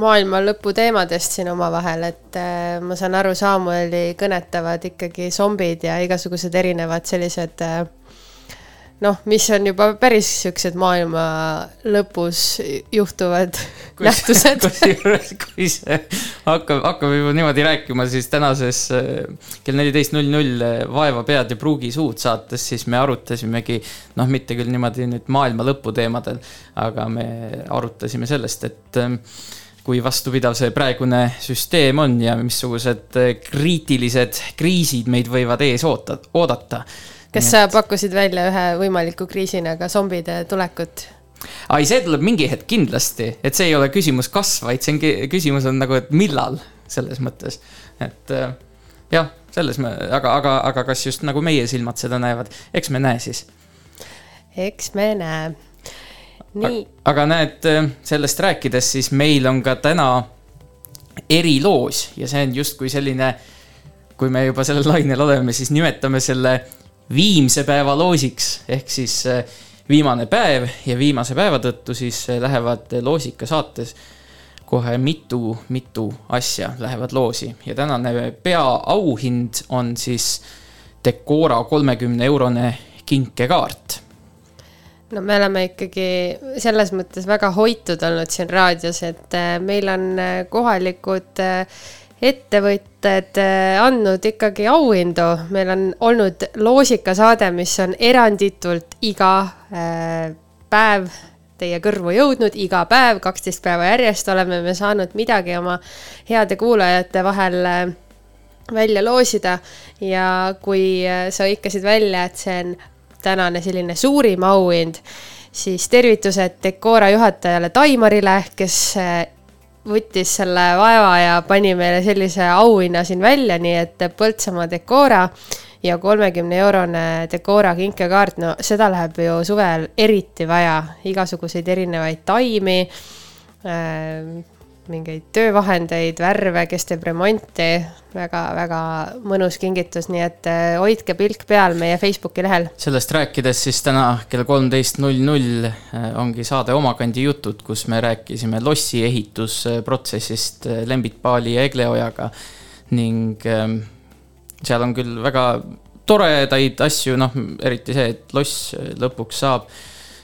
maailma lõpu teemadest siin omavahel, et äh, ma saan aru, Samueli kõnetavad ikkagi zombid ja igasugused erinevad sellised äh, noh, mis on juba päris siuksed maailma lõpus juhtuvad nähtused. kusjuures, kui see hakkab, hakkab juba niimoodi rääkima, siis tänases äh, kell neliteist null null Vaeva pead ja pruugi suud saates, siis me arutasimegi noh, mitte küll niimoodi nüüd maailma lõpu teemadel, aga me arutasime sellest, et ähm, kui vastupidav see praegune süsteem on ja missugused äh, kriitilised kriisid meid võivad ees oota, oodata kas sa pakkusid välja ühe võimaliku kriisina ka zombide tulekut? ai, see tuleb mingi hetk kindlasti, et see ei ole küsimus kas, vaid see on, küsimus on nagu, et millal selles mõttes, et äh, jah, selles me, aga, aga, aga kas just nagu meie silmad seda näevad, eks me näe siis. eks me näe. nii, aga näed, sellest rääkides, siis meil on ka täna eriloos ja see on justkui selline, kui me juba sellel lainel oleme, siis nimetame selle viimse päeva loosiks. Ehk siis äh, viimane päev ja viimase päeva tõttu siis äh, lähevad loosika saates kohe mitu-mitu asja lähevad loosi. Ja tänane peaauhind on siis Decora kolmekümne eurone kinkekaart. No me oleme ikkagi selles mõttes väga hoitud olnud siin raadios, et äh, meil on äh, kohalikud äh, ettevõtted äh, andnud ikkagi auhindu, meil on olnud loosikasaade, mis on eranditult iga äh, päev teie kõrvu jõudnud. Iga päev, kaksteist päeva järjest oleme me saanud midagi oma heade kuulajate vahel äh, välja loosida. Ja kui sa hõikasid välja, et see on tänane selline suurim auhind, siis tervitused Decora juhatajale Taimarile, kes võttis selle vaeva ja pani meile sellise auhinna siin välja, nii et Põltsamaa Decora ja kolmekümne eurone Decora kinkekaart, no seda läheb ju suvel eriti vaja, igasuguseid erinevaid taimi äh,, mingeid töövahendeid, värve, kes teeb remonti. Väga,, väga-väga mõnus kingitus, nii et äh, hoidke pilk peal meie Facebooki lehel. sellest rääkides siis täna kell kolmteist null null äh, ongi saade Omakandi jutud, kus me rääkisime lossi ehitusprotsessist äh, Lembit Paali ja Egle Ojaga. Ning ähm, seal on küll väga toredaid asju, noh, eriti see, et loss lõpuks saab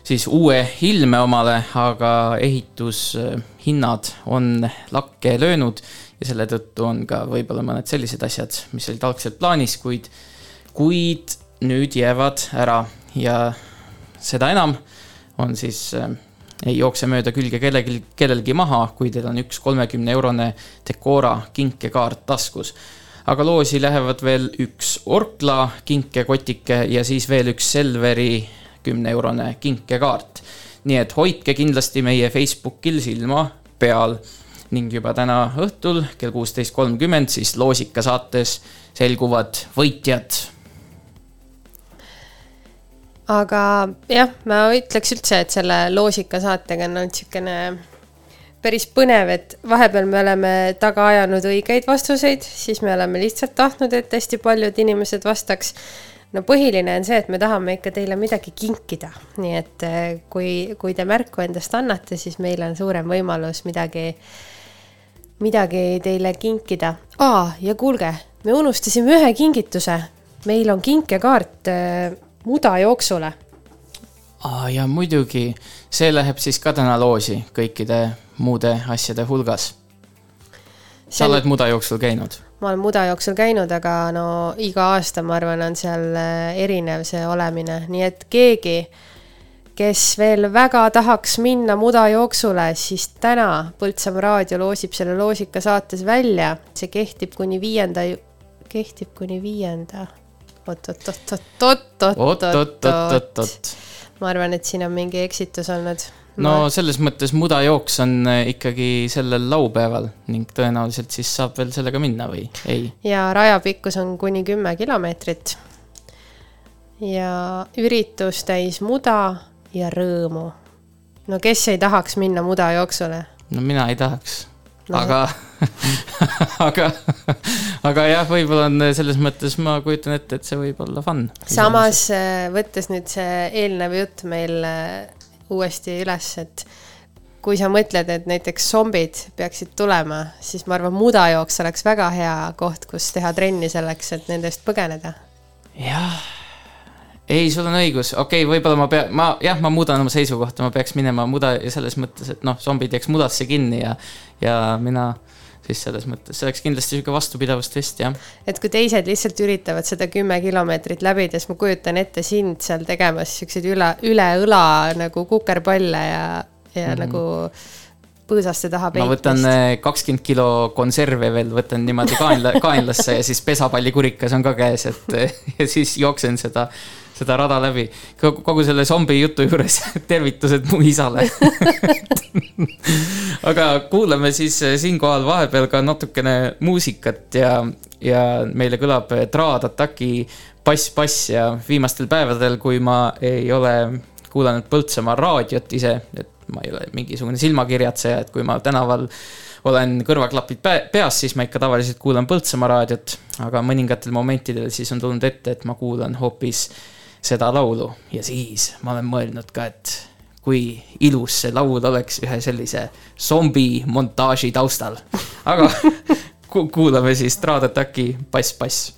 siis uue ilme omale, aga ehitushinnad on lakke löönud ja selle tõttu on ka võib-olla mõned sellised asjad, mis olid algselt plaanis, kuid, kuid nüüd jäävad ära ja seda enam on siis äh, ei jookse mööda külge kellelgi, kellelgi maha, kui teil on üks kolmekümne eurone Decora kinkekaart taskus. aga loosi lähevad veel üks Orkla kinkekotike ja siis veel üks Selveri kümneeurone kinkekaart. nii et hoidke kindlasti meie Facebookil silma peal ning juba täna õhtul kell kuusteist kolmkümmend siis Loosika saates selguvad võitjad. aga jah, ma ütleks üldse, et selle Loosika saatega on olnud niisugune päris põnev, et vahepeal me oleme taga ajanud õigeid vastuseid, siis me oleme lihtsalt tahtnud, et hästi paljud inimesed vastaks no põhiline on see, et me tahame ikka teile midagi kinkida, nii et eh, kui, kui te märku endast annate, siis meil on suurem võimalus midagi, midagi teile kinkida. aa, ja kuulge, me unustasime ühe kingituse. meil on kinkekaart äh, mudajooksule. aa, ja muidugi, see läheb siis ka täna loosi kõikide muude asjade hulgas. sa on... oled mudajooksul käinud ma olen mudajooksul käinud, aga no iga aasta, ma arvan, on seal äh, erinev see olemine, nii et keegi, kes veel väga tahaks minna mudajooksule, siis täna Põltsamaa raadio loosib selle loosika saates välja, see kehtib kuni viienda, kehtib kuni viienda. Oot-oot-oot-oot-oot-oot-oot. ma arvan, et siin on mingi eksitus olnud no selles mõttes mudajooks on äh, ikkagi sellel laupäeval ning tõenäoliselt siis saab veel sellega minna või ei? ja raja pikkus on kuni kümme kilomeetrit. ja üritus täis muda ja rõõmu. no kes ei tahaks minna mudajooksule? no mina ei tahaks no. aga aga, aga jah, võib-olla on selles mõttes, ma kujutan ette, et see võib olla fun. samas äh, võttes nüüd see eelnev jutt meil äh, uuesti üles, et kui sa mõtled, et näiteks zombid peaksid tulema, siis ma arvan, mudajooks oleks väga hea koht, kus teha trenni selleks, et nendest põgeneda. jah, ei, sul on õigus, okei okay,, võib-olla ma pea-, ma jah, ma muudan oma seisukohta, ma peaks minema muda ja selles mõttes, et noh, zombid jääks mudasse kinni ja, ja mina siis selles mõttes, see oleks kindlasti niisugune vastupidavustest, jah. et kui teised lihtsalt üritavad seda kümme kilomeetrit läbida, siis ma kujutan ette sind seal tegemas niisuguseid üle, üle õla nagu kukerpalle ja, ja mm -hmm. nagu põõsaste taha peitmist. ma võtan eh, kakskümmend kilo konserve veel, võtan niimoodi kaenla, kaenlasse ja siis pesapallikurikas on ka käes, et ja siis jooksen seda seda rada läbi. kogu selle zombi jutu juures tervitused mu isale aga kuulame siis eh, siinkohal vahepeal ka natukene muusikat ja, ja meile kõlab Trad Attacki Bass, bass ja viimastel päevadel, kui ma ei ole kuulanud Põltsamaa raadiot ise, et ma ei ole mingisugune silmakirjatseja, et kui ma tänaval olen kõrvaklapid peas, siis ma ikka tavaliselt kuulan Põltsamaa raadiot, aga mõningatel momentidel siis on tulnud ette, et ma kuulan hoopis seda laulu ja siis ma olen mõelnud ka, et kui ilus see laul oleks ühe sellise zombi montaaži taustal. aga kuulame siis Trad Attacki Bass, bass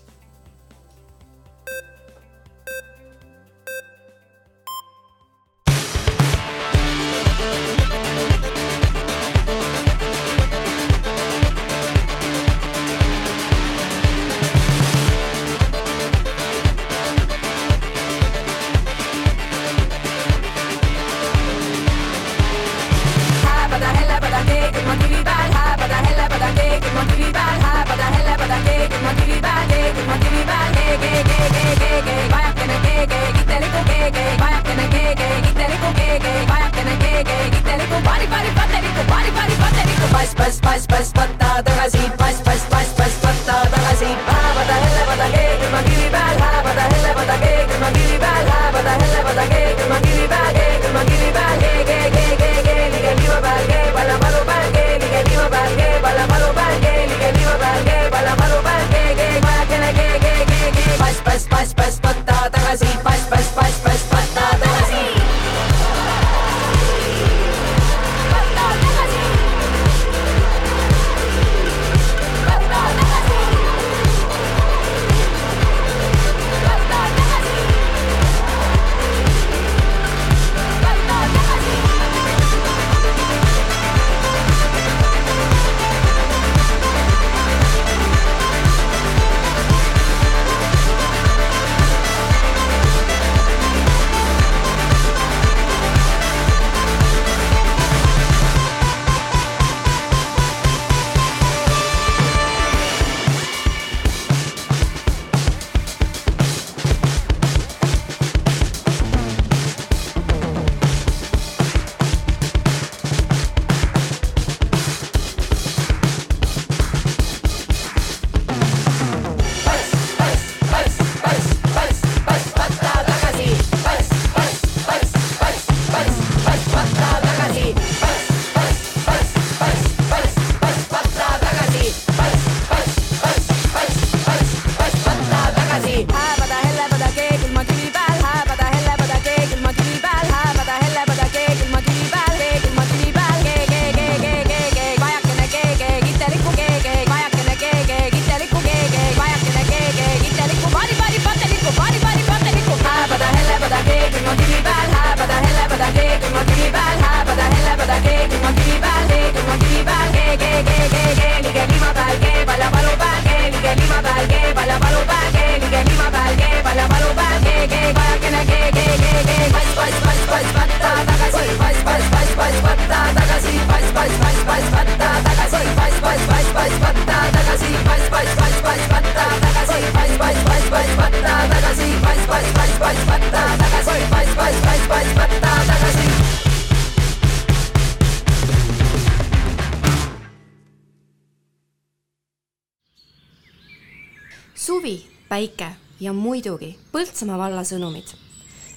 muidugi Põltsamaa valla sõnumid.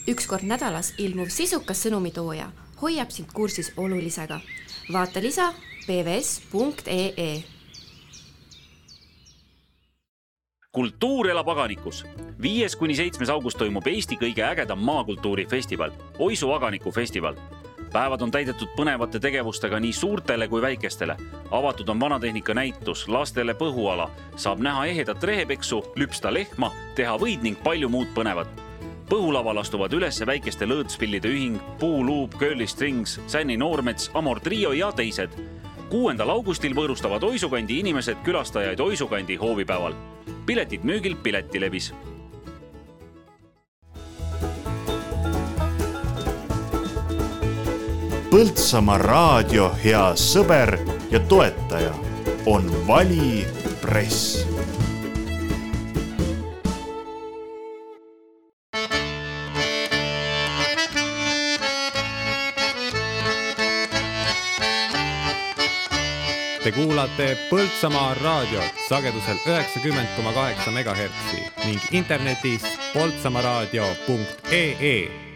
üks kord nädalas ilmuv sisukas sõnumitooja hoiab sind kursis olulisega. vaata lisa pvs.ee. kultuur elab aganikus. viies kuni seitsmes august toimub Eesti kõige ägedam maakultuurifestival, Oisu aganiku festival päevad on täidetud põnevate tegevustega nii suurtele kui väikestele. avatud on vanatehnika näitus, lastele põhuala, saab näha ehedat rehepeksu, lüpsta lehma teha võid ning palju muud põnevat. põhulaval astuvad üles väikeste lõõtspillide ühing, Puuluup, Curly Strings, Sänni Noormets, Amor Trio ja teised. kuuendal augustil võõrustavad Oisukandi inimesed külastajaid Oisukandi hoovipäeval. piletid müügil Piletilevis Põltsamaa raadio hea sõber ja toetaja on Vali Press Te kuulate Põltsamaa raadiot sagedusel üheksakümmend koma kaheksa megahertsi ning internetis poltsamaraadio.ee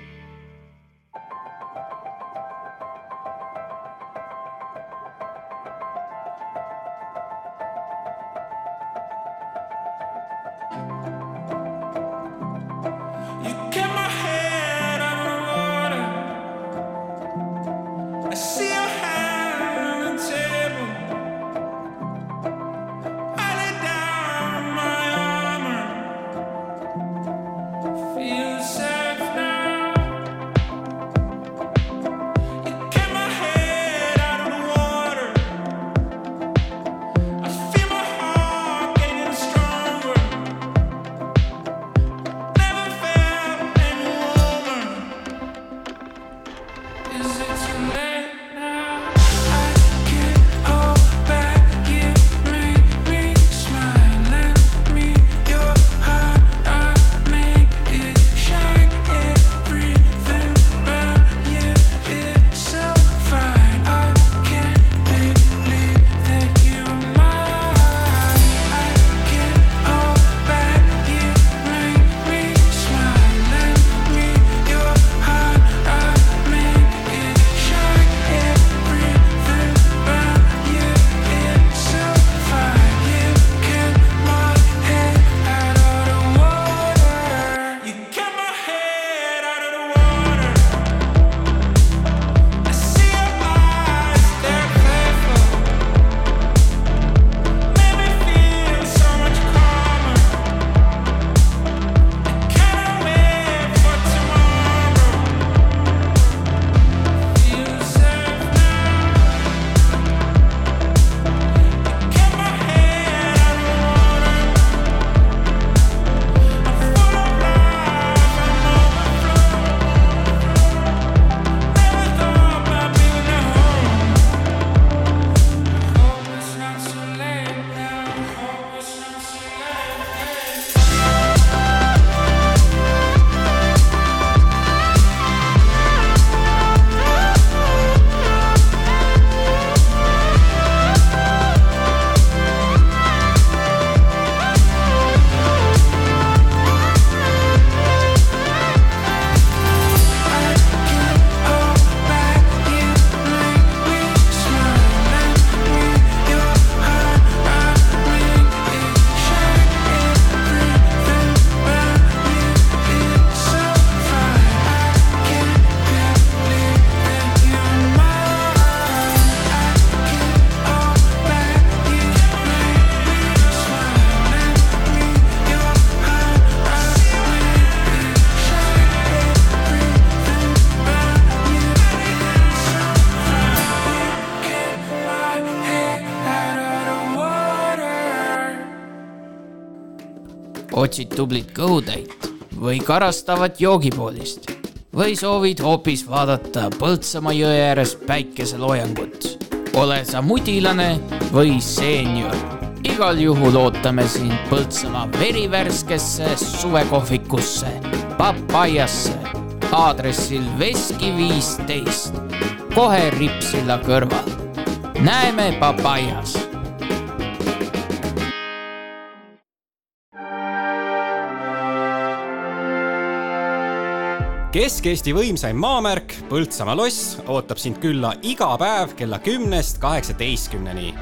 otsid tublit kõhutäit või karastavat joogipoodist või soovid hoopis vaadata Põltsamaa jõe ääres päikeseloojangut. ole sa mudilane või seenior, igal juhul ootame sind Põltsamaa verivärskesse suvekohvikusse, Papajasse, aadressil Veski viisteist, kohe Ripsilla kõrval. näeme Papajas Kesk-Eesti võimsaim maamärk Põltsamaa loss ootab sind külla iga päev kella kümnest kaheksateistkümneni.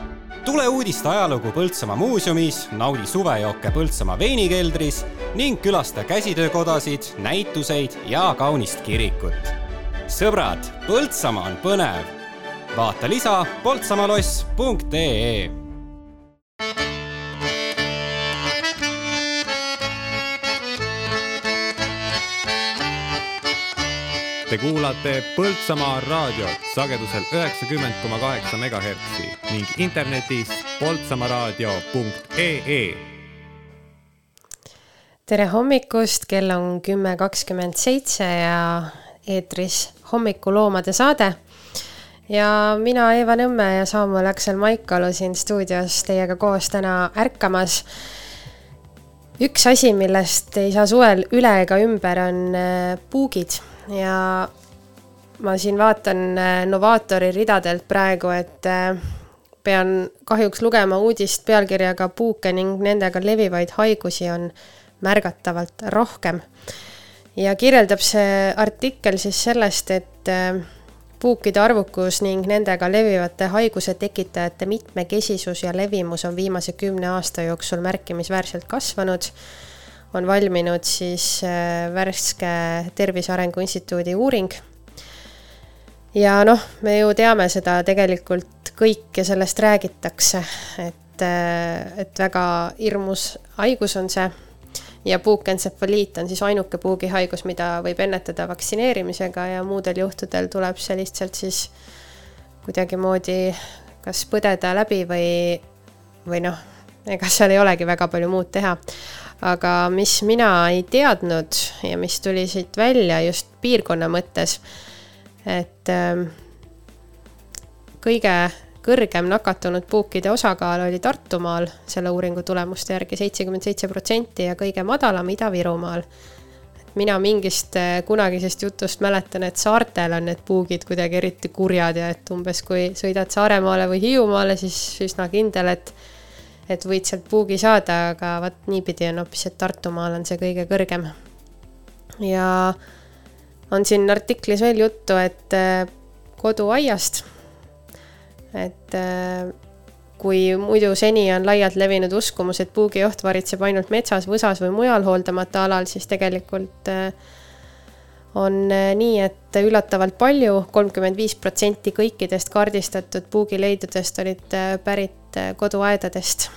tule uudiste ajalugu Põltsamaa muuseumis, naudi suvejooke Põltsamaa veinikeldris ning külasta käsitöökodasid, näituseid ja kaunist kirikut. sõbrad, Põltsamaa on põnev. vaata lisa poltsamaloss.ee Te kuulate Põltsamaa raadiot sagedusel üheksakümmend koma kaheksa megahertsi ning internetis poltsamaaraadio.ee. tere hommikust, kell on kümme kakskümmend seitse ja eetris hommikuloomade saade. ja mina, Eeva Nõmme ja Saamuel Aksel Maikalu siin stuudios teiega koos täna ärkamas üks asi, millest ei saa suvel üle ega ümber, on äh, puugid ja ma siin vaatan äh, Novaatori ridadelt praegu, et äh, pean kahjuks lugema uudist pealkirjaga Puuke ning nendega levivaid haigusi on märgatavalt rohkem. ja kirjeldab see artikkel siis sellest, et puukide arvukus ning nendega levivate haiguse tekitajate mitmekesisus ja levimus on viimase kümne aasta jooksul märkimisväärselt kasvanud. On valminud siis värske Tervise Arengu Instituudi uuring. ja noh, me ju teame seda tegelikult kõik ja sellest räägitakse, et, et väga hirmus haigus on see ja puukentsefaliit on siis ainuke puugihaigus, mida võib ennetada vaktsineerimisega ja muudel juhtudel tuleb see lihtsalt siis kuidagimoodi kas põdeda läbi või, või noh, ega seal ei olegi väga palju muud teha. Aga mis mina ei teadnud ja mis tuli siit välja just piirkonna mõttes, et ähm, kõige kõrgem nakatunud puukide osakaal oli Tartumaal selle uuringu tulemuste järgi seitsekümmend seitse protsenti ja kõige madalam Ida-Virumaal. mina mingist kunagisest jutust mäletan, et saartel on need puugid kuidagi eriti kurjad ja et umbes kui sõidad Saaremaale või Hiiumaale, siis üsna kindel, et et võid sealt puugi saada, aga vot niipidi on hoopis, et Tartumaal on see kõige kõrgem. ja on siin artiklis veel juttu, et koduaiast et äh, kui muidu seni on laialt levinud uskumus, et puugioht varitseb ainult metsas, võsas või mujal hooldamata alal, siis tegelikult äh, on äh, nii, et üllatavalt palju, kolmkümmend viis protsenti kõikidest kaardistatud puugileidudest olid pärit koduaedadest.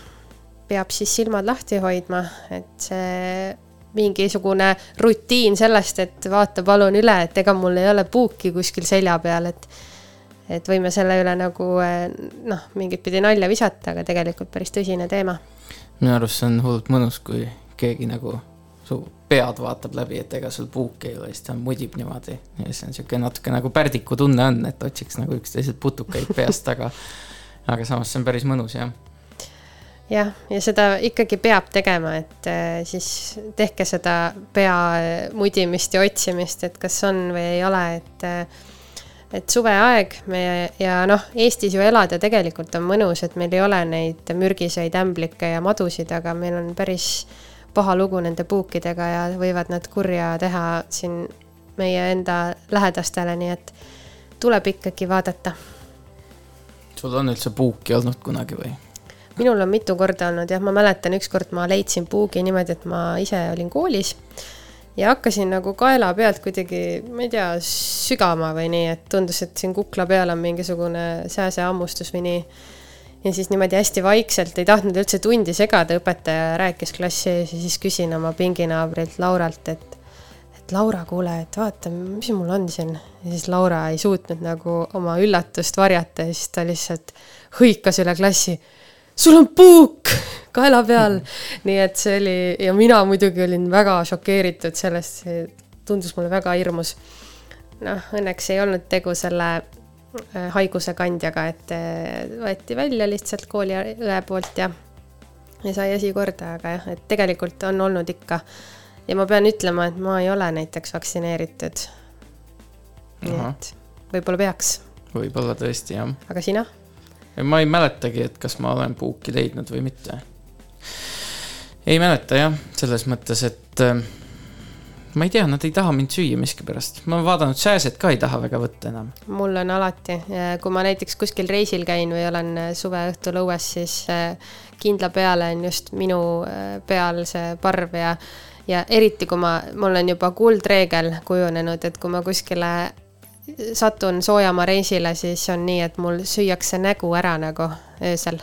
peab siis silmad lahti hoidma, et see mingisugune rutiin sellest, et vaata palun üle, et ega mul ei ole puuki kuskil selja peal, et et võime selle üle nagu noh, mingit pidi nalja visata, aga tegelikult päris tõsine teema. minu arust see on hullult mõnus, kui keegi nagu su pead vaatab läbi, et ega sul puuki ei ole, siis ta mudib niimoodi. ja siis on sihuke natuke nagu pärdiku tunne on, et otsiks nagu üksteiselt putukaid peast, aga, aga samas see on päris mõnus, jah jah, ja seda ikkagi peab tegema, et äh, siis tehke seda pea mudimist ja otsimist, et kas on või ei ole, et äh, et suveaeg me ja noh, Eestis ju elada tegelikult on mõnus, et meil ei ole neid mürgiseid ämblikke ja madusid, aga meil on päris paha lugu nende puukidega ja võivad nad kurja teha siin meie enda lähedastele, nii et tuleb ikkagi vaadata. sul on üldse puuki olnud kunagi või? minul on mitu korda olnud jah, ma mäletan, ükskord ma leidsin puugi niimoodi, et ma ise olin koolis ja hakkasin nagu kaela pealt kuidagi, ma ei tea, sügama või nii, et tundus, et siin kukla peal on mingisugune sääsehammustus või nii. Ja siis niimoodi hästi vaikselt, ei tahtnud üldse tundi segada, õpetaja rääkis klassi ees ja siis küsin oma pinginaabrilt Lauralt, et et Laura, kuule, et vaata, mis mul on siin. ja siis Laura ei suutnud nagu oma üllatust varjata ja siis ta lihtsalt hõikas üle klassi. sul on puuk kaela peal. nii et see oli ja mina muidugi olin väga šokeeritud sellest, see tundus mulle väga hirmus. noh, õnneks ei olnud tegu selle haiguse kandjaga, et äh, võeti välja lihtsalt kooliõe poolt ja, ja sai asi korda, aga jah, et tegelikult on olnud ikka. ja ma pean ütlema, et ma ei ole näiteks vaktsineeritud. nii et võib-olla peaks, võib-olla tõesti jah. aga sina? ma ei mäletagi, et kas ma olen puuki leidnud või mitte. ei mäleta jah, selles mõttes, et äh, ma ei tea, nad ei taha mind süüa miskipärast. ma olen vaadanud, sääsed ka ei taha väga võtta enam. mul on alati, kui ma näiteks kuskil reisil käin või olen äh, suveõhtul õues, siis äh, kindla peale on just minu äh, peal see parv ja, ja eriti kui ma, mul on juba kuldreegel kujunenud, et kui ma kuskile satun soojamaa reisile, siis on nii, et mul süüakse nägu ära nagu öösel.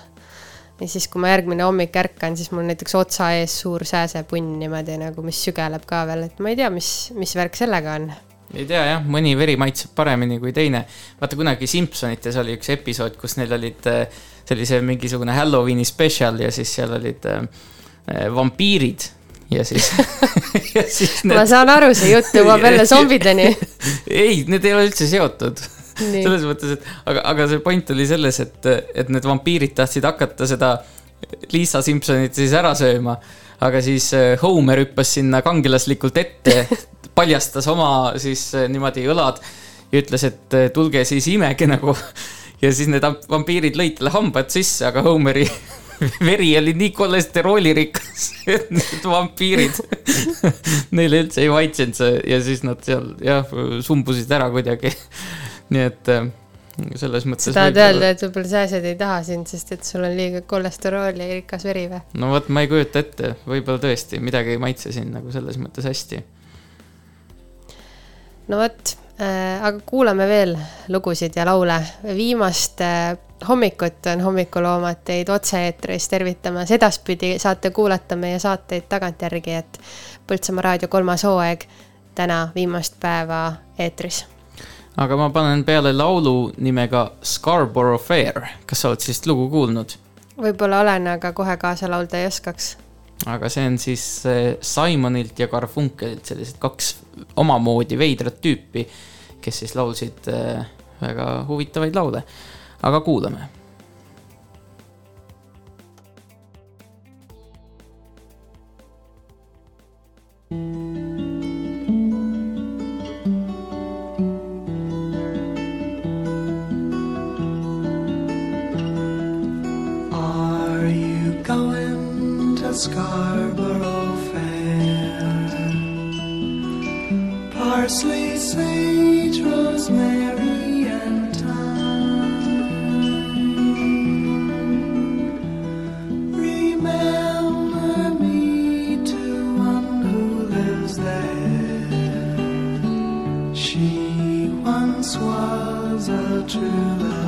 Ja siis, kui ma järgmine hommik ärkan, siis mul näiteks otsa ees suur sääsepunn niimoodi nagu, mis sügeleb ka veel, et ma ei tea, mis, mis värk sellega on ei tea jah, mõni veri maitseb paremini kui teine. vaata kunagi Simpsonites oli üks episood, kus neil olid äh, sellise mingisugune Halloweeni spetsial ja siis seal olid äh, äh, vampiirid ja siis ja siis ma saan aru, see jutt jõuab jälle zombideni. ei, need ei ole üldse seotud. Selles mõttes, et aga, aga see point oli selles, et, et need vampiirid tahtsid hakata seda Liisa Simpsonit siis ära sööma. aga siis äh, Homer hüppas sinna kangelaslikult ette, paljastas oma siis äh, niimoodi õlad ja ütles, et äh, tulge siis imege nagu. ja siis need vampiirid lõid talle hambad sisse, aga Homeri veri oli nii kolesteroolirikas, et need vampiirid neile üldse ei maitsenud see ja siis nad seal jah, sumbusid ära kuidagi. Nii et äh, selles mõttes. sa tahad öelda, et võib-olla sääsed ei taha sind, sest et sul on liiga kolesterooli rikas veri või? no vot, ma ei kujuta ette, võib-olla tõesti midagi ei maitse siin nagu selles mõttes hästi. no vot äh,, aga kuulame veel lugusid ja laule. viimast äh, hommikut on Hommikuloomad teid otse-eetris tervitamas, edaspidi saate kuulata meie saateid tagantjärgi, et Põltsamaa raadio kolmas hooaeg täna viimast päeva eetris. Aga ma panen peale laulu nimega Scarborough Fair, kas sa oled sellist lugu kuulnud? võib-olla olen, aga kohe kaasa laulda ei oskaks. aga see on siis eh, Simonilt ja Garfunkelilt sellised kaks omamoodi veidrat tüüpi, kes siis laulsid eh, väga huvitavaid laule. aga kuulame Are Scarborough Fair? Parsley, sage, rosemary, and thyme. Remember me to one who lives there. She once was a true love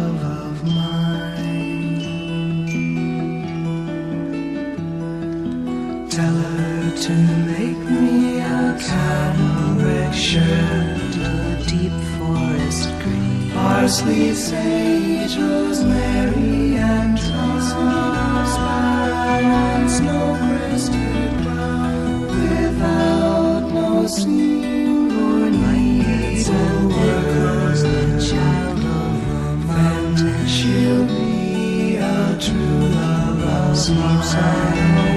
to make me a cambric shirt, a deep forest green, parsley, sage, rosemary, and thyme, snow crested brown, without no seam or needs and words, the child of romance, then she'll be a true love of sleeps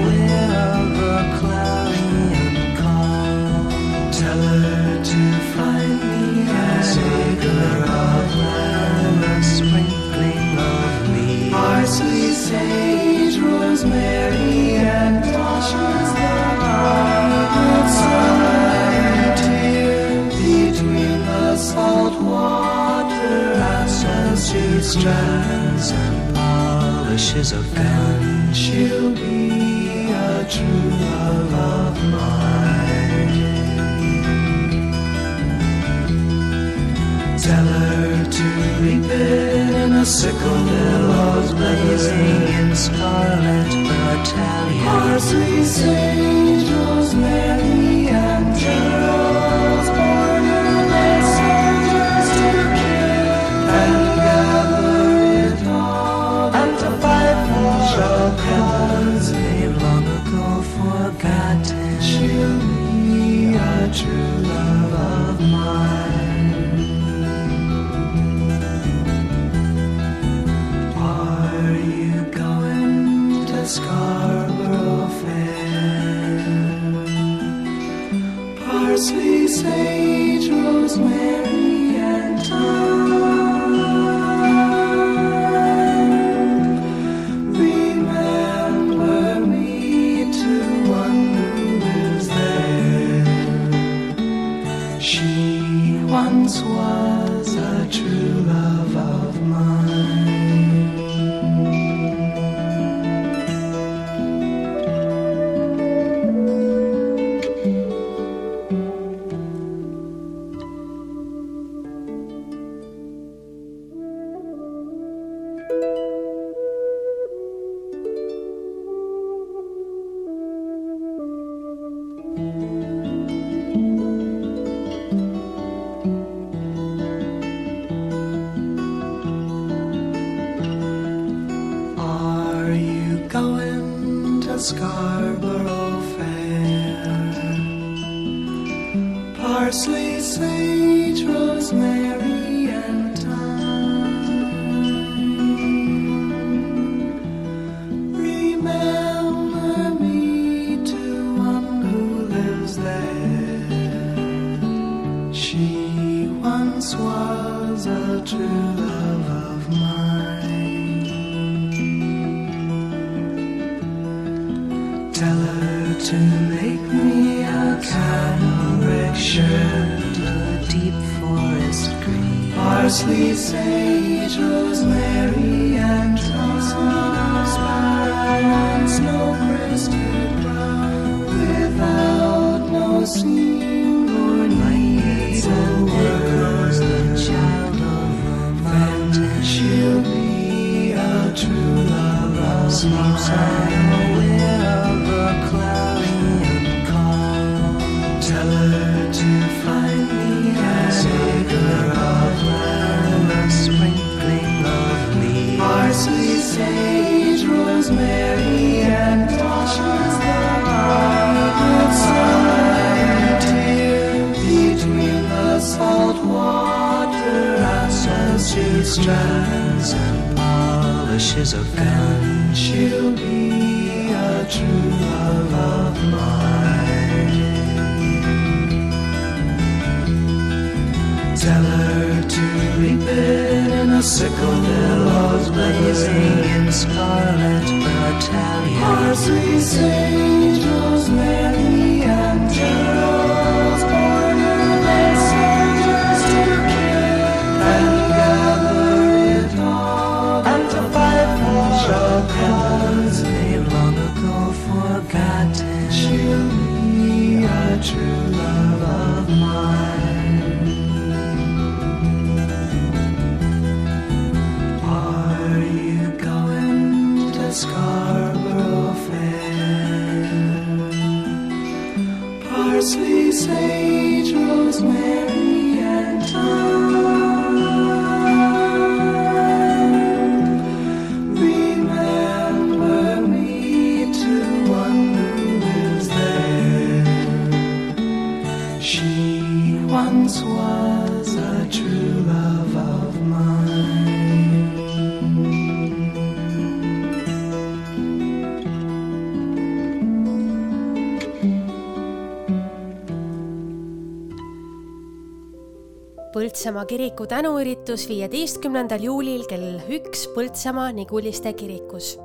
kiriku tänuüritus viieteistkümnendal juulil kell üks Põltsamaa Niguliste kirikus.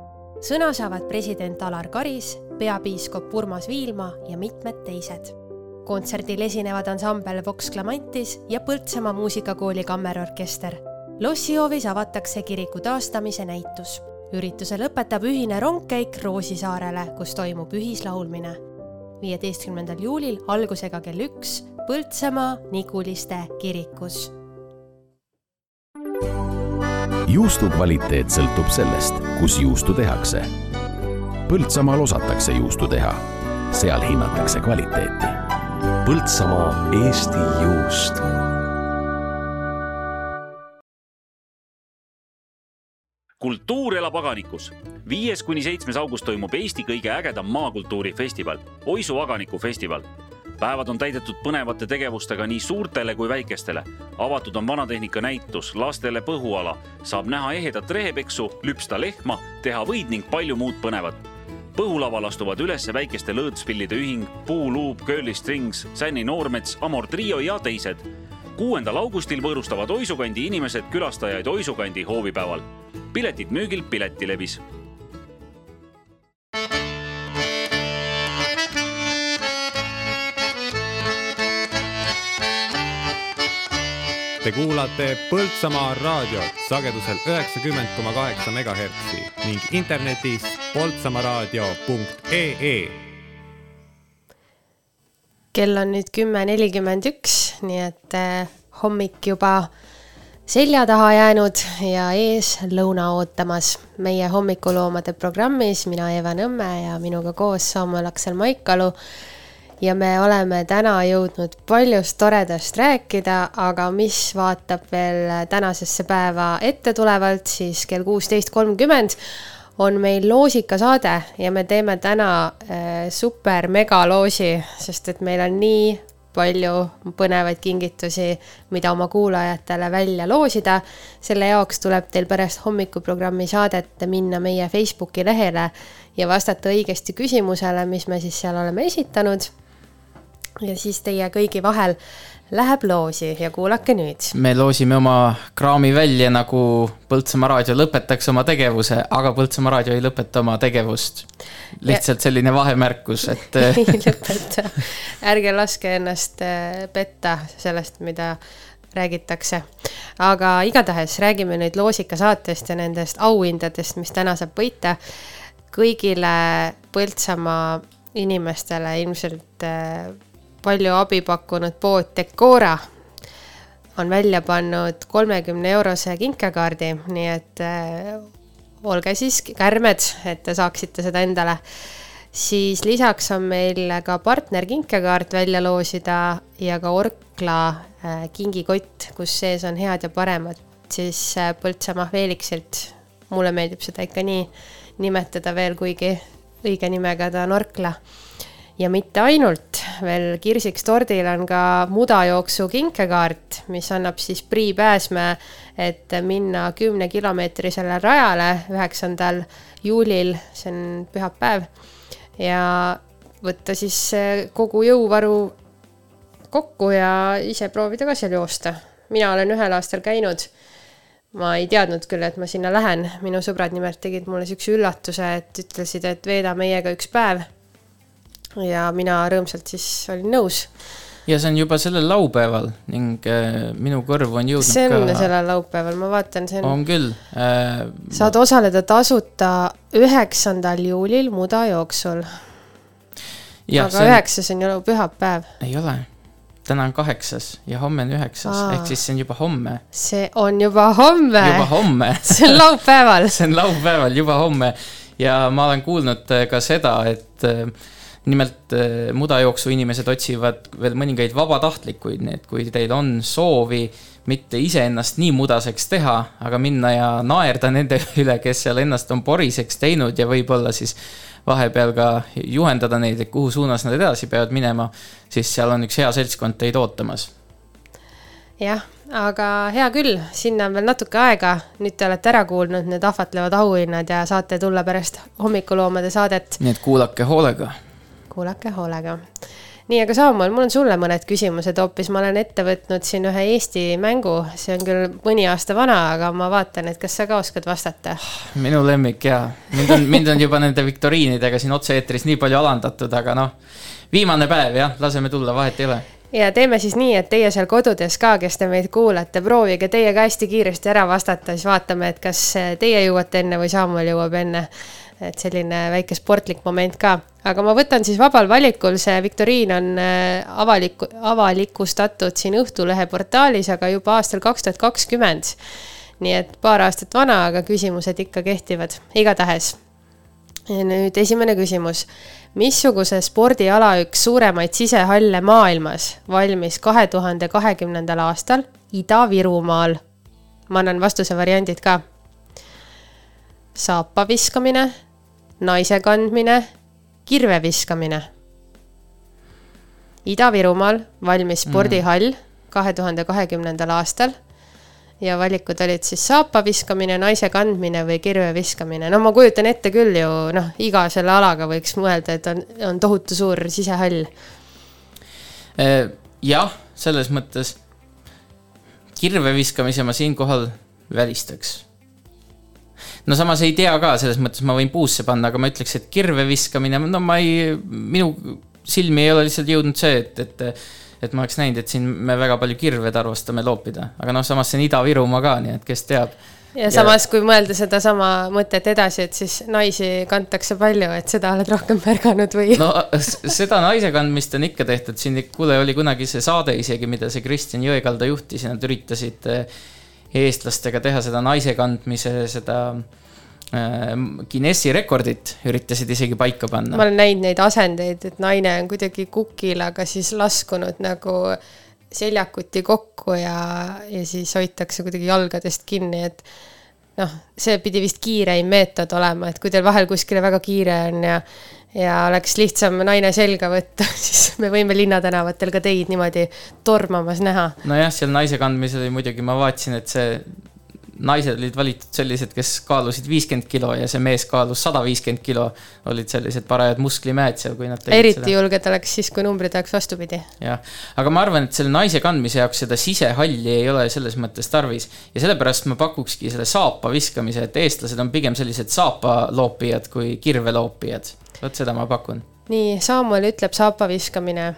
sõna saavad president Alar Karis, peapiiskop Urmas Viilma ja mitmed teised. kontserdil esinevad ansambel Vox Clamantis ja Põltsamaa Muusikakooli Kammerorkester. lossihoovis avatakse kiriku taastamise näitus. ürituse lõpetab ühine rongkäik Roosisaarele, kus toimub ühislaulmine viieteistkümnendal juulil algusega kell üks Põltsamaa Niguliste kirikus juustu kvaliteet sõltub sellest, kus juustu tehakse. Põltsamaal osatakse juustu teha, seal hinnatakse kvaliteeti. Põltsamaa Eesti juust kultuur elab aganikus. viies kuni seitsmes august toimub Eesti kõige ägedam maakultuurifestival, Oisu aganiku festival päevad on täidetud põnevate tegevustega nii suurtele kui väikestele. avatud on vanatehnika näitus, lastele põhuala, saab näha ehedat rehepeksu, lüpsta lehma, teha võid ning palju muud põnevat. põhulaval astuvad üles väikeste lõõtspillide ühing, Puuluup, Curly Strings, Sänni Noormets, Amor Trio ja teised. kuuendal augustil võõrustavad Oisukandi inimesed külastajaid Oisukandi hoovipäeval. piletid müügil Piletilevis Te kuulate Põltsamaa raadiot sagedusel üheksakümmend koma kaheksa megahertsi ning internetis poltsamaaraadio.ee. kell on nüüd kümme nelikümmend üks, nii et eh, hommik juba selja taha jäänud ja ees lõuna ootamas. meie hommikuloomade programmis mina, Eva Nõmme ja minuga koos Samuel Aksel Maikalu ja me oleme täna jõudnud paljust toredast rääkida, aga mis vaatab veel tänasesse päeva ette tulevalt, siis kell kuusteist kolmkümmend on meil loosikasaade ja me teeme täna äh, super megaloosi, sest et meil on nii palju põnevaid kingitusi, mida oma kuulajatele välja loosida. selle jaoks tuleb teil pärast hommikuprogrammi saadet minna meie Facebooki lehele ja vastata õigesti küsimusele, mis me siis seal oleme esitanud ja siis teie kõigi vahel läheb loosi ja kuulake nüüd. me loosime oma kraami välja, nagu Põltsamaa raadio lõpetaks oma tegevuse, aga Põltsamaa raadio ei lõpeta oma tegevust. lihtsalt selline vahemärkus, et ei lõpeta, ärge laske ennast äh, petta sellest, mida räägitakse. aga igatahes räägime nüüd loosika saatest ja nendest auhindadest, mis täna saab võita. kõigile Põltsamaa inimestele ilmselt äh, palju abi pakkunud pood Decora on välja pannud kolmekümne eurose kinkekaardi, nii et äh, olge siis kärmed, et te saaksite seda endale. siis lisaks on meil ka partner kinkekaart välja loosida ja ka Orkla äh, kingikott, kus sees on head ja paremad siis äh, Põltsamaa Feeliksilt. mulle meeldib seda ikka nii nimetada veel, kuigi õige nimega ta on Orkla ja mitte ainult, veel kirsiks tordil on ka mudajooksu kinkekaart, mis annab siis Prii pääsme, et minna kümnekilomeetrisele rajale üheksandal juulil, see on pühapäev, ja võtta siis kogu jõuvaru kokku ja ise proovida ka seal joosta. mina olen ühel aastal käinud. Ma ei teadnud küll, et ma sinna lähen, minu sõbrad nimelt tegid mulle siukse üllatuse, et ütlesid, et veeda meiega üks päev ja mina rõõmsalt siis olin nõus. ja see on juba sellel laupäeval ning äh, minu kõrvu on jõudnud see on ka... sellel laupäeval, ma vaatan, see on. on küll äh,. saad osaleda tasuta üheksandal juulil Muda jooksul. aga üheksas on... on ju pühapäev. ei ole täna on kaheksas ja homme on üheksas, ehk siis see on juba homme. see on juba homme. juba homme see on laupäeval see on laupäeval, juba homme ja ma olen kuulnud äh, ka seda, et äh, nimelt äh, mudajooksu inimesed otsivad veel mõningaid vabatahtlikuid, nii et kui teil on soovi mitte iseennast nii mudaseks teha, aga minna ja naerda nende üle, kes seal ennast on poriseks teinud ja võib-olla siis vahepeal ka juhendada neid, et kuhu suunas nad edasi peavad minema, siis seal on üks hea seltskond teid ootamas. jah, aga hea küll, sinna on veel natuke aega, nüüd te olete ära kuulnud need ahvatlevad auhinnad ja saate tulla pärast hommikuloomade saadet. nii et kuulake hoolega kuulake hoolega. nii, aga Saamuel, mul on sulle mõned küsimused hoopis, ma olen ette võtnud siin ühe Eesti mängu, see on küll mõni aasta vana, aga ma vaatan, et kas sa ka oskad vastata. minu lemmik jaa, mind on, mind on juba nende viktoriinidega siin otse-eetris nii palju alandatud, aga noh, viimane päev jah, laseme tulla, vahet ei ole. Ja teeme siis nii, et teie seal kodudes ka, kes te meid kuulate, proovige teie ka hästi kiiresti ära vastata, siis vaatame, et kas teie jõuate enne või Samuel jõuab enne et selline väike sportlik moment ka. aga ma võtan siis vabal valikul, see viktoriin on äh, avalik, avalikustatud siin Õhtulehe portaalis, aga juba aastal kaks tuhat kakskümmend. nii et paar aastat vana, aga küsimused ikka kehtivad, igatahes. nüüd esimene küsimus. missuguse spordiala üks suuremaid sisehalle maailmas valmis kahe tuhande kahekümnendal aastal Ida-Virumaal? ma annan vastuse variandid ka saapa viskamine, naise kandmine, kirve viskamine. Ida-Virumaal valmis spordihall kahe tuhande kahekümnendal aastal ja valikud olid siis saapa viskamine, naise kandmine või kirve viskamine. no ma kujutan ette küll ju noh, iga selle alaga võiks mõelda, et on, on tohutu suur sisehall. Eh, jah, selles mõttes kirve viskamise ma siinkohal välistaks. No samas ei tea ka, selles mõttes ma võin puusse panna, aga ma ütleks, et kirve viskamine, no ma ei, minu silmi ei ole lihtsalt jõudnud see, et, et et ma oleks näinud, et siin me väga palju kirved arvestame loopida, aga noh, samas see on Ida-Virumaa ka, nii et kes teab. ja samas, kui mõelda sedasama mõtet edasi, et siis naisi kantakse palju, et seda oled rohkem märganud või? no seda naise kandmist on ikka tehtud, siin kuule, oli kunagi see saade isegi, mida see Kristjan Jõekalda juhtis ja nad üritasid eh, eestlastega teha seda naise kandmise, seda äh, Guinessi rekordit üritasid isegi paika panna. ma olen näinud neid asendeid, et naine on kuidagi kukil, aga siis laskunud nagu seljakuti kokku ja, ja siis hoitakse kuidagi jalgadest kinni, et noh, see pidi vist kiireim meetod olema, et kui teil vahel kuskile väga kiire on ja ja oleks lihtsam naine selga võtta, siis me võime linnatänavatel ka teid niimoodi tormamas näha. nojah, seal naise kandmisel muidugi, ma vaatasin, et see naised olid valitud sellised, kes kaalusid viiskümmend kilo ja see mees kaalus sada viiskümmend kilo. olid sellised parajad musklimäed seal, kui nad eriti seda. julged oleks siis, kui numbrid oleks vastupidi. jah, aga ma arvan, et selle naise kandmise jaoks seda sisehalli ei ole selles mõttes tarvis. ja sellepärast ma pakukski selle saapa viskamise, et eestlased on pigem sellised saapaloopijad kui kirveloopijad. vot seda ma pakun. nii, Samuel ütleb saapa viskamine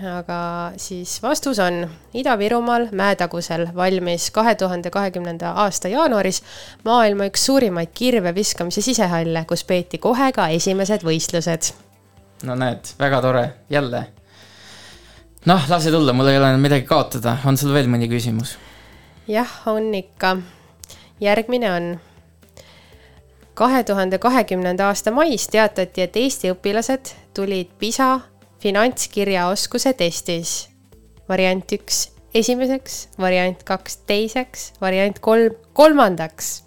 aga siis vastus on Ida-Virumaal Mäetagusel valmis kahe tuhande kahekümnenda aasta jaanuaris maailma üks suurimaid kirveviskamise sisehalle, kus peeti kohe ka esimesed võistlused. no näed, väga tore, jälle. noh, lase tulla, mul ei ole midagi kaotada, on sul veel mõni küsimus? jah, on ikka. järgmine on kahe tuhande kahekümnenda aasta mais teatati, et Eesti õpilased tulid PISA finantskirjaoskuse testis. variant üks esimeseks, variant kaks teiseks, variant kolm kolmandaks.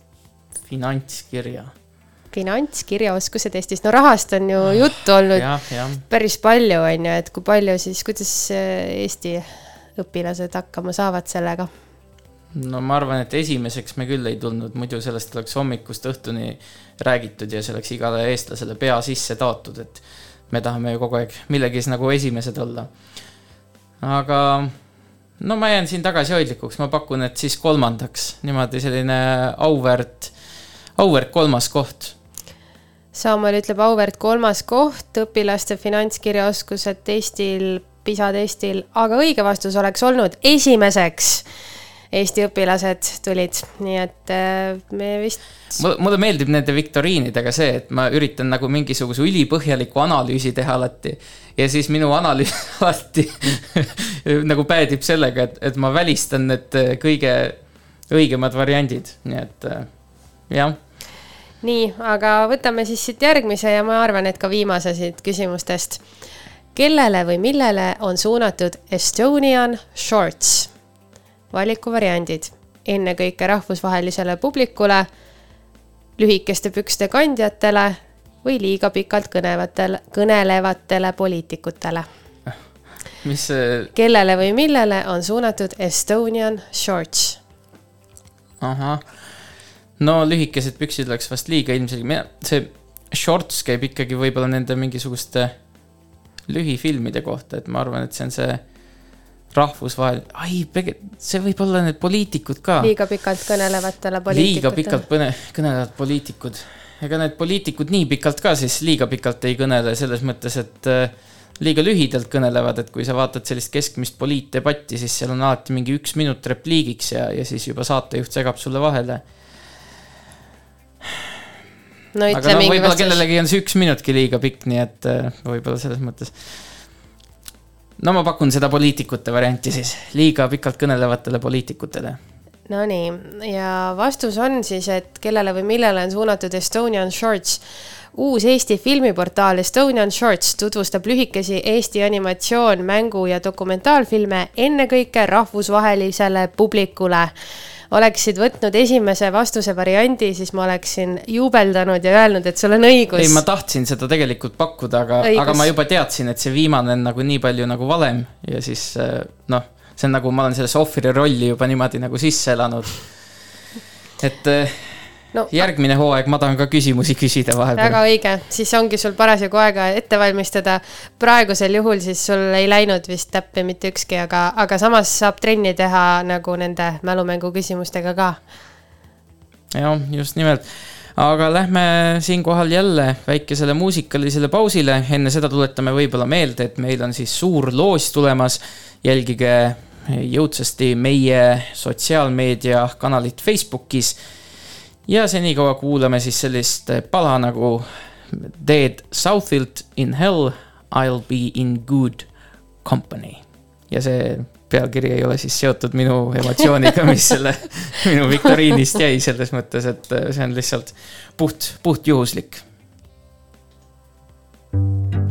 finantskirja. finantskirjaoskuse testis, no rahast on ju ah, juttu olnud ja, ja. päris palju, on ju, et kui palju siis, kuidas Eesti õpilased hakkama saavad sellega? no ma arvan, et esimeseks me küll ei tulnud, muidu sellest oleks hommikust õhtuni räägitud ja see oleks igale eestlasele pea sisse taotud, et me tahame ju kogu aeg millegis nagu esimesed olla. aga no ma jään siin tagasihoidlikuks, ma pakun, et siis kolmandaks, niimoodi selline auväärt, auväärt kolmas koht. Samuel ütleb auväärt kolmas koht õpilaste finantskirjaoskused testil, PISA testil, aga õige vastus oleks olnud esimeseks Eesti õpilased tulid, nii et äh, me vist. mulle meeldib nende viktoriinidega see, et ma üritan nagu mingisuguse ülipõhjaliku analüüsi teha alati. ja siis minu analüüs alati nagu päädib sellega, et, et ma välistan need äh, kõige õigemad variandid, nii et äh, jah nii, aga võtame siis siit järgmise ja ma arvan, et ka viimase siit küsimustest. kellele või millele on suunatud Estonian Shorts? Valikuvariandid ennekõike rahvusvahelisele publikule, lühikeste pükste kandjatele või liiga pikalt kõnevatele, kõnelevatele poliitikutele. mis see? kellele või millele on suunatud Estonian Shorts? ahah, no lühikesed püksid oleks vast liiga ilmselgelt, see shorts käib ikkagi võib-olla nende mingisuguste lühifilmide kohta, et ma arvan, et see on see rahvusvahel, ai, see võib olla need poliitikud ka. liiga pikalt kõnelevatele poliitikutele. liiga pikalt kõne, kõnelevad poliitikud. ega need poliitikud nii pikalt ka siis liiga pikalt ei kõnele, selles mõttes, et äh, liiga lühidalt kõnelevad, et kui sa vaatad sellist keskmist poliitdebatti, siis seal on alati mingi üks minut repliigiks ja, ja siis juba saatejuht segab sulle vahele. no ütle aga no võib-olla kellelegi on see üks minutki liiga pikk, nii et äh, võib-olla selles mõttes no ma pakun seda poliitikute varianti siis, liiga pikalt kõnelevatele poliitikutele. Nonii, ja vastus on siis, et kellele või millele on suunatud Estonian Shorts. uus Eesti filmiportaal Estonian Shorts tutvustab lühikesi Eesti animatsioon, mängu ja dokumentaalfilme ennekõike rahvusvahelisele publikule oleksid võtnud esimese vastuse variandi, siis ma oleksin juubeldanud ja öelnud, et sul on õigus ei, ma tahtsin seda tegelikult pakkuda, aga, aga ma juba teadsin, et see viimane on nagu nii palju nagu valem ja siis äh, noh, see on nagu ma olen sellesse ohvri rolli juba niimoodi nagu sisse elanud. et äh, No- järgmine hooaeg ma tahan ka küsimusi küsida väga vahepeal. õige, siis ongi sul parasjagu aega ette valmistada. praegusel juhul siis sul ei läinud vist täppi mitte ükski, aga, aga samas saab trenni teha nagu nende mälumängu küsimustega ka. jah, just nimelt. aga lähme siinkohal jälle väikesele muusikalisele pausile, enne seda tuletame võib-olla meelde, et meil on siis suur loos tulemas. jälgige jõudsasti meie sotsiaalmeedia kanalit Facebookis. Ja senikaua kuulame siis sellist pala nagu Dead Southilt in hell, I will be in good company. ja see pealkiri ei ole siis seotud minu emotsiooniga, mis selle minu viktoriinist jäi, selles mõttes, et see on lihtsalt puht, puht juhuslik Damn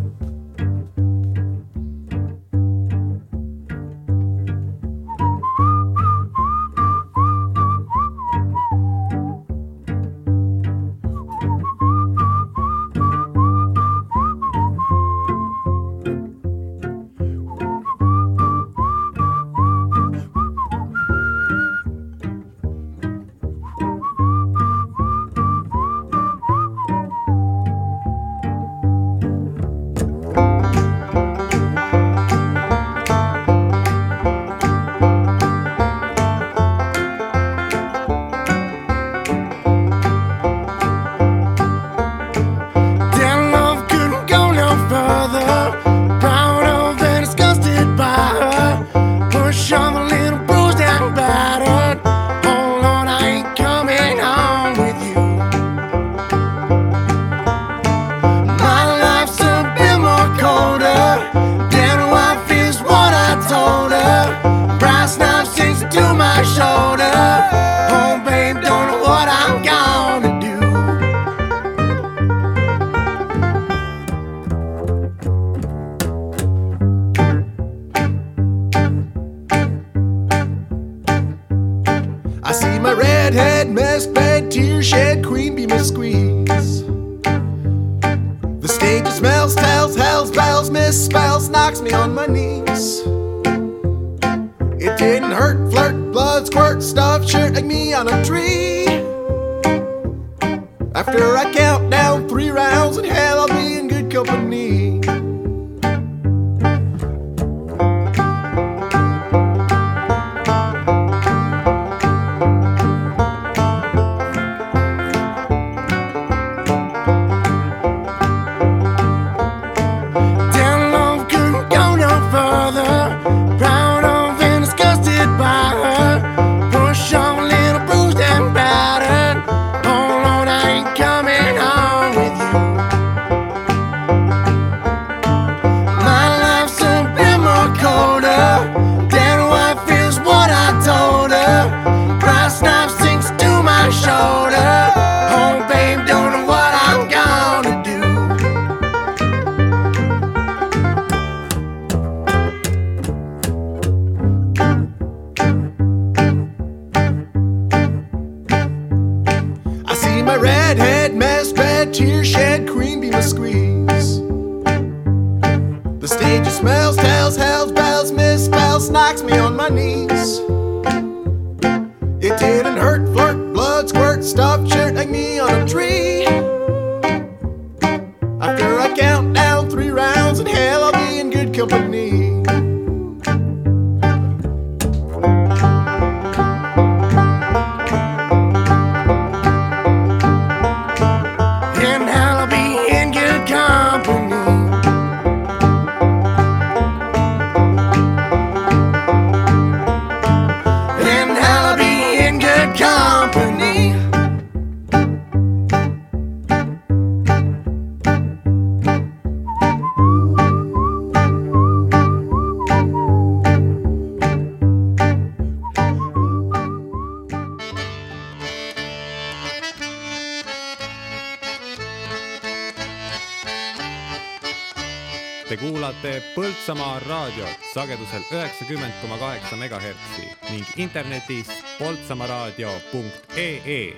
Põltsamaa raadiot sagedusel üheksakümmend koma kaheksa megahertsi ning internetis poltsamaaraadio.ee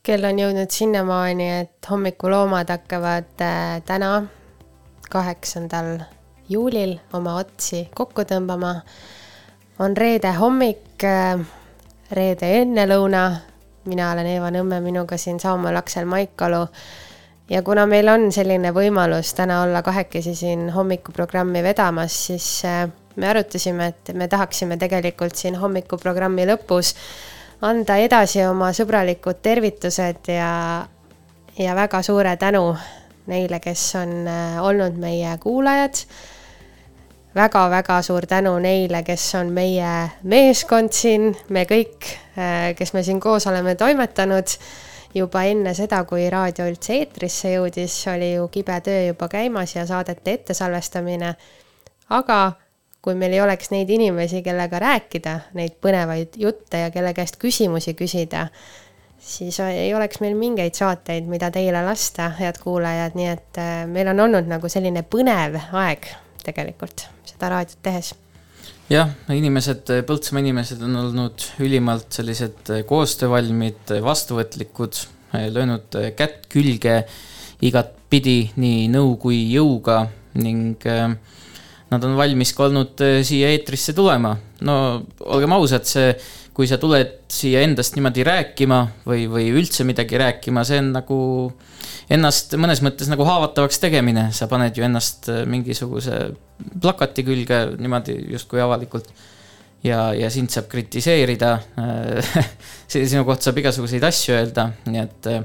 kell on jõudnud sinnamaani, et hommikuloomad hakkavad äh, täna, kaheksandal juulil oma otsi kokku tõmbama. on reede hommik, äh, reede ennelõuna. mina olen Eeva Nõmme, minuga siin Samuel Aksel Maikalu. Ja kuna meil on selline võimalus täna olla kahekesi siin hommikuprogrammi vedamas, siis äh, me arutasime, et me tahaksime tegelikult siin hommikuprogrammi lõpus anda edasi oma sõbralikud tervitused ja, ja väga suure tänu neile, kes on äh, olnud meie kuulajad. Väga-väga suur tänu neile, kes on meie meeskond siin, me kõik, äh, kes me siin koos oleme toimetanud juba enne seda, kui raadio üldse eetrisse jõudis, oli ju kibe töö juba käimas ja saadete ettesalvestamine. aga kui meil ei oleks neid inimesi, kellega rääkida neid põnevaid jutte ja kelle käest küsimusi küsida, siis ei oleks meil mingeid saateid, mida teile lasta, head kuulajad, nii et äh, meil on olnud nagu selline põnev aeg tegelikult seda raadiot tehes jah, inimesed, Põltsamaa inimesed on olnud ülimalt sellised koostöövalmid, vastuvõtlikud, löönud kätt külge igatpidi nii nõu kui jõuga ning nad on valmis ka olnud siia eetrisse tulema. no olgem ausad, see, kui sa tuled siia endast niimoodi rääkima või, või üldse midagi rääkima, see on nagu ennast mõnes mõttes nagu haavatavaks tegemine, sa paned ju ennast äh, mingisuguse plakati külge niimoodi justkui avalikult. ja, ja sind saab kritiseerida sinu kohta saab igasuguseid asju öelda, nii et äh,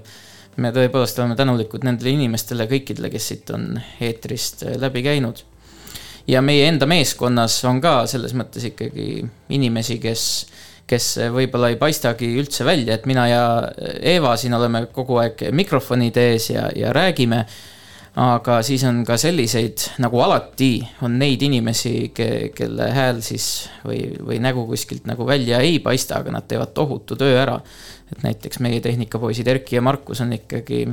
me tõepoolest oleme tänulikud nendele inimestele, kõikidele, kes siit on eetrist läbi käinud ja meie enda meeskonnas on ka selles mõttes ikkagi inimesi, kes, kes võib-olla ei paistagi üldse välja, et mina ja Eeva siin oleme kogu aeg mikrofonide ees ja, ja räägime. aga siis on ka selliseid, nagu alati on neid inimesi, kelle hääl siis või, või nägu kuskilt nagu välja ei paista, aga nad teevad tohutu töö ära. et näiteks meie tehnikapoisid Erki ja Markus on ikkagi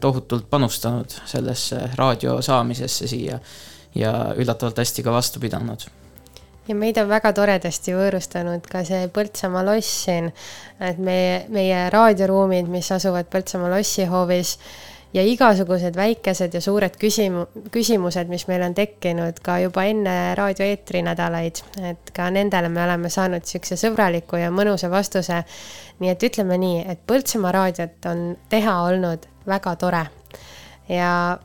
tohutult panustanud sellesse raadio saamisesse siia ja üllatavalt hästi ka vastu pidanud ja meid on väga toredasti võõrustanud ka see Põltsamaa loss siin, et meie, meie raadioruumid, mis asuvad Põltsamaa lossihoovis ja igasugused väikesed ja suured küsimu-, küsimused, mis meil on tekkinud ka juba enne raadioeetri nädalaid, et ka nendele me oleme saanud niisuguse sõbraliku ja mõnusa vastuse. nii et ütleme nii, et Põltsamaa raadiot on teha olnud väga tore ja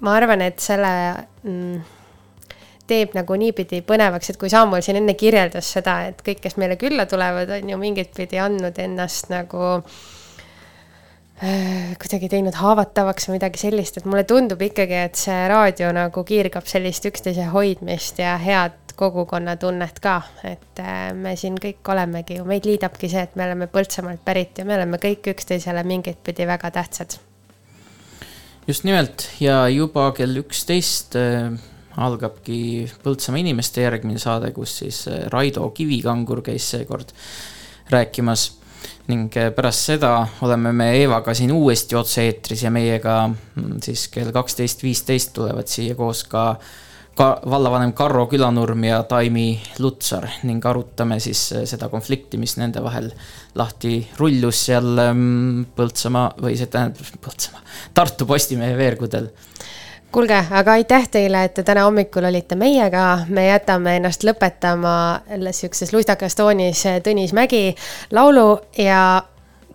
ma arvan, et selle mm, teeb nagu niipidi põnevaks, et kui Samuel siin enne kirjeldas seda, et kõik, kes meile külla tulevad, on ju mingit pidi andnud ennast nagu äh, kuidagi teinud haavatavaks või midagi sellist, et mulle tundub ikkagi, et see raadio nagu kiirgab sellist üksteise hoidmist ja head kogukonnatunnet ka, et äh, me siin kõik olemegi ju, meid liidabki see, et me oleme Põltsamaalt pärit ja me oleme kõik üksteisele mingit pidi väga tähtsad. Just nimelt ja juba kell üksteist äh, algabki Põltsamaa inimeste järgmine saade, kus siis äh, Raido Kivikangur käis seekord rääkimas. ning äh, pärast seda oleme me Eevaga siin uuesti otse-eetris ja meiega mm, siis kell kaksteist viisteist tulevad siia koos ka ka vallavanem Karro Külanurm ja Taimi Lutsar ning arutame siis seda konflikti, mis nende vahel lahti rullus seal ähm, Põltsamaa või see tähendab Põltsamaa, Tartu Postimehe veergudel kuulge, aga aitäh teile, et te täna hommikul olite meiega, me jätame ennast lõpetama sihukeses lustakas toonis Tõnis Mägi laulu ja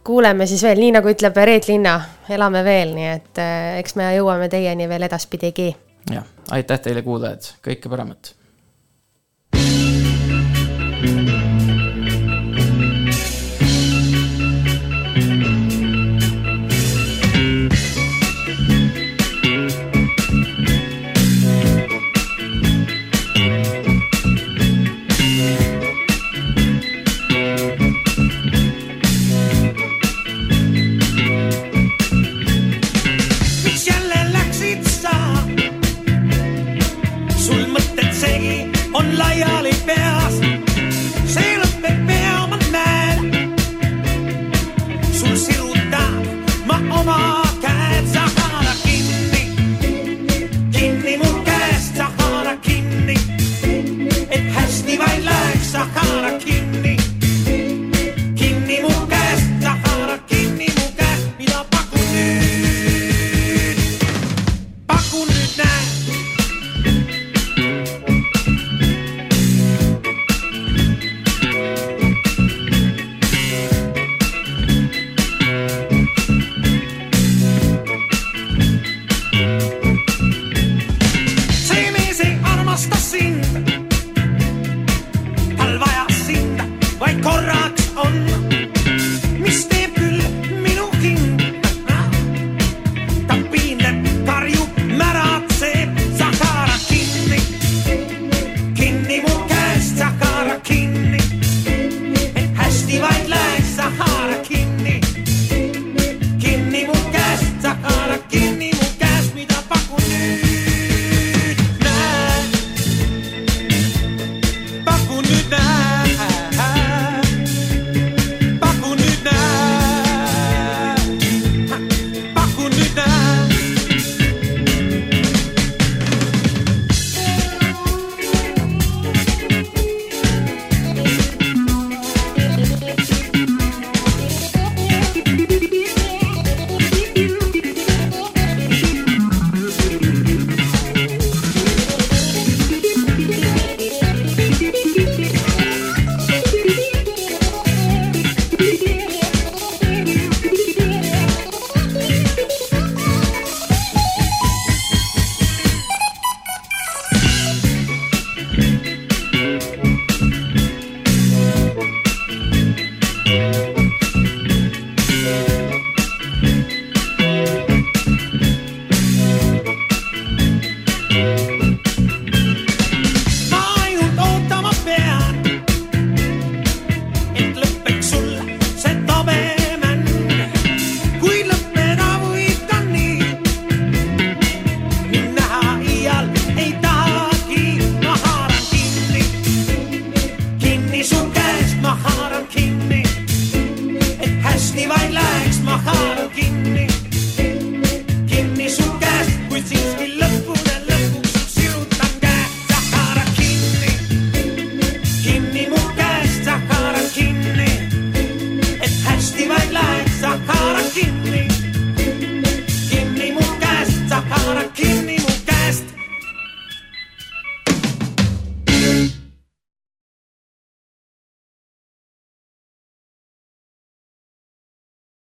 kuuleme siis veel, nii nagu ütleb Reet Linna, elame veel, nii et äh, eks me jõuame teieni veel edaspidigi. jah, aitäh teile, kuulajad, kõike paremat on laiali peas